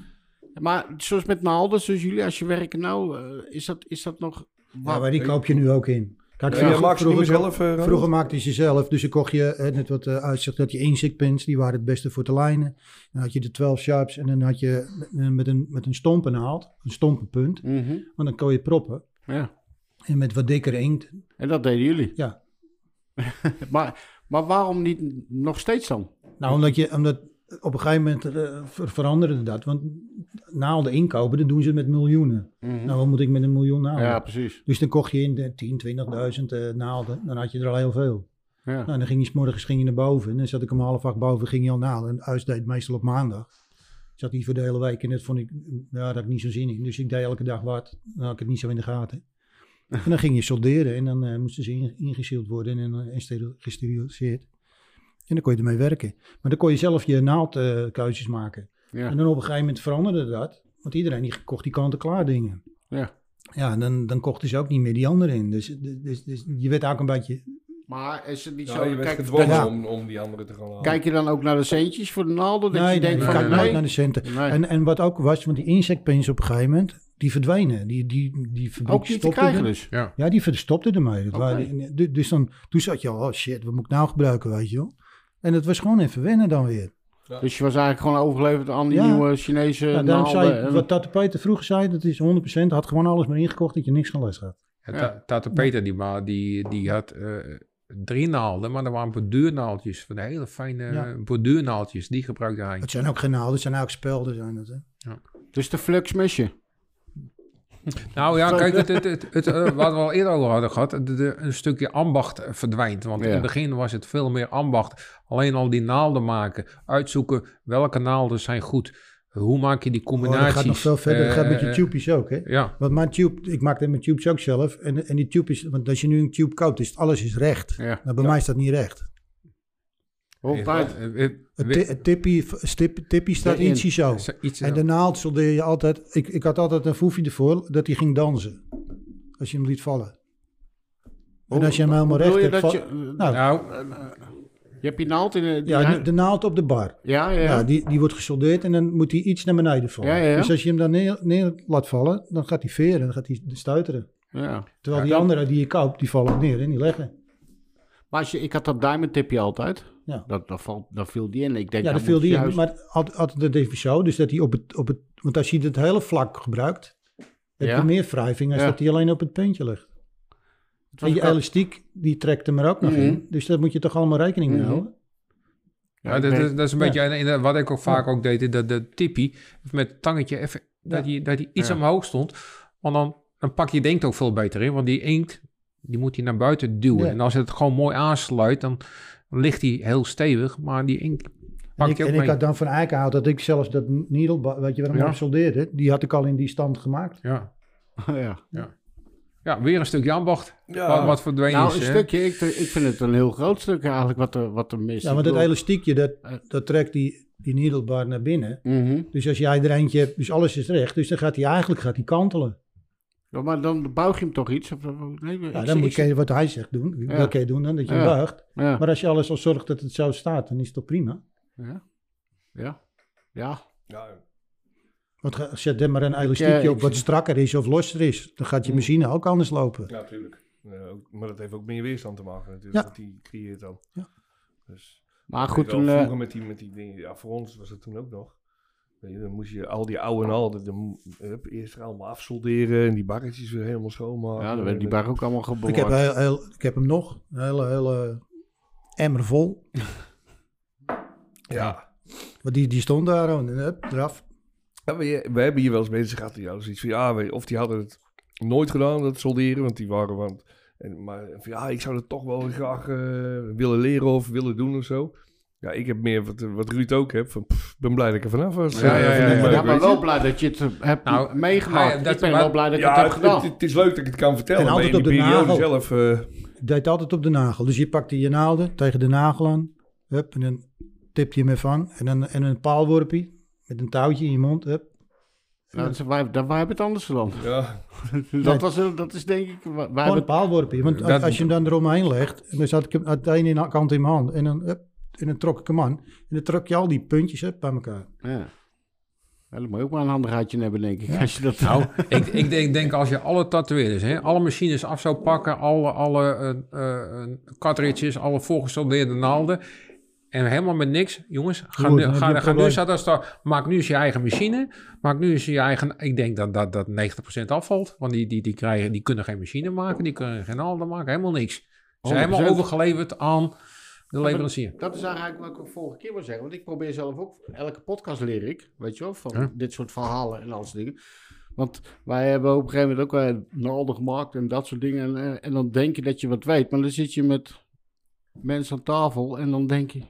Maar zoals met naalden, zoals jullie, als je werken nou, is, dat, is dat nog ja, maar die koop je nu ook in. Kijk, vroeger, ja, vroeger, zelf, uh, vroeger maakte je ze zelf, dus dan kocht je, uh, net wat uh, uitzicht, dat je inzichtpins, die waren het beste voor te lijnen. Dan had je de 12 sharps en dan had je met een, met een stompennaald, een stompenpunt, mm -hmm. want dan kon je proppen. Ja. En met wat dikkere inkt. En dat deden jullie? Ja. maar, maar waarom niet nog steeds dan? Nou, omdat, je, omdat op een gegeven moment uh, veranderde dat. Want naalden inkopen, dat doen ze met miljoenen. Mhm. Nou, wat moet ik met een miljoen naalden? Ja, precies. Dus dan kocht je in de 10, 20.000 uh, naalden. Dan had je er al heel veel. Ja. Nou, dan ging je s morgens ging je naar boven. En dan zat ik om half acht boven, ging je al naalden. En huis deed meestal op maandag. Zat hij voor de hele week en dat vond ik, ja, daar had ik niet zo zin in. Dus ik deed elke dag wat. Dan had ik het niet zo in de gaten. En dan ging je solderen en dan uh, moesten ze ingezield worden en, en gesteriliseerd. En dan kon je ermee werken. Maar dan kon je zelf je naaldkeuzes maken. Ja. En dan op een gegeven moment veranderde dat. Want iedereen die kocht die kant-en-klaar dingen. Ja. Ja, en dan, dan kochten ze ook niet meer die anderen in. Dus, dus, dus je werd ook een beetje... Maar is het niet ja, zo... je kijk, gedwongen ja. om, om die anderen te gaan halen. Kijk je dan ook naar de centjes voor de naalden? Dat nee, je nee, denkt nee, van, nee, naar de centen. En, en wat ook was, want die insectpens op een gegeven moment, die verdwenen. Die, die, die fabriek ook niet te krijgen dus? Ja. ja, die verstopten ermee. Dat okay. waren, dus dan, toen zat je al, oh shit, wat moet ik nou gebruiken, weet je wel. En het was gewoon even wennen dan weer. Ja. Dus je was eigenlijk gewoon overleverd aan die ja. nieuwe Chinese ja, daarom zei, en... Wat Tante Peter vroeger zei, dat is 100%, had gewoon alles maar ingekocht dat je niks gelest had. Ja, Tante Peter die, die, die had uh, drie naalden, maar er waren borduurnaaldjes, van de hele fijne ja. borduurnaaldjes, die gebruikte hij. Het zijn ook geen naalden, het zijn ook spelden. Zijn het, hè? Ja. Dus de fluxmesje. Nou ja, kijk, het, het, het, het uh, wat we al eerder over hadden gehad, de, de, een stukje ambacht verdwijnt. Want ja. in het begin was het veel meer ambacht. Alleen al die naalden maken, uitzoeken welke naalden zijn goed. Hoe maak je die combinaties? Oh, dat gaat nog veel verder. Uh, dat gaat met je tube's ook, hè? Ja. Want mijn tube, ik maak mijn tubes ook zelf. En, en die tube is, want als je nu een tube koopt, is alles is recht. Ja. Nou, bij ja. mij is dat niet recht. Het tippie, tippie staat ietsje zo. En de naald soldeer je altijd... Ik, ik had altijd een foefje ervoor dat hij ging dansen. Als je hem liet vallen. En als je hem helemaal recht hebt... Dat je, nou, nou, je hebt je naald in de... Ja, de, naald op de bar. Ja, ja. ja die, die wordt gesoldeerd en dan moet hij iets naar beneden vallen. Ja, ja, Dus als je hem dan neer, neer laat vallen, dan gaat hij veren, dan gaat hij stuiteren. Ja. Terwijl die andere die je koopt, die vallen neer en die leggen. Maar als je, ik had dat diamond tipje altijd. Ja. Dat, dat, valt, dat viel die in. Ik denk, ja, dat viel die juist... in. Maar altijd, altijd even zo. Dus dat hij op het, op het... Want als je het hele vlak gebruikt, heb ja. je meer wrijving als ja. dat hij alleen op het puntje ligt. En je ook... elastiek, die trekt hem er ook nog mm -hmm. in. Dus daar moet je toch allemaal rekening mee mm -hmm. houden. Ja, dat, dat, dat, is een beetje wat ik ook vaak ook deed. Dat de tippie met het tangetje even, dat hij dat iets omhoog stond. Want dan, dan pak je denkt ook veel beter in. Want die inkt, die moet hij naar buiten duwen. En als het gewoon mooi aansluit, dan ligt hij heel stevig, maar die ink pak en ik, en ik had dan van Eikenhout dat ik zelfs dat needle, weet je waarom ja. soldeerde, die had ik al in die stand gemaakt. Ja. ja. ja. Ja, weer een stukje ambacht. Ja. Wat, wat verdwenen nou, is. een stukje, ik, ik vind het een heel groot stuk eigenlijk wat er, wat er mis Ja, maar dat elastiekje, dat, dat trekt die, die needlebar naar binnen. Mm -hmm. Dus als jij er eentje hebt, dus alles is recht, dus dan gaat hij eigenlijk gaat hij kantelen. Ja, maar dan buig je hem toch iets? Of, nee, ja, dan moet je wat hij zegt doen. Ja. Dat kan je doen, dan dat je ja. buigt. Ja. Maar als je alles al zorgt dat het zo staat, dan is het toch prima? Ja. Ja. Ja. ja. Want zet er maar een elastiekje op wat strakker is of losser is. Dan gaat je machine ook anders lopen. Ja, natuurlijk. maar dat heeft ook meer weerstand te maken natuurlijk. Ja. Dat die creëert dan. Ja. Dus, maar goed, toen... Vroeger met die, met die dingen, ja, voor ons was het toen ook nog. Dan moest je al die oude en al, dan, hup, eerst allemaal afsolderen en die barretjes weer helemaal schoonmaken. Ja, dan werd die bar ook allemaal geboren. Ik heb, heel, heel, ik heb hem nog, een hele, hele emmer vol. ja. Maar die, die stond daar en hup, eraf. Ja, we, we, hebben hier wel eens mensen gehad die hadden zoiets van, ja, of die hadden het nooit gedaan, dat solderen, want die waren van, en, maar van, ja, ik zou het toch wel graag uh, willen leren of willen doen of zo. Ja, ik heb meer wat, wat Ruud ook heeft. Van, pff, ben blij dat ik er vanaf was. Ja, ja, ja, ik ja, leuk, maar wel blij dat je het hebt Nou, meegemaakt. ik ben maar- wel blij dat ik Ja, het heb het, gedaan. het, het is leuk dat ik het kan vertellen. En maar altijd in op de periode nagel. zelf... eh, Je deed altijd op de nagel. Dus je pakte je naalden tegen de nagel aan. Hup, en dan tipte je hem even aan. En dan en een paalworpje met een touwtje in je mond. Hup. Nou, wij, hebben het anders gedaan. ja, Dat, was, dat is denk ik... Wij Gewoon een hebben, paalworpje. Want als- je hem dan eromheen legt. En dan zat ik hem aan de ene kant in mijn hand. En dan, hup, en dan trok ik hem aan. En dan trok je al die puntjes hup, bij elkaar. ja. Ja, dan moet je ook maar een handigheidje hebben, denk ik. Als je dat... Nou, ik, ik denk, denk als je alle tatoeëerders, hè, alle machines af zou pakken, alle, alle eh, eh, cartridges, alle voorgesoldeerde naalden. En helemaal met niks, jongens, ga Goed, nu, ga, een ga nu staat maak nu eens je eigen machine, maak nu eens je eigen, ik denk dat, dat, dat 90% afvalt, want die, die, die, krijgen, die kunnen geen machine maken, die kunnen geen naalden maken, helemaal niks. Ze zijn helemaal 100%. overgeleverd aan de leverancier. Dat is eigenlijk wat ik ook vorige keer wil zeggen. Want ik probeer zelf ook, elke podcast leer ik, weet je wel, van Ja. dit soort verhalen en al soort dingen. Want wij hebben op een gegeven moment ook wel naalden gemaakt en dat soort dingen. En, eh, en dan denk je dat je wat weet, maar dan zit je met mensen aan tafel en dan denk je,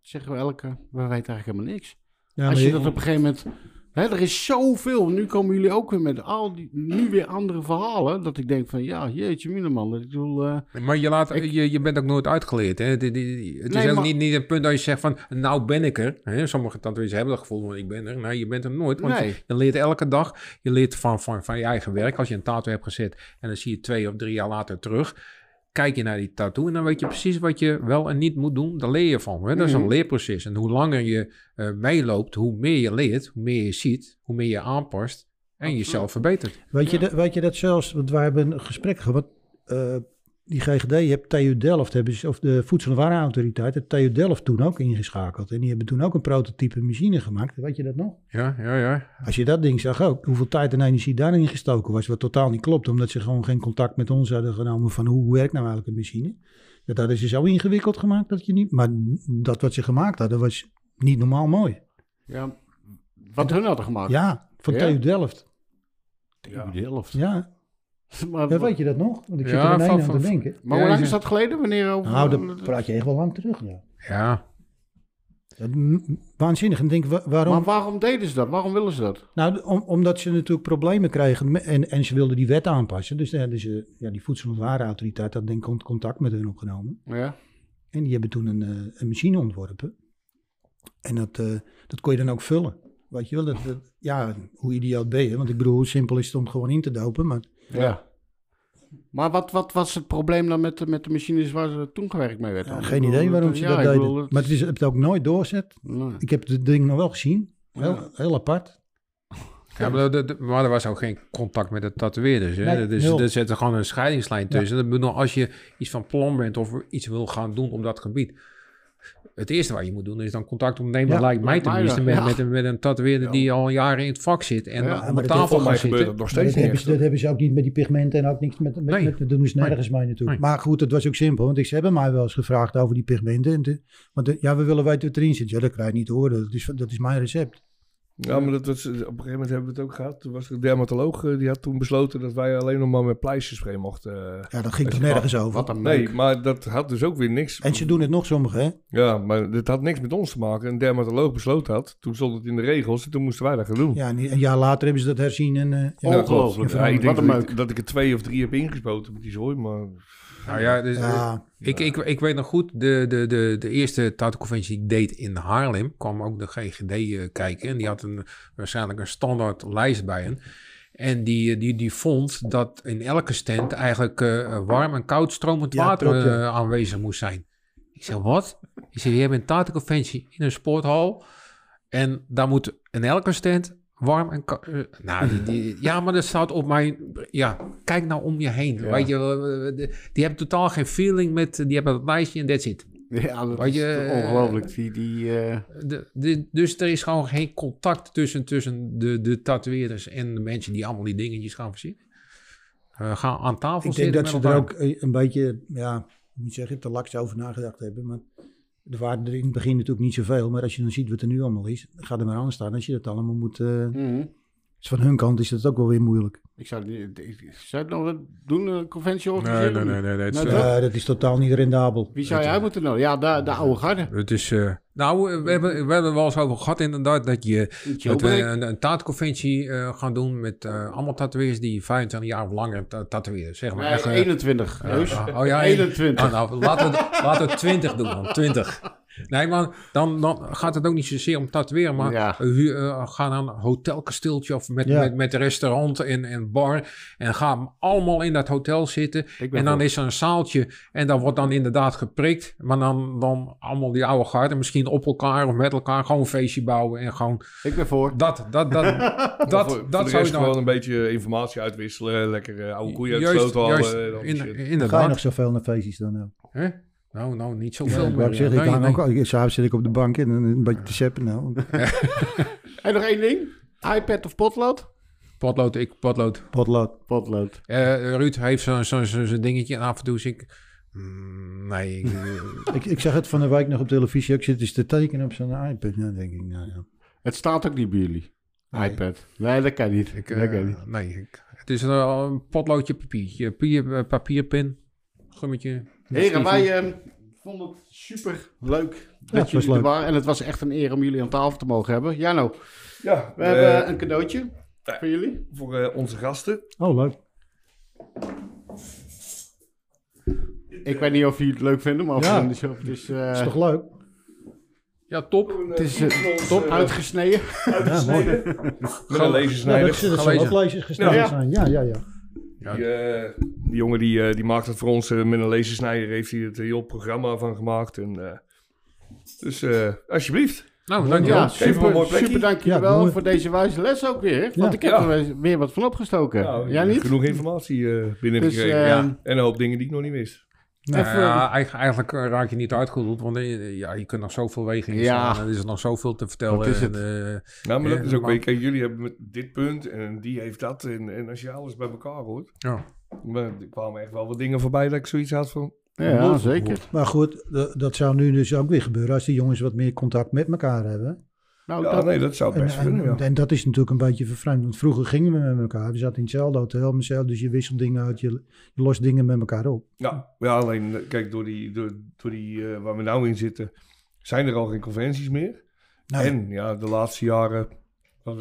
zeggen we elke, we weten eigenlijk helemaal niks. Ja, Als maar je dat op een gegeven moment, hè, er is zoveel. Nu komen jullie ook weer met al die, nu weer andere verhalen. Dat ik denk van, ja, jeetje. Ik bedoel, eh, Maar je, laat, Ik- je, je bent ook nooit uitgeleerd. Hè? Het Nee, is ook maar- niet, niet een punt dat je zegt van, nou ben ik er. Hè? Sommige tatoeëerders hebben dat gevoel van, ik ben er. Nee, je bent er nooit. Want Nee. je, je leert elke dag. Je leert van, van, van je eigen werk. Als je een tattoo hebt gezet en dan zie je twee of drie jaar later terug. Kijk je naar die tattoo en dan weet je precies wat je wel en niet moet doen. Daar leer je van. Hè? Dat is een Mhm. leerproces. En hoe langer je eh, meeloopt, hoe meer je leert, hoe meer je ziet, hoe meer je aanpast en jezelf verbetert. Weet, je dat, weet je dat zelfs, want wij hebben een gesprek gehad. eh, die GGD, je hebt TU Delft, hebben ze, of de Voedsel- en Warenautoriteit, heeft TU Delft toen ook ingeschakeld. En die hebben toen ook een prototype machine gemaakt. Weet je dat nog? Ja, ja, ja. Als je dat ding zag ook, hoeveel tijd en energie daarin gestoken was, wat totaal niet klopt, omdat ze gewoon geen contact met ons hadden genomen van hoe werkt nou eigenlijk een machine. Dat hadden ze zo ingewikkeld gemaakt dat je niet, maar dat wat ze gemaakt hadden was niet normaal mooi. ja, wat hun hadden gemaakt. Ja, van Ja? TU Delft. Ja. de helft. Ja, Maar, ja, weet je dat nog? Want ik zit Ja, er ineens aan te denken. maar hoe lang is dat geleden? Wanneer over... Nou, dan praat je echt wel lang terug, ja. Ja, Dat, waanzinnig. En denk, wa- waarom? Maar waarom deden ze dat? Waarom willen ze dat? Nou, om, omdat ze natuurlijk problemen kregen en, en ze wilden die wet aanpassen. Dus dan hadden ze, ja, die Voedsel- en Warenautoriteit had denk ik con- contact met hun opgenomen. Ja. En die hebben toen een, eh, een machine ontworpen. En dat, eh, dat kon je dan ook vullen. Weet je wel, dat, dat- ja, hoe idioot ben je? Want ik bedoel, hoe simpel is het om gewoon in te dopen. Maar ja. Maar wat, wat was het probleem dan met de, met de machines waar ze toen gewerkt mee werd? ja, geen idee waarom ze ja, dat deden. bedoel, het- Maar het is het ook nooit doorzet. Nee. Ik heb het ding nog wel gezien. Heel, Ja. heel apart. Ja, maar, de- de- maar er was ook geen contact met de tatoeëerders. Hè? Nee, dus nul. er zit er gewoon een scheidingslijn tussen. Dat bedoel, als je iets van plan bent of iets wil gaan doen op dat gebied. Het eerste wat je moet doen is dan contact opnemen, Ja, lijkt mij mij tenminste, met, ja. met, een, met een tatoeëerder die al jaren in het vak zit en op dat tafel mij gaat gebeurt zitten. dat nog steeds dat, hebben niet. ze, dat hebben ze ook niet met die pigmenten en ook niks met, met, Nee. met- doen ze nergens natuurlijk. Nee. Maar goed, het was ook simpel, want ik, ze hebben mij wel eens gevraagd over die pigmenten. En de- want de- ja, we willen weten wat erin zit. Ja, dat krijg je niet te horen. Dat is, dat is mijn recept. Ja, maar dat was, op een gegeven moment hebben we het ook gehad. Toen was er een dermatoloog, eh, die had toen besloten dat wij alleen nog maar met pleisterspray mochten. eh. Ja, dat ging toch nergens over. Wat een Nee, maar dat had dus ook weer niks. En ze doen het nog sommigen, hè? Ja, maar dit had niks met ons te maken. Een dermatoloog besloten had. Toen stond het in de regels en toen moesten wij dat gaan doen. Ja, en een jaar later hebben ze dat herzien. En, eh, ja. Ongelooflijk. Ja, ik denk Wat een dat meuk. ik, dat ik er twee of drie heb ingespoten met die zooi, maar... Nou ja, dus, Ja, Ik, ik, ik weet nog goed, de, de, de, de eerste tattoo-conventie die ik deed in Haarlem, kwam ook de GGD eh, kijken. En die had een, waarschijnlijk een standaard lijst bij hen. En die, die, die vond dat in elke stand eigenlijk eh, warm en koud stromend Ja, water eh, aanwezig moest zijn. Ik zeg, wat? Ik zeg, je hebt een tattoo-conventie in een sporthal. En daar moet in elke stand warm en koud... eh, nou, die, die, ja, maar dat staat op mijn... Ja, kijk nou om je heen. Ja. Weet je, eh, de- die hebben totaal geen feeling met... Die hebben dat lijstje en that's it. Ja, dat Weet is je, eh, ongelooflijk. Die, die, eh, De, de, dus er is gewoon geen contact tussen, tussen de, de tatoeëerders en de mensen die allemaal die dingetjes gaan verzinnen. Gaan aan tafel ik denk zitten dat ze er ook eh, een beetje, ja, moet je zeggen, te laks over nagedacht hebben. Maar er waren er in het begin natuurlijk niet zoveel. Maar als je dan ziet wat er nu allemaal is, ga er maar aan staan. Als je dat allemaal moet... eh, mhm. dus van hun kant is dat ook wel weer moeilijk. Ik zou, niet- ik- zou het nog wat doen, een conventie Nee, organiseren? nee, nee. nee, nee, Nou, eh, dat is totaal niet rendabel. Wie zou uit moeten nodigen? Ja, de, de oude garde. het is eh, nou, we hebben, we hebben wel eens over gehad inderdaad dat, je, dat we een, een taartconventie eh, gaan doen met eh, allemaal tatoeëers die 25 jaar of langer ta- tatoeëren. Zeg maar. Nee, Echt, eh, 21. Heus. ah, oh ja, 21. Ah, nou, laten we, laten we 20 doen dan. 20. Nee, maar dan, dan gaat het ook niet zozeer om tatoeëren, maar Ja. we hu- eh, gaan naar een hotelkasteeltje of met, Ja. met, met restaurant en, en bar. En gaan allemaal in dat hotel zitten. En dan is er een zaaltje en dan wordt dan inderdaad geprikt. Maar dan, dan allemaal die oude garden, misschien op elkaar of met elkaar, gewoon een feestje bouwen. En gewoon Ik ben voor. dat, dat, dat, dat, Dat, voor, dat de zou rest je nou... gewoon een beetje informatie uitwisselen. Lekker eh, oude koeien uit de Juist, sloot halen. juist, dan in-. Ga je nog zoveel naar feestjes dan ook? Hè? Nou, nou, niet Ja, zoveel ik wou meer. zeggen, ik Nee, hang nee. ook al- S'avonds zit ik op de bank en een, beetje te zeppen. Nou, En nog één ding. iPad of potlood? Potlood, ik potlood. potlood. Potlood. Eh, Ruud heeft zo'n zo, zo, zo'n dingetje en af en toe zie ik... mm, nee, ik, Ik, ik zag het van de week nog op televisie. Ik zit dus te tekenen op zo'n iPad. Nou, denk ik, nou ja. Het staat ook niet bij jullie. Nee. iPad. Nee, dat kan niet. ik, dat eh, kan niet. nee ik, het is een potloodje papiertje. Papier, eh, papierpin, gummetje. Heren, wij eh, vonden het super leuk dat jullie er waren. En het was echt een eer om jullie aan tafel te mogen hebben. Jano, Ja, we eh, hebben een cadeautje voor jullie. voor eh, onze gasten. Oh, leuk. Ik weet niet of jullie het leuk vinden, maar of Ja. het is, het is, eh, is toch leuk? Ja, top. het is eh, top uitgesneden. Ja, mooi. Met een Ja, dat, dat Gelezen. ook Ja. zijn. Ja, ja, ja. Die, eh, die jongen die, eh, die maakt het voor ons eh, met een lasersnijder. Heeft hij het heel programma van gemaakt. En, eh, dus eh, alsjeblieft. Nou, dankjewel. Ja, super, mooi super dank jullie Ja, wel mooi. voor deze wijze les ook weer. Want Ja. ik heb Ja. er weer wat van opgestoken. Nou, Jij niet? Genoeg informatie eh, binnengekregen. Dus, ja. En een hoop dingen die ik nog niet wist. Nou Even- ja, eigen- eigenlijk eh, raak je niet uitgedoeld, want eh, ja, je kunt nog zoveel wegen in Ja. En er is nog zoveel te vertellen. Dat is het. En, eh, Nou, maar dat is ook maar-. Kijk, jullie hebben met dit punt en die heeft dat. En, en als je alles bij elkaar hoort. ja. Maar er kwamen echt wel wat dingen voorbij dat ik zoiets had van. Ja, zeker. Maar goed, dat zou nu dus ook weer gebeuren als die jongens wat meer contact met elkaar hebben. Nou, Ja, dat, nee, dat zou En, best en, kunnen. Ja. en dat is natuurlijk een beetje vervreemd. Want vroeger gingen we met elkaar. We zaten in hetzelfde hotel, mezelf, dus je wisselt dingen uit, je, je lost dingen met elkaar op. Ja, ja, alleen eh, kijk, door die, door, door die eh, waar we nou in zitten, zijn er al geen conventies meer. Nee. En ja, de laatste jaren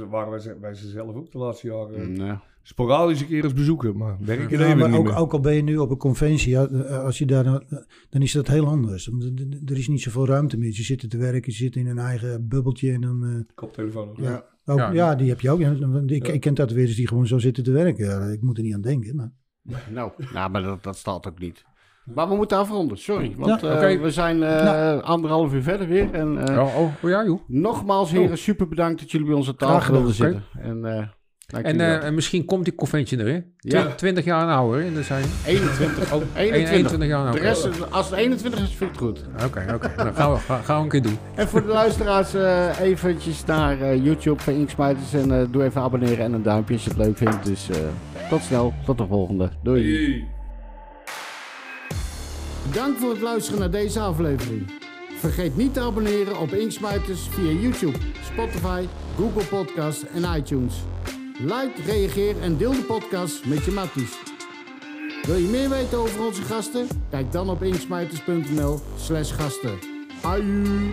waren wij, wij ze zelf ook de laatste jaren Nee. Sporadisch een keer eens bezoeken. Maar werken Ja, even maar niet ook, ook al ben je nu op een conventie, eh, als je daar, dan, dan is dat heel anders. Er is niet zoveel ruimte meer. Ze zitten te werken, ze zitten in een eigen bubbeltje. En dan, eh, Koptelefoon. ook. ja. Ook, ja. Ja. die heb je ook. Ik, Ja. ik ken dat weer eens die gewoon zo zitten te werken. Ja, ik moet er niet aan denken. Maar... Nou, nou maar dat, dat staat ook niet. Maar we moeten afronden, sorry. Want Ja, eh, oké. we zijn eh, Nou. anderhalf uur verder weer. En eh, Oh, oh, oh ja, joh. nogmaals, heren, super bedankt dat jullie bij ons aan Graag tafel wilden zitten. En, eh, En, eh, en misschien komt die conventie er, hè? Ja. Twi- 20 jaar en ouder, hè? En dan zijn 21. oh, 21. 21 jaar en De ouder. rest, als het 21 is, vind ik het goed. Oké, oké. Dan gaan we, gaan, gaan we een keer doen. En voor de luisteraars, eh eventjes naar eh, YouTube van Inksmijters. En eh, doe even abonneren en een duimpje als je het leuk vindt. Dus eh, tot snel, tot de volgende. Doei. Bedankt voor het luisteren naar deze aflevering. Vergeet niet te abonneren op Inksmijters via YouTube, Spotify, Google Podcasts en iTunes. Like, reageer en deel de podcast met je matties. Wil je meer weten over onze gasten? Kijk dan op inksmijters.nl slash gasten. Aju!